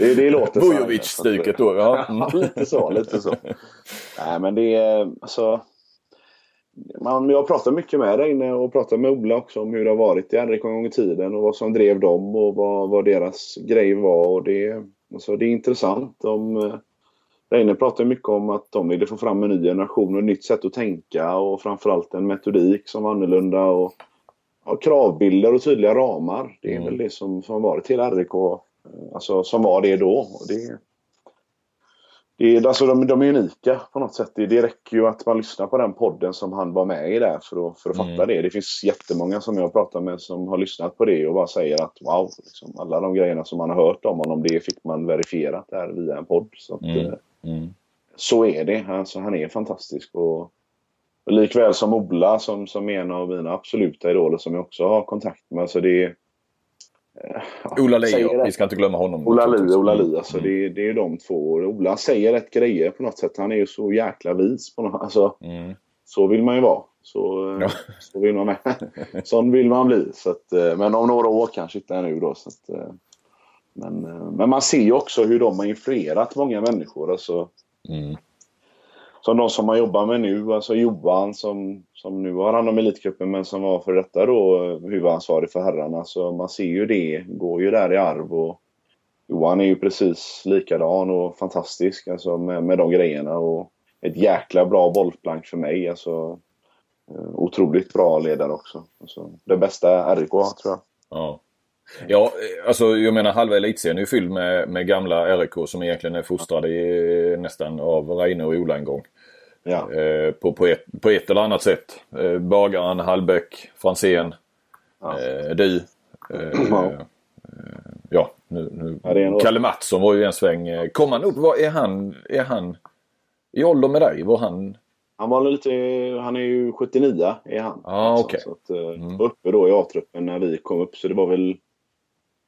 det, det låter så. Vujovic-stuket då. Ja. Mm. *laughs* ja, lite så. Lite så. *laughs* Nej, men det är alltså man, jag pratar mycket med dig inne och pratar med Ola också om hur det har varit i RIK en gång i tiden och vad som drev dem och vad, vad deras grej var. Och det, alltså det är intressant. De, Reine pratar mycket om att de ville få fram en ny generation och ett nytt sätt att tänka och framförallt en metodik som var annorlunda och ja, kravbilder och tydliga ramar. Det är Mm. väl det som, som har varit till RIK, eh, alltså som var det då. Och det, det är, alltså de, de är unika på något sätt. Det, det räcker ju att man lyssnar på den podden som han var med i där för att, för att fatta Mm. det. Det finns jättemånga som jag pratar med som har lyssnat på det och bara säger att wow, liksom, alla de grejerna som man har hört om honom, det fick man verifierat där via en podd. Så, att, Mm. eh, Mm. så är det. Alltså, han är fantastisk. Och, och likväl som Ola som, som är en av mina absoluta idoler som jag också har kontakt med. Så det ja, Ola säger Li, det. vi ska inte glömma honom. Ola naturligtvis. Ola Li. Mm. Alltså, Mm. det, det är de två. Ola säger rätt grejer på något sätt. Han är ju så jäkla vis. På något, alltså, Mm. så vill man ju vara. Så, eh, Ja. så vill man med. *laughs* Sån vill man bli. Så att, eh, men om några år kanske inte är nu då. Så att, eh, men, eh, men man ser ju också hur de har influerat många människor. Alltså, Mm som de som man jobbar med nu, alltså Johan som, som nu har hand om Elitcupen men som var för detta då eh, huvudansvarig för herrarna. Så man ser ju det, går ju där i arv och Johan är ju precis likadan och fantastisk alltså med, med de grejerna och ett jäkla bra bollplank för mig. Alltså, eh, otroligt bra ledare också. Alltså, det bästa RIK har, tror jag. Ja. Ja, eh, alltså jag menar halva elitserien är ju fylld med, med gamla RIK som egentligen är fostrade i, nästan av Reine och Ola en gång. Ja. Eh, på, på, ett, på ett eller annat sätt. Eh, Bagaren, Hallbäck, Franzén, Ja. eh, du. Eh, Ja. eh, ja, nu, nu. Ja, Kalle Mattsson var ju en sväng. eh, Kom han upp? Vad är han? Är han i ålder med dig? Var han? Han var lite, han är ju 79 är han. Ja, Alltså, okej. Så att, eh, Mm. var uppe då i A-truppen när vi kom upp så det var väl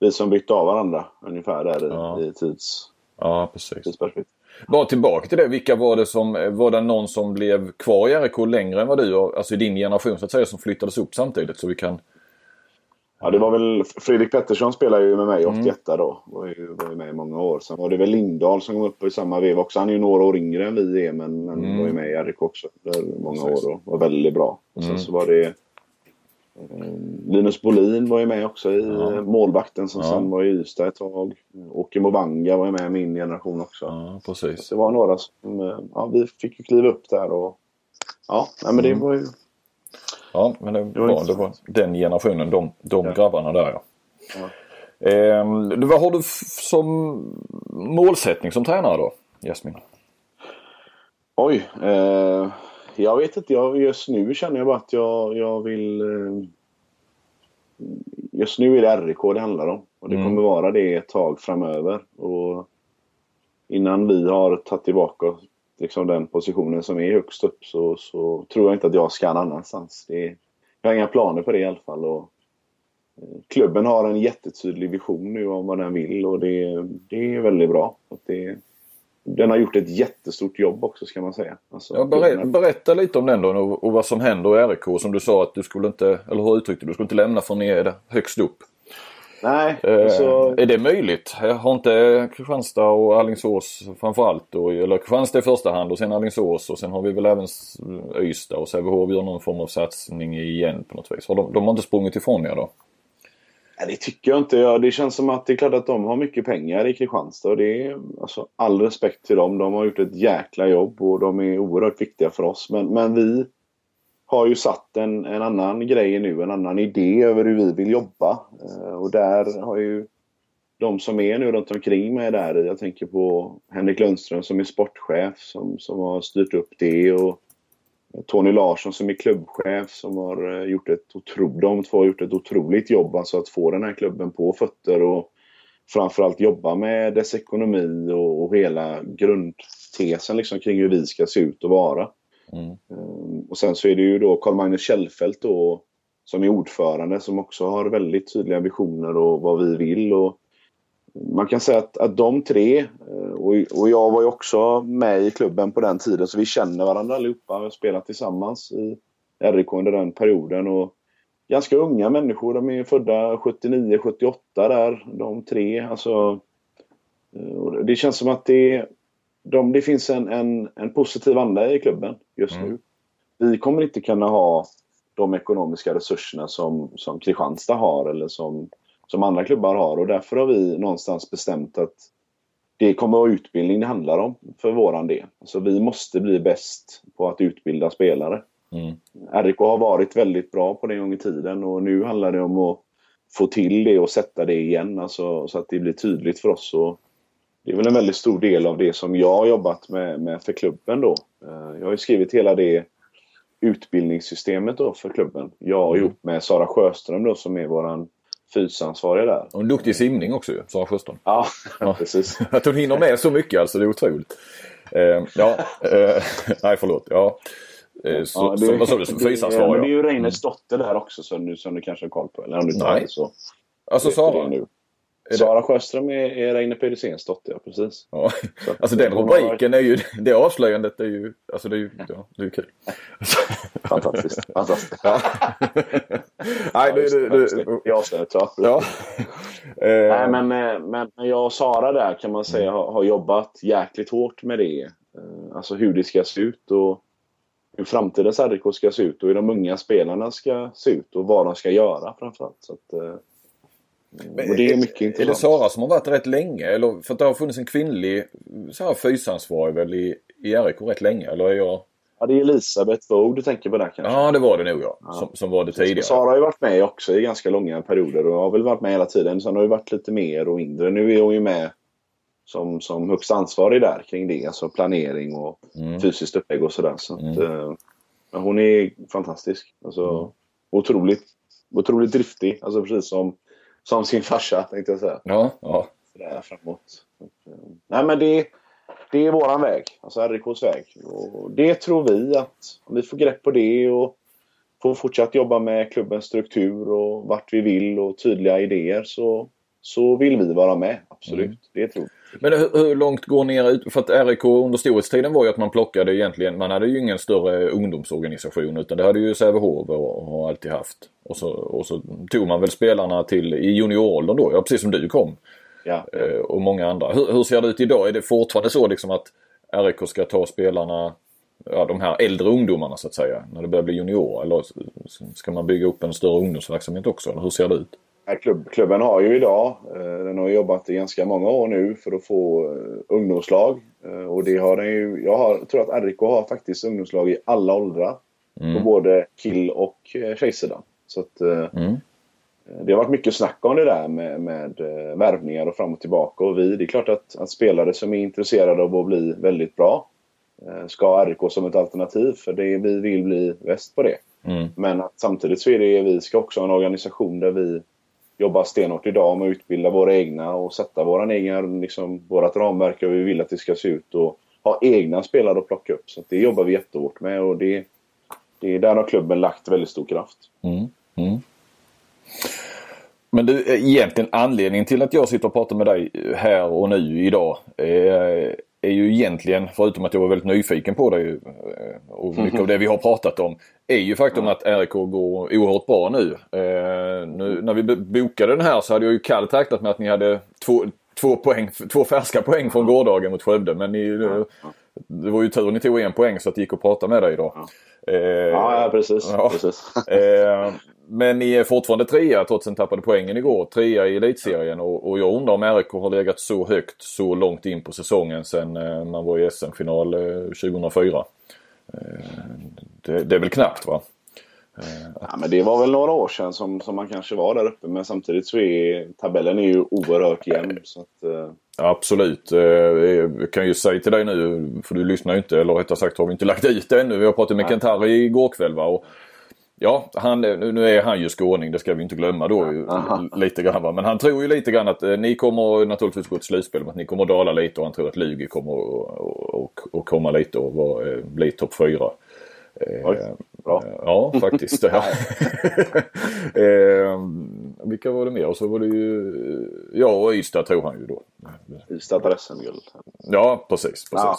vi som bytte av varandra ungefär där i, Ja. i tids, Ja, precis. tidsperspektiv. Bara tillbaka till det. Vilka var det som, var det någon som blev kvar i RIK längre än vad du, alltså i din generation så att säga, som flyttades upp samtidigt så vi kan... Ja, det var väl Fredrik Pettersson spelade ju med mig Mm. 81 då. Var ju, var ju med i många år. Sen var det väl Lindahl som kom upp i samma veva också. Han är ju några år yngre än vi är men, men Mm. var ju med i RIK också. Där många år och var väldigt bra. Och sen Mm. så var det Linus Bolin var ju med också i Ja. eh, målvakten som Ja. sen var i Ystad ett tag. Åke Mobanga var ju med i min generation också. Ja, Så precis. det var några som, eh, ja vi fick ju kliva upp där och ja, nej, men det Mm. var ju Ja, men det var var, det var den generationen, de, de Ja. grabbarna där ja. Ja. Ehm, du, vad har du som målsättning som tränare då, Jasmin? Oj. Eh, jag vet inte. Jag, just nu känner jag bara att jag, jag vill... Eh, just nu är det RIK det handlar om. Och det Mm. kommer vara det ett tag framöver. Och innan vi har tagit tillbaka liksom, den positionen som är högst upp så, så tror jag inte att jag ska annanstans. Det, jag har inga planer på det i alla fall. Och, eh, klubben har en jättetydlig vision nu om vad den vill och det, det är väldigt bra. Och det, den har gjort ett jättestort jobb också ska man säga. Alltså, Ja, berä, berätta lite om den då och, och vad som händer i RIK som du sa att du skulle inte, eller hur uttryckte du, du skulle inte lämna förrän ni är högst upp. Nej, Eh, alltså, Är det möjligt? Har inte Kristianstad och Alingsås framförallt då, eller Kristianstad i första hand och sen Alingsås och sen har vi väl även Ystad och Sävehof gör någon form av satsning igen på något vis. Har de, de har inte sprungit ifrån er då? Nej, det tycker jag inte. Ja, det känns som att det är klart att de har mycket pengar i Kristianstad. Och det är, alltså, all respekt till dem. De har gjort ett jäkla jobb och de är oerhört viktiga för oss. Men, men vi har ju satt en, en annan grej nu, en annan idé över hur vi vill jobba. Eh, och där har ju de som är nu runt omkring mig där. Jag tänker på Henrik Lundström som är sportchef som, som har styrt upp det. Och Tony Larsson som är klubbchef som har eh, gjort ett otroligt, de två har gjort ett otroligt jobb alltså att få den här klubben på fötter och framförallt jobba med dess ekonomi och, och hela grundtesen liksom kring hur vi ska se ut och vara. Mm. Ehm, Och sen så är det ju då Carl-Magnus Kjellfeldt då som är ordförande som också har väldigt tydliga visioner och vad vi vill. Och man kan säga att, att de tre, eh, och, och jag var ju också med i klubben på den tiden så vi känner varandra allihopa. Vi har spelat tillsammans i RIK under den perioden. Och ganska unga människor, de är födda 79, 78 där, de tre. Alltså, eh, det känns som att det, de, det finns en, en, en positiv anda i klubben just Mm. nu. Vi kommer inte kunna ha de ekonomiska resurserna som, som Kristianstad har eller som, som andra klubbar har och därför har vi någonstans bestämt att det kommer att vara utbildning det handlar om för våran del. Alltså vi måste bli bäst på att utbilda spelare. Mm. RIK har varit väldigt bra på det en gång i tiden och nu handlar det om att få till det och sätta det igen alltså, så att det blir tydligt för oss. Och det är väl en väldigt stor del av det som jag har jobbat med, med för klubben då. Eh, jag har ju skrivit hela det utbildningssystemet då för klubben. Jag mm. ihop med Sara Sjöström då som är våran fysansvariga där. Och en duktig simning också ju, Sara Sjöström. Ja, ja. *laughs* precis. *laughs* Att hon hinner med så mycket alltså, det är otroligt. Eh, ja, eh, *laughs* nej förlåt. Ja. Eh, så, ja, det, vad sa du? Fysansvarig? Det är ju Reines dotter där också som du, som du kanske har koll på. Eller om du nej. så. Alltså Sara? Nu. Sara Sjöström är, är Reine Pedersens dotter, ja precis. Ja. Alltså den rubriken är ju, det avslöjandet är ju, alltså det är ju, ja, det är ju kul. Fantastiskt. *laughs* Fantastiskt. Ja. *laughs* Nej, det, jag avslöjandet, ja. ja. *laughs* Nej, men, eh, men jag och Sara där kan man säga har, har jobbat jäkligt hårt med det. Eh, alltså hur det ska se ut och hur framtidens RIK ska se ut och hur de unga spelarna ska se ut och vad de ska göra framförallt. Så att, eh, men och det är mycket intressant. Är det Sara som har varit rätt länge? Eller, för att det har funnits en kvinnlig så här, fysansvarig väl i, i RIK rätt länge? Eller är jag... Ja, det är Elisabeth Våg du tänker på där kanske? Ja, det var det nog ja. ja. Som, som var det tidigare. Sara har ju varit med också i ganska långa perioder och har väl varit med hela tiden. Sen har det varit lite mer och mindre. Nu är hon ju med som, som högst ansvarig där kring det. Alltså planering och mm. fysiskt upplägg och sådär. Så att, mm. eh, hon är fantastisk. Alltså, mm. otroligt, otroligt driftig. Alltså precis som som sin farsa tänkte jag säga. Ja, ja. Sådär framåt. Nej men det, det är våran väg. Alltså RIKs väg. Och det tror vi att om vi får grepp på det och får fortsatt jobba med klubbens struktur och vart vi vill och tydliga idéer så, så vill vi vara med. Absolut, mm. det tror vi. Men hur, hur, långt går ner ut? För att RIK under storhetstiden var ju att man plockade egentligen, man hade ju ingen större ungdomsorganisation utan det hade ju Sävehof och har alltid haft. Och så, och så tog man väl spelarna till i junioråldern då, ja precis som du kom. Ja. Eh, och många andra. Hur, hur, ser det ut idag? Är det fortfarande så liksom att RIK ska ta spelarna, ja de här äldre ungdomarna så att säga, när det börjar bli junior? Eller ska man bygga upp en större ungdomsverksamhet också? Eller hur ser det ut? Klubb, klubben har ju idag, eh, den har jobbat i ganska många år nu för att få eh, ungdomslag. Eh, och det har den ju, jag har, tror att RIK har faktiskt ungdomslag i alla åldrar. Mm. På både kill och tjejsidan. Så att, mm. Det har varit mycket snack om det där med, med värvningar och fram och tillbaka. Och vi, det är klart att, att spelare som är intresserade av att bli väldigt bra ska ha RIK som ett alternativ. För det, vi vill bli bäst på det. Mm. Men att samtidigt så är det vi ska också ha en organisation där vi jobbar stenhårt idag med att utbilda våra egna och sätta våran egen, liksom, vårat ramverk och hur vi vill att det ska se ut och ha egna spelare att plocka upp. Så det jobbar vi jättehårt med och det, det, där har klubben lagt väldigt stor kraft. Mm. Mm. Men du, egentligen anledningen till att jag sitter och pratar med dig här och nu idag är, är ju egentligen, förutom att jag var väldigt nyfiken på dig eh, och mycket av det vi har pratat om, är ju faktum att RIK går oerhört bra nu. Eh, nu. När vi bokade den här så hade jag ju kallt räknat med att ni hade två, två, poäng, två färska poäng från gårdagen mot Skövde. Men ni, det var ju tur ni tog en poäng så att det gick att prata med dig idag. Eh, ja, precis. Ja. precis. Eh, men ni är fortfarande trea trots att ni tappade poängen igår. Trea i elitserien och, och jag undrar om RIK har legat så högt så långt in på säsongen sedan eh, man var i SM-final 2004. Det, det, är väl knappt va? Ja, men det var väl några år sedan som, som man kanske var där uppe men samtidigt så är tabellen är ju oerhört jämn. Så att, Absolut. Jag kan ju säga till dig nu, för du lyssnar ju inte, eller rättare sagt har vi inte lagt ut det ännu. Vi har pratat med Kentari igår kväll va. Och Ja, han, nu är han ju skåning, det ska vi inte glömma då Aha. lite grann. Men han tror ju lite grann att eh, ni kommer naturligtvis gå till slutspel, men att ni kommer dala lite och han tror att Lugi kommer att komma lite och var, eh, bli topp fyra. Oj, bra. Eh, ja, faktiskt. *laughs* *laughs* eh, vilka var det mer? Och så var det ju... Ja, och Ystad tror han ju då. Ystad tar SM-guld. Ja, precis. precis. Ja.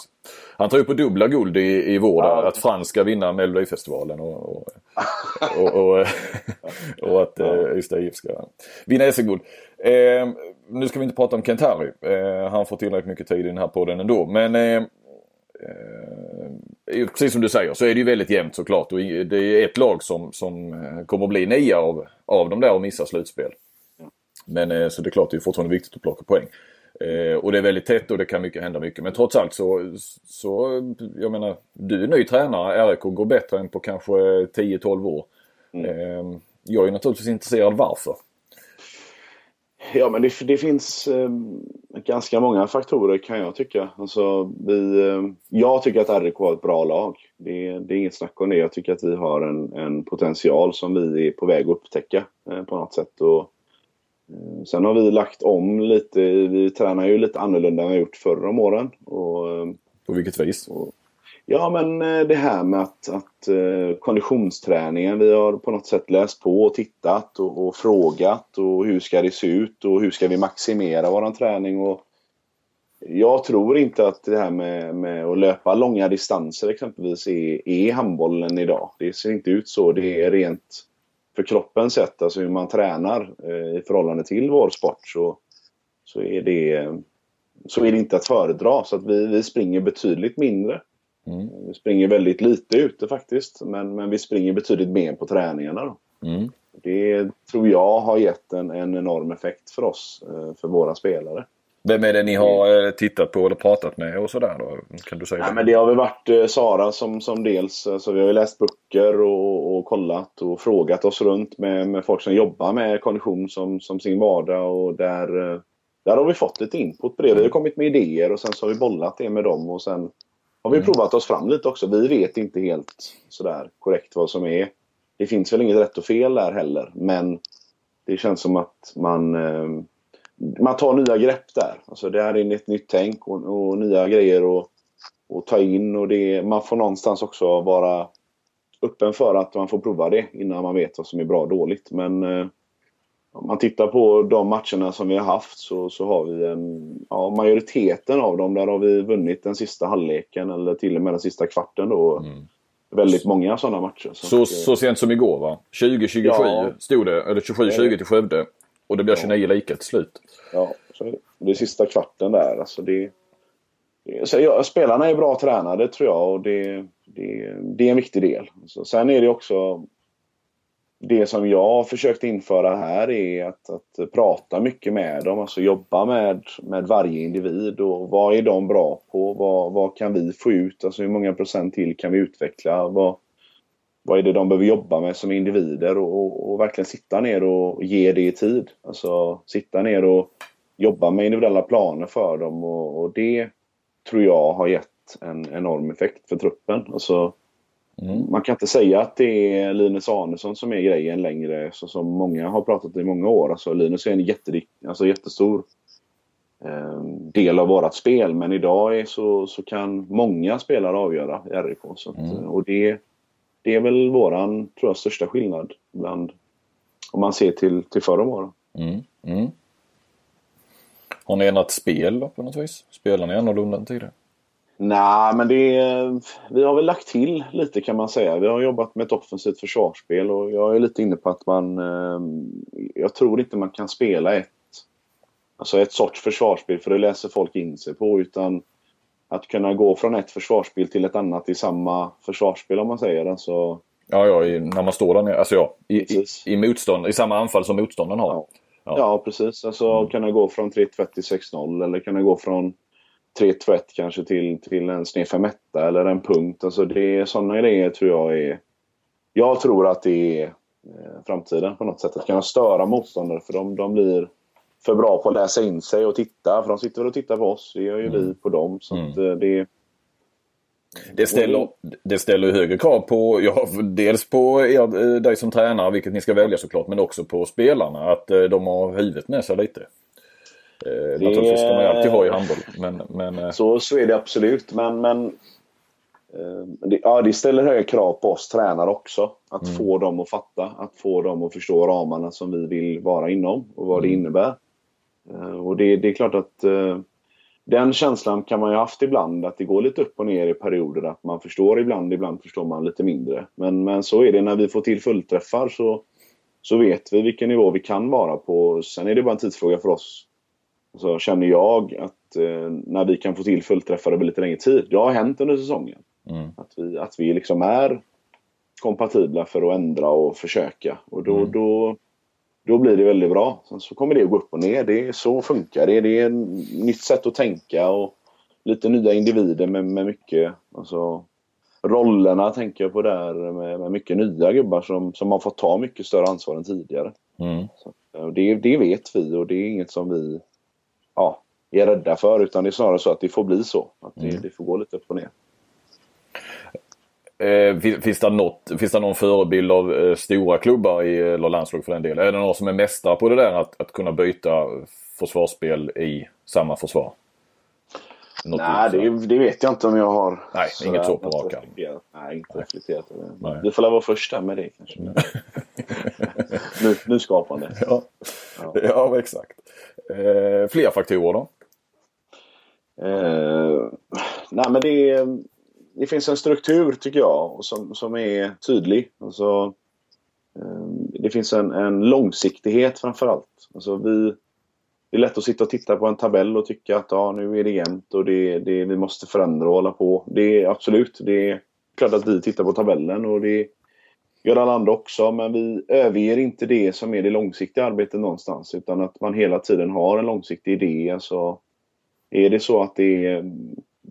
Han tror ju på dubbla guld i, i vår. Ja. Att Frans ska vinna Melodifestivalen och, och, *laughs* och, och, och att eh, Ystad IF ska vinna SM-guld. Eh, nu ska vi inte prata om Kent-Harry. Eh, han får tillräckligt mycket tid i den här podden ändå. Men Eh, precis som du säger så är det ju väldigt jämnt såklart och det är ett lag som, som eh, kommer att bli nia av, av de där och missa slutspel. Men eh, så det är klart det är fortfarande viktigt att plocka poäng. Eh, och det är väldigt tätt och det kan mycket, hända mycket. Men trots allt så, så jag menar, du är ny tränare. RIK går bättre än på kanske 10-12 år. Mm. Eh, jag är naturligtvis intresserad varför. Ja, men det, det finns eh, ganska många faktorer kan jag tycka. Alltså, vi, eh, jag tycker att RIK har ett bra lag. Det, det, är inget snack om det. Jag tycker att vi har en, en potential som vi är på väg att upptäcka eh, på något sätt. Och, eh, sen har vi lagt om lite. Vi tränar ju lite annorlunda än vi gjort förr om åren. Och, på vilket vis? Och, Ja, men eh, det här med att, att eh, konditionsträningen, vi har på något sätt läst på och tittat och, och, frågat och hur ska det se ut och hur ska vi maximera våran träning och jag tror inte att det här med, med att löpa långa distanser exempelvis är, är handbollen idag. Det ser inte ut så. Det är rent för kroppens sätt, alltså hur man tränar eh, i förhållande till vår sport så, så, är det, så är det inte att föredra. Så att vi, vi springer betydligt mindre. Mm. Vi springer väldigt lite ute faktiskt, men, men vi springer betydligt mer på träningarna. Mm. Det tror jag har gett en, en enorm effekt för oss, eh, för våra spelare. Vem är det ni har eh, tittat på eller pratat med och sådär då? Kan du säga Nej, det? Men det har väl varit eh, Sara som, som dels, alltså vi har ju läst böcker och, och kollat och frågat oss runt med, med folk som jobbar med kondition som, som sin vardag och där, där har vi fått lite input på det. Vi har kommit med idéer och sen så har vi bollat det med dem och sen har vi mm. provat oss fram lite också. Vi vet inte helt sådär korrekt vad som är. Det finns väl inget rätt och fel där heller, men det känns som att man, eh, man tar nya grepp där. Alltså det här är ett nytt tänk och, och nya grejer att, att ta in och det, man får någonstans också vara öppen för att man får prova det innan man vet vad som är bra och dåligt. Men eh, om man tittar på de matcherna som vi har haft så, så har vi en... Ja, majoriteten av dem, där har vi vunnit den sista halvleken eller till och med den sista kvarten då. Mm. Väldigt många sådana matcher. Så, så, så sent som igår va? 20-27 ja. stod det, eller 27-20 till Skövde. Och det blir 29 ja. lika till slut. Ja, så det är sista kvarten där. Alltså det, det, så ja, spelarna är bra tränade tror jag och det, det, det är en viktig del. Så sen är det också det som jag har försökt införa här är att, att prata mycket med dem, alltså jobba med, med varje individ och vad är de bra på? Vad, vad kan vi få ut? Alltså hur många procent till kan vi utveckla? Vad, vad är det de behöver jobba med som individer och, och, och verkligen sitta ner och ge det i tid. Alltså sitta ner och jobba med individuella planer för dem och, och det tror jag har gett en enorm effekt för truppen. Alltså, Mm. Man kan inte säga att det är Linus Arnesson som är grejen längre, så som många har pratat i många år. Alltså, Linus är en alltså, jättestor eh, del av vårt spel, men idag är så, så kan många spelare avgöra i RIK. Så att, mm. Och det, det är väl våran, tror jag, största skillnad bland, om man ser till, till förra året. Mm. Mm. Har ni ändrat spel då, på något vis? Spelar ni annorlunda än tidigare? Nej, men det vi har väl lagt till lite kan man säga. Vi har jobbat med ett offensivt försvarsspel och jag är lite inne på att man... Eh, jag tror inte man kan spela ett, alltså ett sorts försvarsspel för det läser folk in sig på utan att kunna gå från ett försvarsspel till ett annat i samma försvarsspel om man säger. Alltså, ja, ja, i, när man står där nere. Alltså ja, i, i, i, motstånd, i samma anfall som motståndaren har. Ja, ja. ja precis. Alltså mm. kunna gå från 3-1 till 6-0 eller kunna gå från 3-2-1 kanske till, till en 5 eller en punkt. Alltså det är sådana grejer tror jag är... Jag tror att det är eh, framtiden på något sätt. Att kunna störa motståndare för de, de blir för bra på att läsa in sig och titta. För de sitter väl och tittar på oss. Det gör ju mm. vi på dem. Så mm. Eh, det, det ställer, det ställer högre krav på, ja, dels på er, eh, dig som tränare, vilket ni ska välja såklart, men också på spelarna. Att de har huvudet med sig lite. Eh, det, naturligtvis ska man ju alltid ha i handboll. Men, men, eh, så, så är det absolut. Men, men eh, det, ja, det ställer höga krav på oss tränare också. Att mm. få dem att fatta. Att få dem att förstå ramarna som vi vill vara inom och vad mm. det innebär. Och det, det är klart att den känslan kan man ju haft ibland, att det går lite upp och ner i perioder. Att man förstår ibland, ibland förstår man lite mindre. Men, men så är det när vi får till fullträffar så, så vet vi vilken nivå vi kan vara på. Sen är det bara en tidsfråga för oss så känner jag att eh, när vi kan få till fullträffar över lite längre tid. Det har hänt under säsongen. Mm. Att, vi, att vi liksom är kompatibla för att ändra och försöka. Och då, mm. då, då blir det väldigt bra. Sen så kommer det att gå upp och ner. Det är, så funkar det. Det är ett nytt sätt att tänka och lite nya individer med, med mycket alltså, rollerna tänker jag på där med, med mycket nya gubbar som, som har fått ta mycket större ansvar än tidigare. Mm. Så, det, det vet vi och det är inget som vi ja, är rädda för utan det är snarare så att det får bli så. Att det, mm. det får gå lite upp och ner. Eh, finns, det något, finns det någon förebild av eh, stora klubbar i, eller landslag för den delen? Är det någon som är mästare på det där att, att kunna byta försvarsspel i samma försvar? Något Nej, det, det, vet jag inte om jag har. Nej, så inget så på rak arm. Nej, inte reflekterat över Du får väl vara första med det kanske. *laughs* nu, nyskapande. *laughs* Ja. Ja. ja, exakt. Eh, fler faktorer då? Eh, nej, men det, det finns en struktur tycker jag som, som är tydlig. Alltså, eh, det finns en, en långsiktighet framförallt. Alltså, vi, det är lätt att sitta och titta på en tabell och tycka att ja, nu är det jämnt och det, det, vi måste förändra och hålla på. Det är absolut, det är klart att vi tittar på tabellen och det gör alla andra också. Men vi överger inte det som är det långsiktiga arbetet någonstans utan att man hela tiden har en långsiktig idé. Alltså, är det så att det är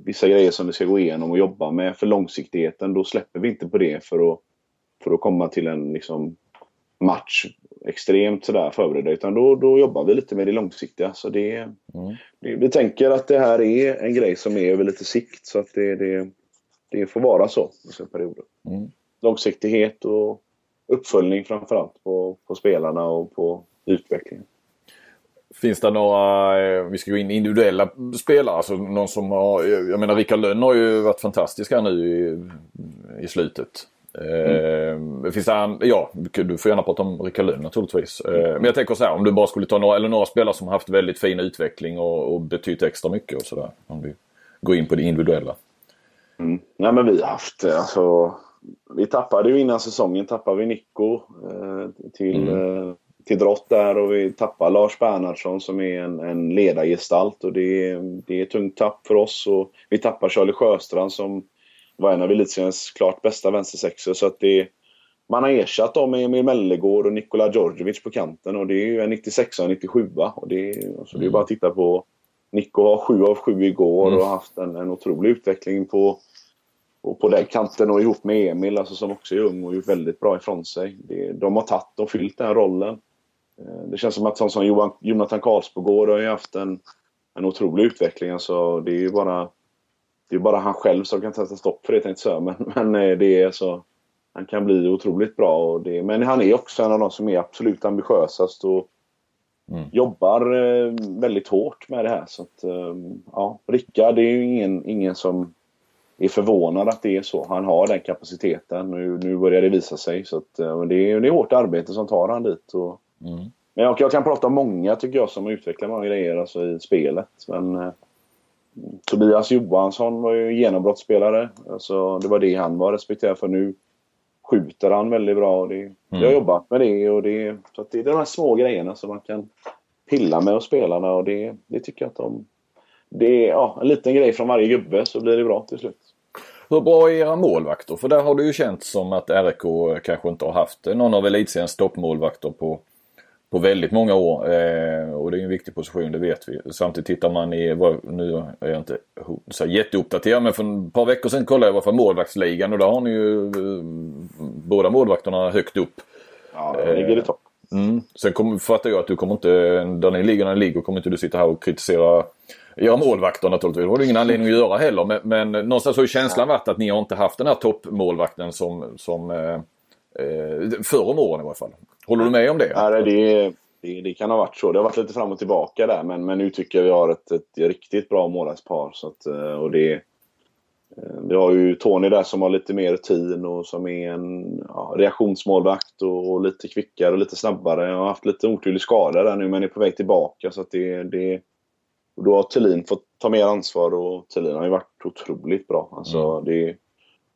vissa grejer som vi ska gå igenom och jobba med för långsiktigheten, då släpper vi inte på det för att, för att komma till en liksom, match extremt sådär förberedda utan då, då jobbar vi lite med det långsiktiga. Så det, mm. det, vi tänker att det här är en grej som är över lite sikt så att det, det, det får vara så i perioder. Mm. Långsiktighet och uppföljning framförallt på, på spelarna och på utvecklingen. Finns det några, eh, vi ska gå in individuella spelare, alltså någon som har, jag menar Rickard Lönn har ju varit fantastisk här nu i, i slutet. Mm. Eh, finns det, ja, du får gärna prata om Rickard Lönn naturligtvis. Eh, men jag tänker så här, om du bara skulle ta några, eller några spelare som haft väldigt fin utveckling och, och betytt extra mycket och sådär. Om vi går in på det individuella. Mm. Nej men vi har haft, alltså, vi tappade ju innan säsongen tappade vi Nico eh, till, mm. eh, till drott där och vi tappar Lars Bernhardsson som är en, en ledargestalt och det är, det är ett tungt tapp för oss. Och vi tappar Charlie Sjöstrand som var en av elitseriens klart bästa vänstersexor. Så att det, man har ersatt dem med Emil Mellegård och Nikola Djordjevic på kanten och det är ju en 96 och en 97 och det, alltså det är bara att titta på Nico har 7 av 7 igår mm. och har haft en, en otrolig utveckling på, på, på den kanten och ihop med Emil alltså, som också är ung och gjort väldigt bra ifrån sig. Det, de har tagit och fyllt den rollen. Eh, det känns som att sån som Johan, Jonathan Karlsbogård har ju haft en, en otrolig utveckling. Alltså, det är ju bara, det är bara han själv som kan sätta stopp för det tänkte jag men, men eh, det är så, han kan bli otroligt bra. Och det, men han är också en av de som är absolut ambitiösast och mm. jobbar eh, väldigt hårt med det här. Så att, ja, Rickard är ju ingen, ingen som är förvånad att det är så. Han har den kapaciteten. Nu, nu börjar det visa sig. Så att, det, är, det är hårt arbete som tar han dit. Och, Mm. Men jag, jag, kan prata om många tycker jag som har utvecklat många grejer alltså, i spelet. Men eh, Tobias Johansson var ju genombrottsspelare. Alltså, det var det han var respekterad för. Nu skjuter han väldigt bra. Det, mm. Jag har jobbat med det. Och det, så det är de här små grejerna som man kan pilla med och spelarna. Och det, det tycker jag att de... Det är ja, en liten grej från varje gubbe så blir det bra till slut. Hur bra är era målvakter? För där har det ju känts som att RIK kanske inte har haft någon av elitseriens toppmålvakter på på väldigt många år. Eh, och det är en viktig position, det vet vi. Samtidigt tittar man i, nu är jag inte så jätteuppdaterad men för ett par veckor sedan kollade jag varför målvaktsligan och där har ni ju eh, båda målvakterna högt upp. Ja, det ligger i topp. Mm. Sen kom, fattar jag att du kommer inte, där ni ligger när ni ligger, kommer inte du sitta här och kritisera era målvakter naturligtvis. Det har du ingen anledning att göra heller. Men, men någonstans har ju känslan varit att ni har inte haft den här toppmålvakten som, som eh, eh förr om åren i alla fall. Håller du med om det? Ja, det, det, det, kan ha varit så. Det har varit lite fram och tillbaka där men, men nu tycker jag vi har ett, ett riktigt bra målvaktspar. Så att, eh, och det, eh, vi har ju Tony där som har lite mer rutin och som är en ja, reaktionsmålvakt och, och, lite kvickare och lite snabbare. Jag har haft lite oturlig skada där nu men är på väg tillbaka. så att det, det och Då har Thulin fått ta mer ansvar och Thulin har ju varit otroligt bra. Alltså, mm. det,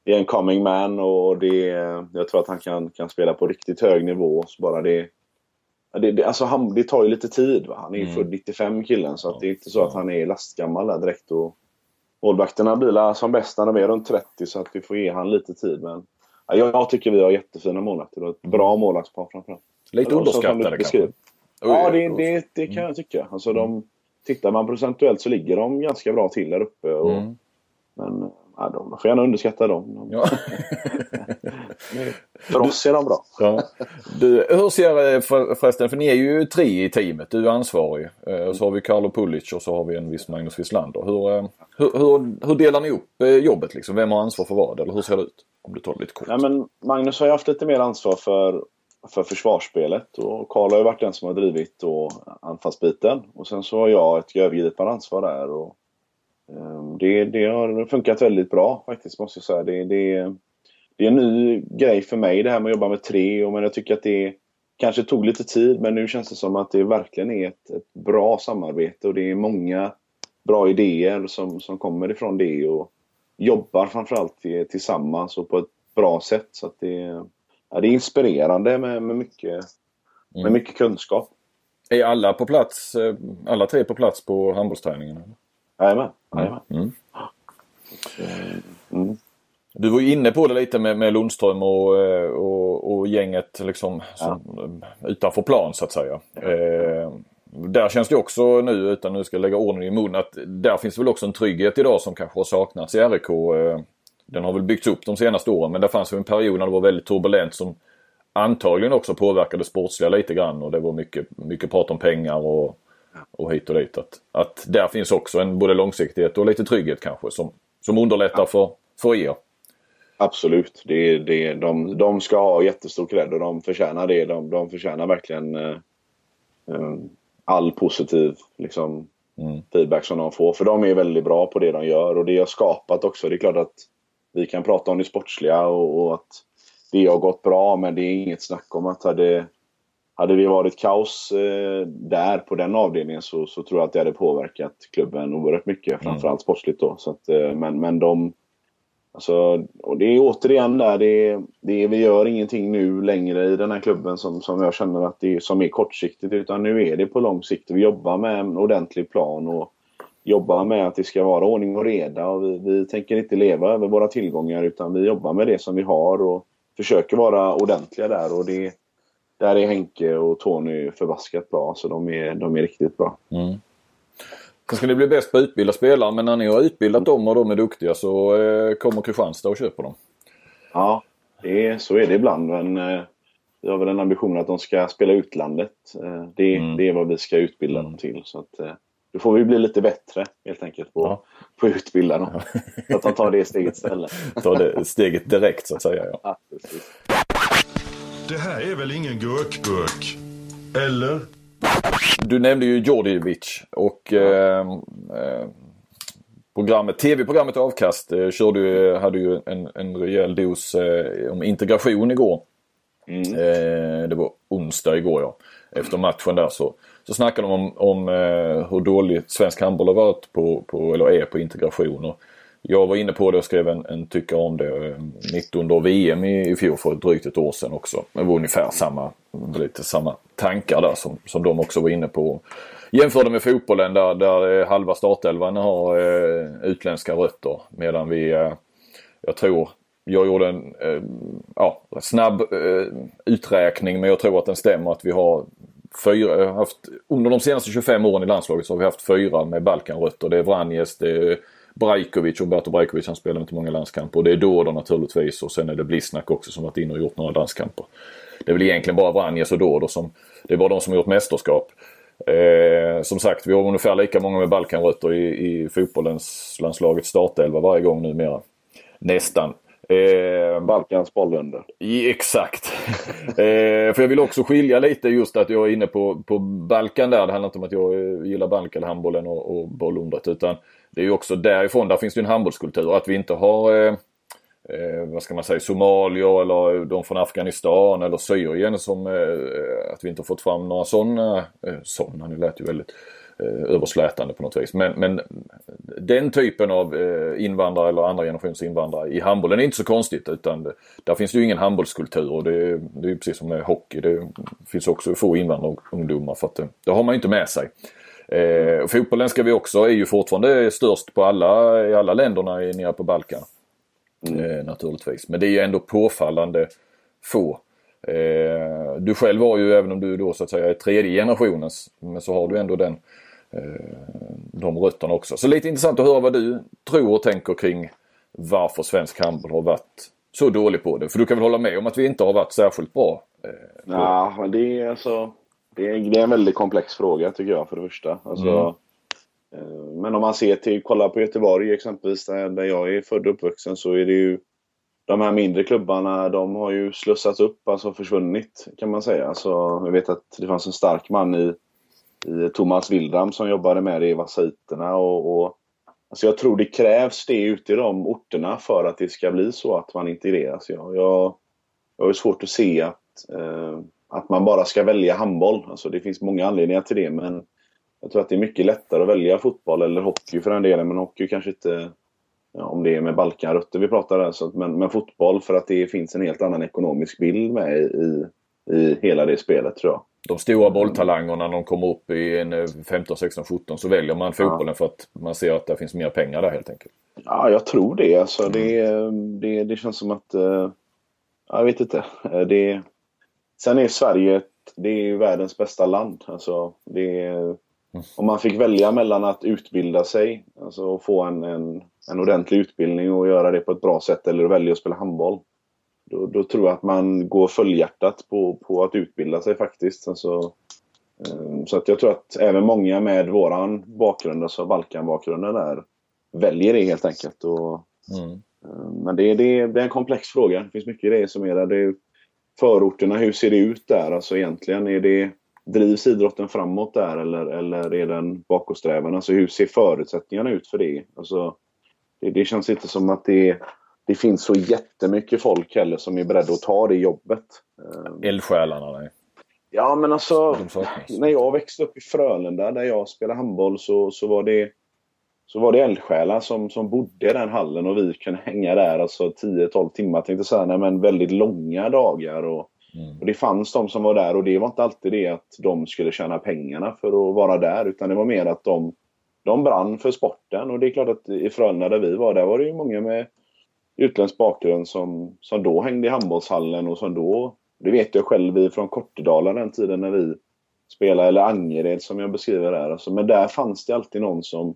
det är en coming man och det, jag tror att han kan, kan spela på riktigt hög nivå. Så bara det, det, det, alltså han, det tar ju lite tid. Va? Han är ju mm. född 95 killen så att det är inte så att han är lastgammal där direkt. Och målvakterna blir som bäst när de är runt 30 så att vi får ge han lite tid. Men ja, jag tycker vi har jättefina målvakter och ett bra målvaktspar framförallt. Lite underskattade kanske. Ja, det, det, det kan jag tycka. Alltså, de, tittar man procentuellt så ligger de ganska bra till där uppe. Och, Mm. Men ja, de får gärna underskatta dem. De, Ja. *laughs* För oss är de bra. Ja. Du, hur ser eh, för, förresten, för ni är ju tre i teamet. Du är ansvarig. Eh, och så har vi Carlo Pulic och så har vi en viss Magnus Wislander. Hur, eh, hur, hur, hur delar ni upp eh, jobbet liksom? Vem har ansvar för vad? Eller hur ser det ut? Om du tar det lite kort. Nej, men Magnus har ju haft lite mer ansvar för, för försvarsspelet och Karl har ju varit den som har drivit och anfallsbiten. Och sen så har jag ett övergripande ansvar där. Och, eh, det, det har funkat väldigt bra faktiskt måste jag säga. Det, det, det är en ny grej för mig det här med att jobba med tre. Och men jag tycker att det kanske tog lite tid men nu känns det som att det verkligen är ett, ett bra samarbete och det är många bra idéer som, som kommer ifrån det. Och, jobbar framförallt tillsammans och på ett bra sätt. Så att det, ja, det är inspirerande med, med, mycket, med Mm. mycket kunskap. Är alla på plats, eh, alla tre på plats på handbollsträningen? eller? Jajamän. Mm. Mm. Du var ju inne på det lite med, med Lundström och, eh, och, och gänget liksom som, eh, utanför plan så att säga. Eh, där känns det också nu, utan nu ska jag lägga orden i mun, att där finns väl också en trygghet idag som kanske har saknats i RIK. Eh, den har väl byggts upp de senaste åren men det fanns ju en period när det var väldigt turbulent som antagligen också påverkade sportsliga lite grann och det var mycket, mycket prat om pengar och, och hit och dit. Att, att där finns också en både långsiktighet och lite trygghet kanske som, som underlättar för, för er. Absolut. Det, det, de, de ska ha jättestor cred och de förtjänar det. De, de förtjänar verkligen eh, eh, all positiv liksom, Mm. feedback som de får. För de är väldigt bra på det de gör och det har skapat också. Det är klart att vi kan prata om det sportsliga och, och att det har gått bra men det är inget snack om att hade, hade det varit kaos eh, där på den avdelningen så, så tror jag att det hade påverkat klubben oerhört mycket. Framförallt sportsligt då. Så att, eh, men, men de Alltså, och det är återigen där, det är, det är, vi gör ingenting nu längre i den här klubben som, som jag känner att det är, som är kortsiktigt. Utan nu är det på lång sikt. Vi jobbar med en ordentlig plan och jobbar med att det ska vara ordning och reda. Och vi, vi tänker inte leva över våra tillgångar utan vi jobbar med det som vi har och försöker vara ordentliga där. Och det, där är Henke och Tony förbaskat bra. Så de är, de är riktigt bra. Mm. Sen ska ni bli bäst på att utbilda spelare men när ni har utbildat dem och de är duktiga så eh, kommer Kristianstad och köper dem. Ja, det är, så är det ibland. Men eh, vi har väl en ambition att de ska spela utlandet. Eh, det, Mm. det är vad vi ska utbilda dem till. Så att, eh, då får vi bli lite bättre helt enkelt på, Ja. på att utbilda dem. Så att de tar det steget istället. *laughs* Ta det steget direkt så att säga. Ja. Ja. Det här är väl ingen gurkburk? Eller? Du nämnde ju Djordjevic och eh, eh, programmet, tv-programmet Avkast eh, körde hade ju en, en rejäl dos eh, om integration igår. Mm. Eh, det var onsdag igår ja. Efter matchen där så, så snackade de om, om eh, hur dåligt svensk handboll har varit på, på, eller är på integration. Och jag var inne på det och skrev en, en tycka om det eh, mitt under VM i, i fjol för drygt ett år sedan också. Det var ungefär samma, lite samma tankar där som, som de också var inne på. Jämförde med fotbollen där, där eh, halva startelvan har eh, utländska rötter medan vi eh, jag tror, jag gjorde en eh, ja, snabb eh, uträkning men jag tror att den stämmer att vi har fyra, haft, under de senaste 25 åren i landslaget så har vi haft fyra med Balkanrötter. Det är Vranjes, det är Brajkovic, Roberto Brajkovic han spelar inte många landskamper. Och det är Dodor naturligtvis och sen är det Blisnak också som varit inne och gjort några landskamper. Det är väl egentligen bara Vranjes och Dodor som, det är bara de som har gjort mästerskap. Eh, som sagt, vi har ungefär lika många med Balkanrötter i, i fotbollens landslagets startelva varje gång numera. Nästan. Eh, Balkans bollunder. Exakt. eh, för jag vill också skilja lite just att jag är inne på, på Balkan där. Det handlar inte om att jag eh, gillar Balkan, handbollen och, och bollundret. Utan det är ju också därifrån, där finns det ju en handbollskultur. Att vi inte har, eh, eh, vad ska man säga, somalier eller de från Afghanistan eller Syrien som, eh, att vi inte har fått fram några sådana, eh, sådana, nu lät ju väldigt eh, överslätande på något vis. Men, men den typen av eh, invandrare eller andra generations invandrare i handbollen är inte så konstigt utan det, där finns det ju ingen handbollskultur och det, det är precis som med hockey. Det finns också få invandrarungdomar för att det, det har man ju inte med sig. Eh, fotbollen ska vi också, är ju fortfarande störst på alla, i alla länderna i- nere på Balkan. Eh, naturligtvis. Men det är ju ändå påfallande få. Eh, du själv har ju, även om du då så att säga är tredje generationens, men så har du ändå den, de rötterna också. Så lite intressant att höra vad du tror och tänker kring varför svensk handboll har varit så dålig på det. För du kan väl hålla med om att vi inte har varit särskilt bra? Ja, men det är alltså det är, det är en väldigt komplex fråga tycker jag för det första. Alltså, mm. Men om man ser till, kolla på Göteborg exempelvis där, där jag är född och uppvuxen så är det ju de här mindre klubbarna de har ju slussats upp, alltså försvunnit kan man säga. Alltså, jag vet att det fanns en stark man i Thomas Wildram som jobbade med det i Vasaiterna och, och Alltså jag tror det krävs det ute i de orterna för att det ska bli så att man integreras. Jag, jag, jag har svårt att se att, eh, att man bara ska välja handboll. Alltså det finns många anledningar till det men jag tror att det är mycket lättare att välja fotboll eller hockey för den delen. Men hockey kanske inte, ja, om det är med Balkanrötter vi pratar där, så, men, men fotboll för att det finns en helt annan ekonomisk bild med i, i hela det spelet tror jag. De stora bolltalangerna när de kommer upp i en 15, 16, 17 så väljer man fotbollen ja. för att man ser att det finns mer pengar där helt enkelt. Ja, jag tror det. Alltså, det, det, det känns som att... Uh, jag vet inte. Det, sen är Sverige det är världens bästa land. Alltså, det är, mm. Om man fick välja mellan att utbilda sig alltså, och få en, en, en ordentlig utbildning och göra det på ett bra sätt eller välja att spela handboll då, då, tror jag att man går fullhjärtat på, på att utbilda sig faktiskt. Alltså, så att jag tror att även många med våran bakgrund, alltså Balkan-bakgrunden där, väljer det helt enkelt. Och, mm. Men det, det, det, är en komplex fråga. Det finns mycket i det som är där. Det är förorterna, hur ser det ut där? Alltså egentligen, är det, drivs idrotten framåt där eller, eller är den bakåtsträvande? Alltså hur ser förutsättningarna ut för det? Alltså, det, det känns inte som att det det finns så jättemycket folk heller som är beredda att ta det jobbet. Eldsjälarna? Nej. Ja, men alltså när jag växte upp i Frölunda där jag spelade handboll så, så var det så var det eldsjälar som, som bodde i den hallen och vi kunde hänga där alltså 10-12 timmar tänkte säga, nej, men väldigt långa dagar. Och, mm. och Det fanns de som var där och det var inte alltid det att de skulle tjäna pengarna för att vara där utan det var mer att de, de brann för sporten och det är klart att i Frölunda där vi var där var det ju många med utländsk bakgrund som, som då hängde i handbollshallen och som då, det vet jag själv från Kortedala den tiden när vi spelade, eller Angered som jag beskriver där. Alltså, men där fanns det alltid någon som,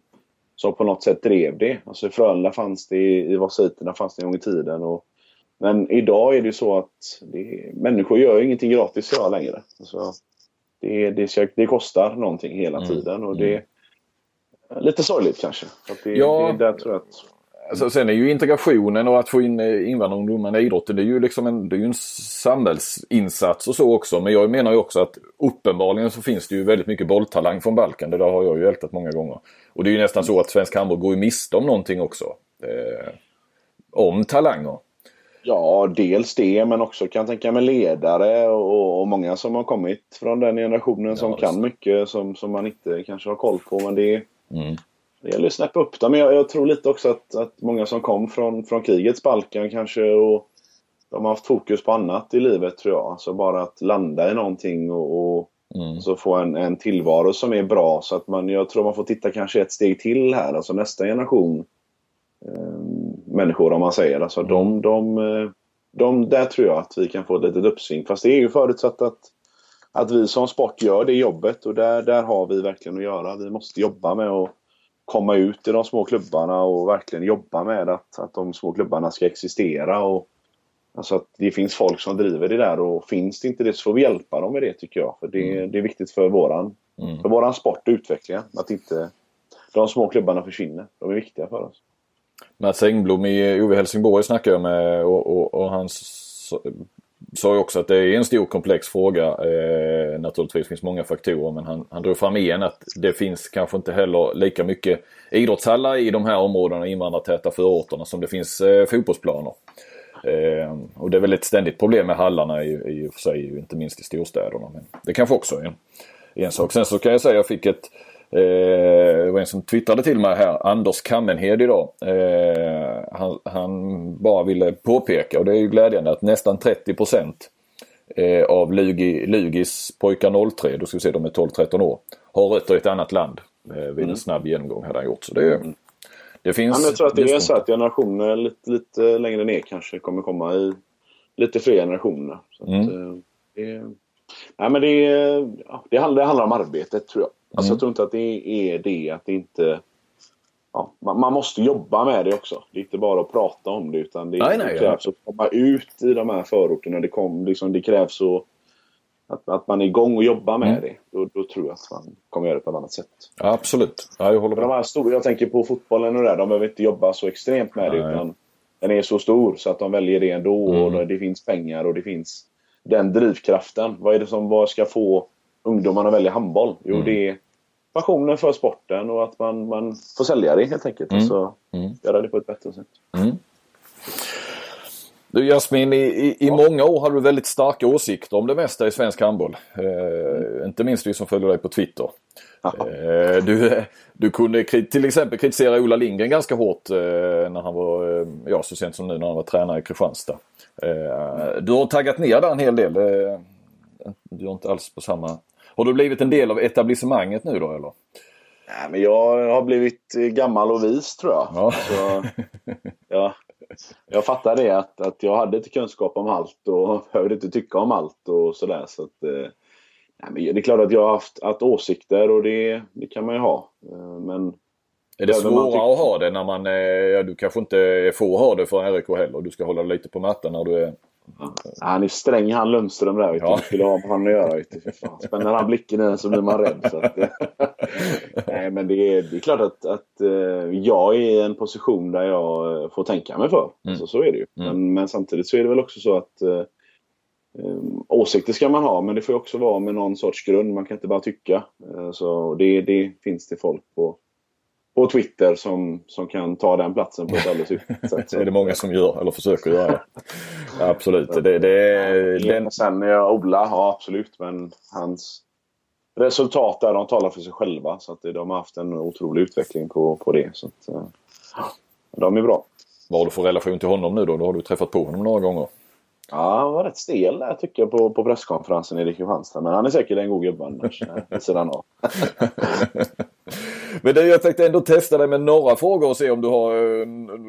som på något sätt drev det. Alltså i Frölunda fanns det, i Vasiterna fanns det en gång i tiden. Och, men idag är det så att det, människor gör ju ingenting gratis idag längre. Alltså, det, det, det kostar någonting hela mm. tiden och det är lite sorgligt kanske. Det, ja, det, där tror jag att Alltså, sen är ju integrationen och att få in eh, invandrarungdomarna i idrotten det är ju liksom en, det är en samhällsinsats och så också. Men jag menar ju också att uppenbarligen så finns det ju väldigt mycket bolltalang från Balkan. Det där har jag ju ältat många gånger. Och det är ju nästan så att svensk handboll går i miste om någonting också. Eh, om talanger. Ja, dels det men också kan jag tänka mig ledare och, och många som har kommit från den generationen ja, som kan mycket som, som man inte kanske har koll på. Men det, mm det gäller att snäppa upp dem. Men jag, jag, tror lite också att, att många som kom från, från krigets Balkan kanske och de har haft fokus på annat i livet tror jag. Alltså bara att landa i någonting och, och mm. så få en, en tillvaro som är bra. Så att man, jag tror man får titta kanske ett steg till här. Alltså nästa generation eh, människor om man säger. Alltså mm. de, de, eh, de, där tror jag att vi kan få ett litet uppsving. Fast det är ju förutsatt att, att vi som sport gör det jobbet och där, där har vi verkligen att göra. Vi måste jobba med att komma ut i de små klubbarna och verkligen jobba med att, att de små klubbarna ska existera. Och, alltså att det finns folk som driver det där och finns det inte det så får vi hjälpa dem med det tycker jag. För det, mm. det är viktigt för våran, mm. för våran sport och utveckling att inte de små klubbarna försvinner. De är viktiga för oss. Mats Engblom i OV Helsingborg snackar jag med och, och, och han sa ju också att det är en stor komplex fråga. Eh, naturligtvis finns många faktorer men han, han drog fram igen att det finns kanske inte heller lika mycket idrottshallar i de här områdena, invandrartäta förorterna, som det finns eh, fotbollsplaner. Eh, och det är väl ett ständigt problem med hallarna i, i och för sig, inte minst i storstäderna. Men det kanske också är en, en sak. Sen så kan jag säga att jag fick ett det var en som twittrade till mig här, Anders Kammenhed idag. Eh, han, han, bara ville påpeka och det är ju glädjande att nästan 30 eh, av Lugi, Lugis pojkar 03, då ska vi se de är 12-13 år, har rötter i ett annat land. Eh, vid en mm. snabb genomgång hade han gjort. Så det, det finns... Ja, jag tror att det är så att generationer lite, lite längre ner kanske kommer komma i lite fler generationer. Så att, mm. det, Nej, men det, ja, det, handlar, det handlar om arbetet tror jag. Alltså, mm. Jag tror inte att det är det att det inte... Ja, man, man, måste jobba med det också. Det är inte bara att prata om det utan det, nej, nej, det krävs ja. att komma ut i de här förorterna. Det, kom, liksom, det krävs att, att, att, man är igång och jobbar med mm. det. Då, då, tror jag att man kommer göra det på ett annat sätt. Ja, absolut. Ja, jag håller med. De här stora, jag tänker på fotbollen och det. De behöver inte jobba så extremt med det. Utan den är så stor så att de väljer det ändå. Mm. Och det finns pengar och det finns den drivkraften. Vad är det som vad ska få ungdomarna välja handboll? Jo, mm. det är passionen för sporten och att man, man får sälja det helt enkelt. Mm. Och så mm. göra det på ett bättre sätt. Mm. Du Jasmin, i, i, i många år har du väldigt starka åsikter om det mesta i svensk handboll. Eh, inte minst vi som följer dig på Twitter. Eh, du, du kunde till exempel kritisera Ola Lindgren ganska hårt eh, när han var, eh, ja så sent som nu när han var tränare i Kristianstad. Eh, du har taggat ner där en hel del. Eh, du är inte alls på samma... Har du blivit en del av etablissemanget nu då eller? Nej, men jag har blivit gammal och vis tror jag. Ja. Så, ja, jag fattar det att, att jag hade inte kunskap om allt och *laughs* behövde inte tycka om allt och sådär. Så att, eh, nej, men det är klart att jag har haft, haft åsikter och det, det kan man ju ha. Eh, men är det svårare att ha det när man, ja, du kanske inte får ha det för RIK heller. Du ska hålla lite på mattan när du är han är sträng han Lundström där. Ja. skulle ha med honom att göra. Spänner han blicken i så blir man rädd. Så att, nej, men det är, det är klart att, att uh, jag är i en position där jag uh, får tänka mig för. Mm. Alltså, så är det ju. Mm. Men, men, samtidigt så är det väl också så att uh, um, åsikter ska man ha men det får också vara med någon sorts grund. Man kan inte bara tycka. så det, det finns det folk på på Twitter som, som kan ta den platsen på ett alldeles *laughs* utmärkt sätt. det är det många som gör, eller försöker göra. absolut. Det, det, ja, den... Sen ja, Ola, ja absolut. Men hans resultat där, de talar för sig själva. Så att de har haft en otrolig utveckling på, på det. Så att, de är bra. Vad har du för relation till honom nu då? Då har du träffat på honom några gånger. Ja, han var rätt stel där tycker jag på, på presskonferensen i Kristianstad. Men han är säkert en god gubbe annars, vid sidan av. *laughs* Men det, jag tänkte ändå testa dig med några frågor och se om du har eh,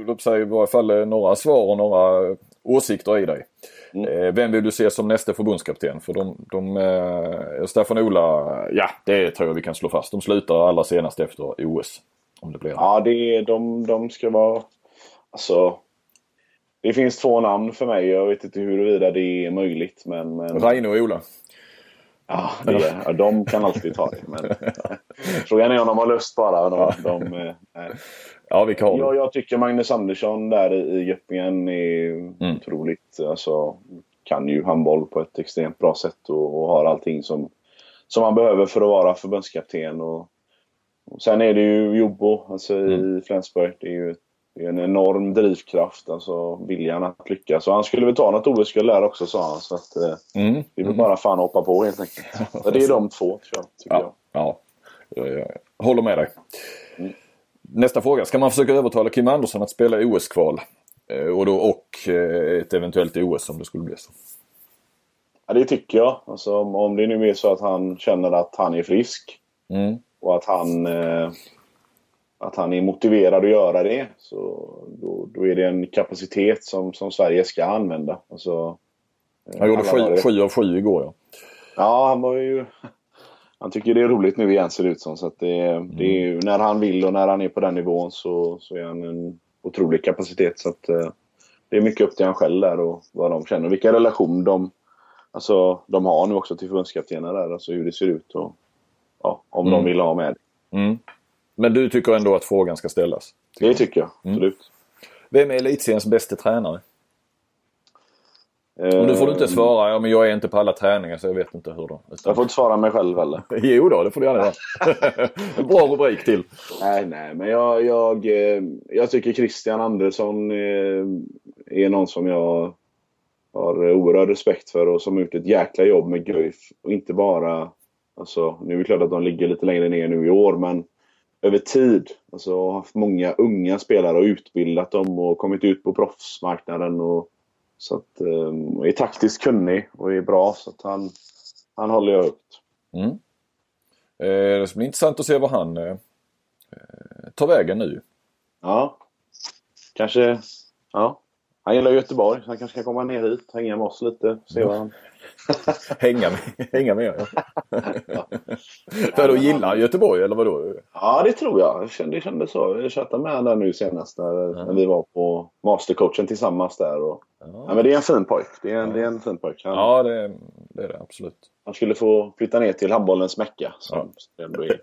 låt säga, i varje fall eh, några svar och några åsikter i dig. Mm. Eh, vem vill du se som nästa förbundskapten? För de, de eh, Staffan Ola, ja det tror jag vi kan slå fast. De slutar allra senast efter OS. Om det blir. Ja, det, de, de ska vara... Alltså, det finns två namn för mig. Jag vet inte huruvida det är möjligt. Men, men... Reine och Ola. Ja, det, ja, de kan alltid ta det. Men, frågan är om de har lust bara. De, de, eh, ja, vi kan jag, jag tycker Magnus Andersson där i Göppingen är mm. otroligt. Alltså, kan ju handboll på ett extremt bra sätt och, och har allting som, som man behöver för att vara förbundskapten. Och, och sen är det ju Jobbo alltså mm. i Flensburg. Det är ju ett det är en enorm drivkraft, alltså viljan att lyckas. Så han skulle väl ta något OS-guld där också sa han. Så att, eh, mm. Vi vill mm. bara fan hoppa på helt enkelt. *laughs* Så det är de två. Tycker ja, jag. Ja, jag, jag håller med dig. Mm. Nästa fråga. Ska man försöka övertala Kim Andersson att spela OS-kval? Eh, och, då, och eh, ett eventuellt OS om det skulle bli så? Ja, det tycker jag. Alltså, om det nu är så att han känner att han är frisk. Mm. Och att han eh, att han är motiverad att göra det. Så då, då är det en kapacitet som, som Sverige ska använda. Alltså, han gjorde sju, av sju igår ja. Ja, han var ju... *laughs* Han tycker det är roligt nu igen ser det ut som. Så att det, mm. det ju, när han vill och när han är på den nivån så, så är han en otrolig kapacitet. Så att, eh, det är mycket upp till han själv där och vad de känner. Vilka relation de, alltså, de har nu också till förbundskaptenerna där. Alltså hur det ser ut och ja, om mm. de vill ha med. Mm. Men du tycker ändå att frågan ska ställas? Tycker det tycker jag, mm. absolut. Vem är elitseriens bästa tränare? Och nu får du inte svara, ja men jag är inte på alla träningar så jag vet inte hur då. Utan... Jag får inte svara mig själv heller. *laughs* jo då, det får du gärna göra. *laughs* en bra rubrik till. Nej, nej, men jag, jag, eh, jag tycker Christian Andersson är, är någon som jag har oerhörd respekt för och som har gjort ett jäkla jobb med Guif. Och inte bara, alltså nu är det klart att de ligger lite längre ner nu i år men över tid. Alltså haft många unga spelare och utbildat dem och kommit ut på proffsmarknaden. Och, så att, um, är taktiskt kunnig och är bra så att han, han håller jag högt. Mm. Eh, det ska bli intressant att se vad han eh, tar vägen nu. Ja. Kanske, ja. Han gillar Göteborg, så han kanske ska komma ner hit, hänga med oss lite, se vad han... *laughs* hänga med, hänga med ja. *laughs* För då gillar han Göteborg eller vadå? Ja, det tror jag. Det kändes så. Jag chattade med honom nu senast när, ja. när vi var på mastercoachen tillsammans där. Och, ja. ja. men det är en fin pojk. Det är en, ja. det är en fin pojk. Han, ja, det, det, är det absolut. Han skulle få flytta ner till handbollens mecka. Som ja. ändå är,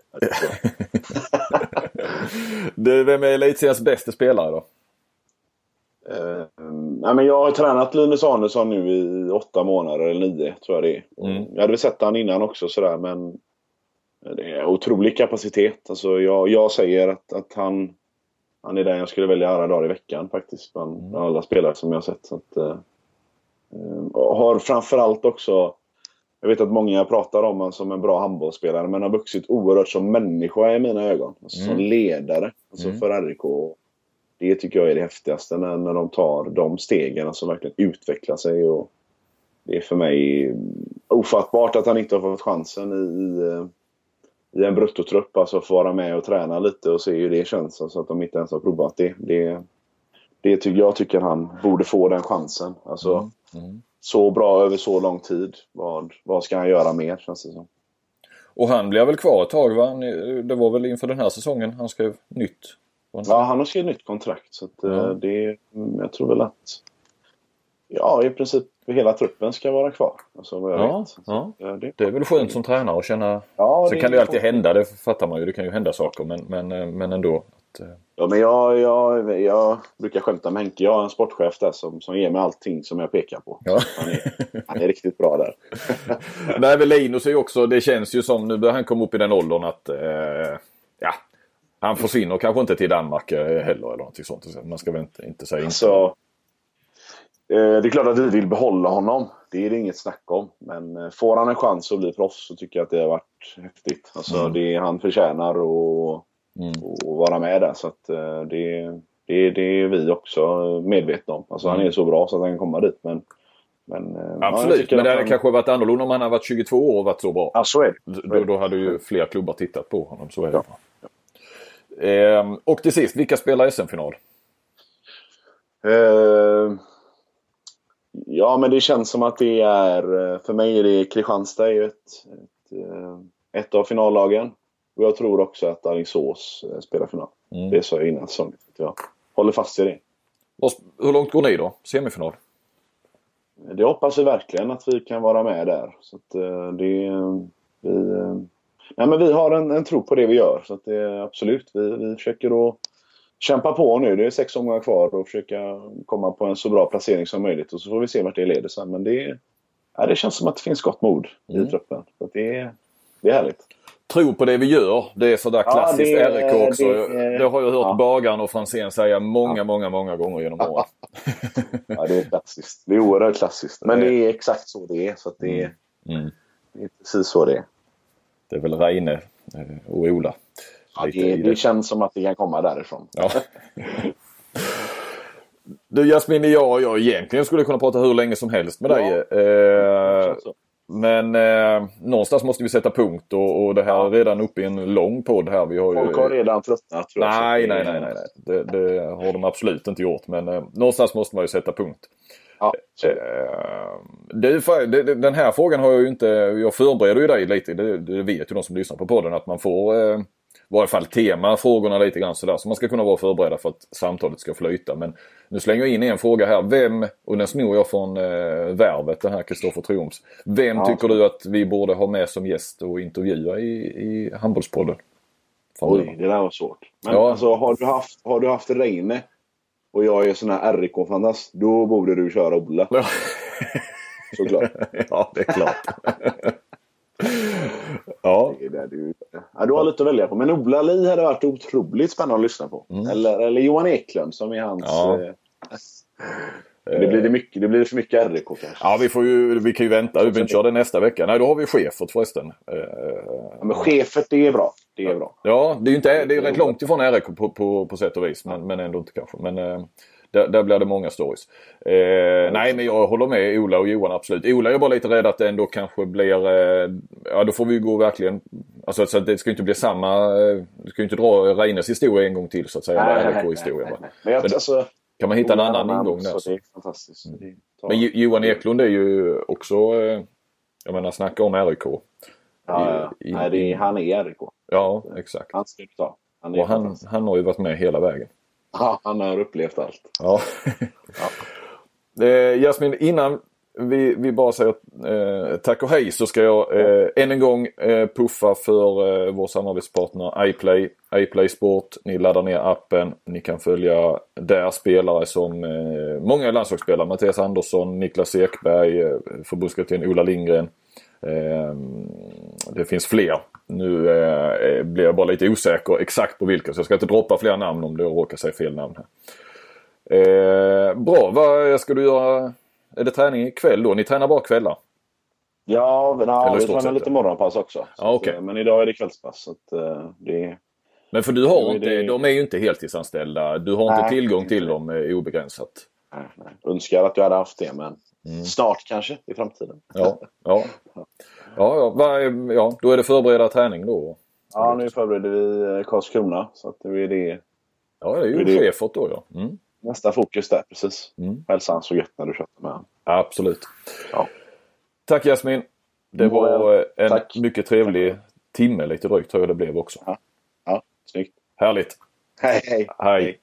*laughs* du, vem är elitseriens bästa spelare då? Nej, men jag har tränat Linus Arnesson nu i åtta månader eller nio tror jag det är. Mm. Jag hade väl sett han innan också sådär men det är otrolig kapacitet. Alltså, jag, jag säger att, att han, han är den jag skulle välja alla dagar i veckan faktiskt bland mm. alla spelare som jag har sett. Så att, uh, har framförallt också jag vet att många pratar om honom som en bra handbollsspelare men har vuxit oerhört som människa i mina ögon. Alltså mm. Som ledare alltså mm. för RIK det tycker jag är det häftigaste när, när de tar de stegen som verkligen utvecklar sig. Och det är för mig ofattbart att han inte har fått chansen i, i en bruttotrupp. Alltså få vara med och träna lite och se hur det känns. Alltså att de inte ens har provat det. Det, det tycker jag tycker han borde få den chansen. Alltså, mm. Mm. Så bra över så lång tid. Vad, vad ska han göra mer känns det som. Och han blir väl kvar ett tag va? Det var väl inför den här säsongen han skrev nytt Ja, han har skrivit nytt kontrakt. Så att, eh, ja. det, jag tror väl att ja, i princip hela truppen ska vara kvar. Alltså, ja. Ja. Det, det, är väl skönt som tränare att känna... Ja, Sen kan det ju alltid hända, det fattar man ju. Det kan ju hända saker men, men, eh, men ändå. Att, eh, ja, men jag, jag, jag brukar skämta med Henke. Jag har en sportchef där som, som ger mig allting som jag pekar på. Ja. Han, är, han är riktigt bra där. *laughs* Nej, men Linus är ju också, det känns ju som, nu börjar han komma upp i den åldern att eh, han försvinner kanske inte till Danmark eh, heller eller någonting sånt. Man ska väl inte, inte säga inte. Så, eh, det är klart att vi vill behålla honom. Det är det inget snack om. Men eh, får han en chans att bli proffs så tycker jag att det har varit häftigt. Alltså, mm. det han förtjänar att mm. vara med där. Så att, det, det, det är vi också medvetna om. Alltså, mm. Han är så bra så att han kan komma dit. Men, men, Absolut, men det hade han... kanske varit annorlunda om han hade varit 22 år och varit så bra. Ja, så är det. Då, då hade ju fler klubbar tittat på honom. Så är det. Ja. Eh, och till sist, vilka spelar SM-final? Eh, ja, men det känns som att det är... Eh, för mig är det Kristianstad är ett, ett, eh, ett av finallagen. Och jag tror också att Alingsås eh, spelar final. Mm. Det sa jag innan säsongen. Jag håller fast i det. hur långt går ni då? Semifinal? Det hoppas vi verkligen att vi kan vara med där. Så det, vi, Nej, men vi har en, en tro på det vi gör. Så att det, absolut, vi, vi försöker att kämpa på nu. Det är sex omgångar kvar och försöka komma på en så bra placering som möjligt. Och så får vi se vart det leder sen. Men det, ja, det känns som att det finns gott mod mm. i truppen. Så det, det är härligt. Tro på det vi gör. Det är sådär klassiskt ja, det, också. Det, det, har jag hört ja. Bagaren och Franzén säga många, ja. många, många gånger genom åren. *laughs* ja, det är klassiskt. Det är oerhört klassiskt. Men det är exakt så det är. Så det, mm. Mm. det är precis så det är. Det är väl Reine eh, och Ola. Ja, det, det, känns som att det kan komma därifrån. Ja. Du Jasmin, jag, jag egentligen skulle kunna prata hur länge som helst med dig. Eh, men eh, någonstans måste vi sätta punkt och, och det här är redan uppe i en lång podd här. Vi har ju... Folk har redan tröttnat. Nej, nej, nej, nej. Det, det, har de absolut inte gjort. Men eh, någonstans måste man ju sätta punkt. Ja, eh, du, den här frågan har jag ju inte, jag förbereder ju dig lite, det, det vet ju de som lyssnar på podden att man får eh, i varje fall tema frågorna lite grann sådär så man ska kunna vara förberedda för att samtalet ska flyta. Men nu slänger jag in en fråga här. Vem, och den snor jag från eh, Värvet, den här Kristoffer Triumfs. Vem ja. tycker du att vi borde ha med som gäst och intervjua i, i Handbollspodden? Oj, det där var svårt. Men ja. alltså, har du haft, har du haft Reine och jag är sån här RIK-fantast, då borde du köra Ola. Ja. *laughs* Såklart. ja, det är klart. *laughs* ja. Det är du, ja. Du har lite att välja på. Men Ola Li hade varit otroligt spännande att lyssna på. Mm. Eller, eller Johan Eklund som är hans... Ja. Eh, det blir, det, mycket, det blir för mycket RIK kanske. Ja, vi, får ju, vi kan ju vänta. Vi kör det nästa vecka. Nej, då har vi chefet förresten. Ja, men chefet, det är bra. Det är bra. Ja, det är ju inte, det är rätt långt ifrån RIK på, på, på sätt och vis. Men, men ändå inte kanske. Men eh, där, där blir det många stories. Eh, nej, men jag håller med Ola och Johan absolut. Ola är bara lite rädd att det ändå kanske blir... Eh, ja, då får vi gå verkligen... Alltså så att det ska inte bli samma... Eh, du ska ju inte dra Reines historia en gång till så att säga. Nej, RIK-historia. Men jag, alltså, kan man hitta en annan ingång där. Så det är fantastiskt. Det tar- Men Jo- Johan Eklund är ju också, eh, jag menar snacka om RIK. ja, ja. i- Nej, det är, han är RIK. Ja, exakt. Han ska ta. Han, Och han, han har ju varit med hela vägen. Ja, han har upplevt allt. Ja. *laughs* eh, Jasmin, innan vi, vi bara säger eh, tack och hej så ska jag eh, än en gång eh, puffa för eh, vår samarbetspartner iPlay. iPlay Sport. Ni laddar ner appen. Ni kan följa där spelare som eh, många landslagsspelare. Mattias Andersson, Niklas Ekberg, eh, förbundskapten Ola Lindgren. Eh, det finns fler. Nu eh, eh blir jag bara lite osäker exakt på vilka så jag ska inte droppa fler namn om det råkar säga fel namn här. Eh, bra, vad ska du göra? Är det träning ikväll då? Ni tränar bara kvällar? Ja, i vi tränar lite morgonpass också. Så Ja, okej. att, eh, Men idag är det kvällspass. Så att, eh, det, Men för du har inte, det- de är ju inte heltidsanställda. Du har inte Nej. tillgång till dem eh, obegränsat. nej, nej. Önskar att du hade haft det, men Mm. snart kanske i framtiden. Ja, ja. Ja, ja, vad är- ja, då är det förbereda träning då. Ja, nu förbereder vi Karlskrona. Så att det är det Ja, det är ju Det är det. chefot då ja. Mm, nästa fokus där. Precis. Mm. Hälsan så gött när du köpte med honom. absolut. Ja. Tack Jasmin. Det Mm, var en tack. mycket trevlig timme lite drygt tror jag det blev också. Ja, snyggt. Härligt. Hej, hej. Hej.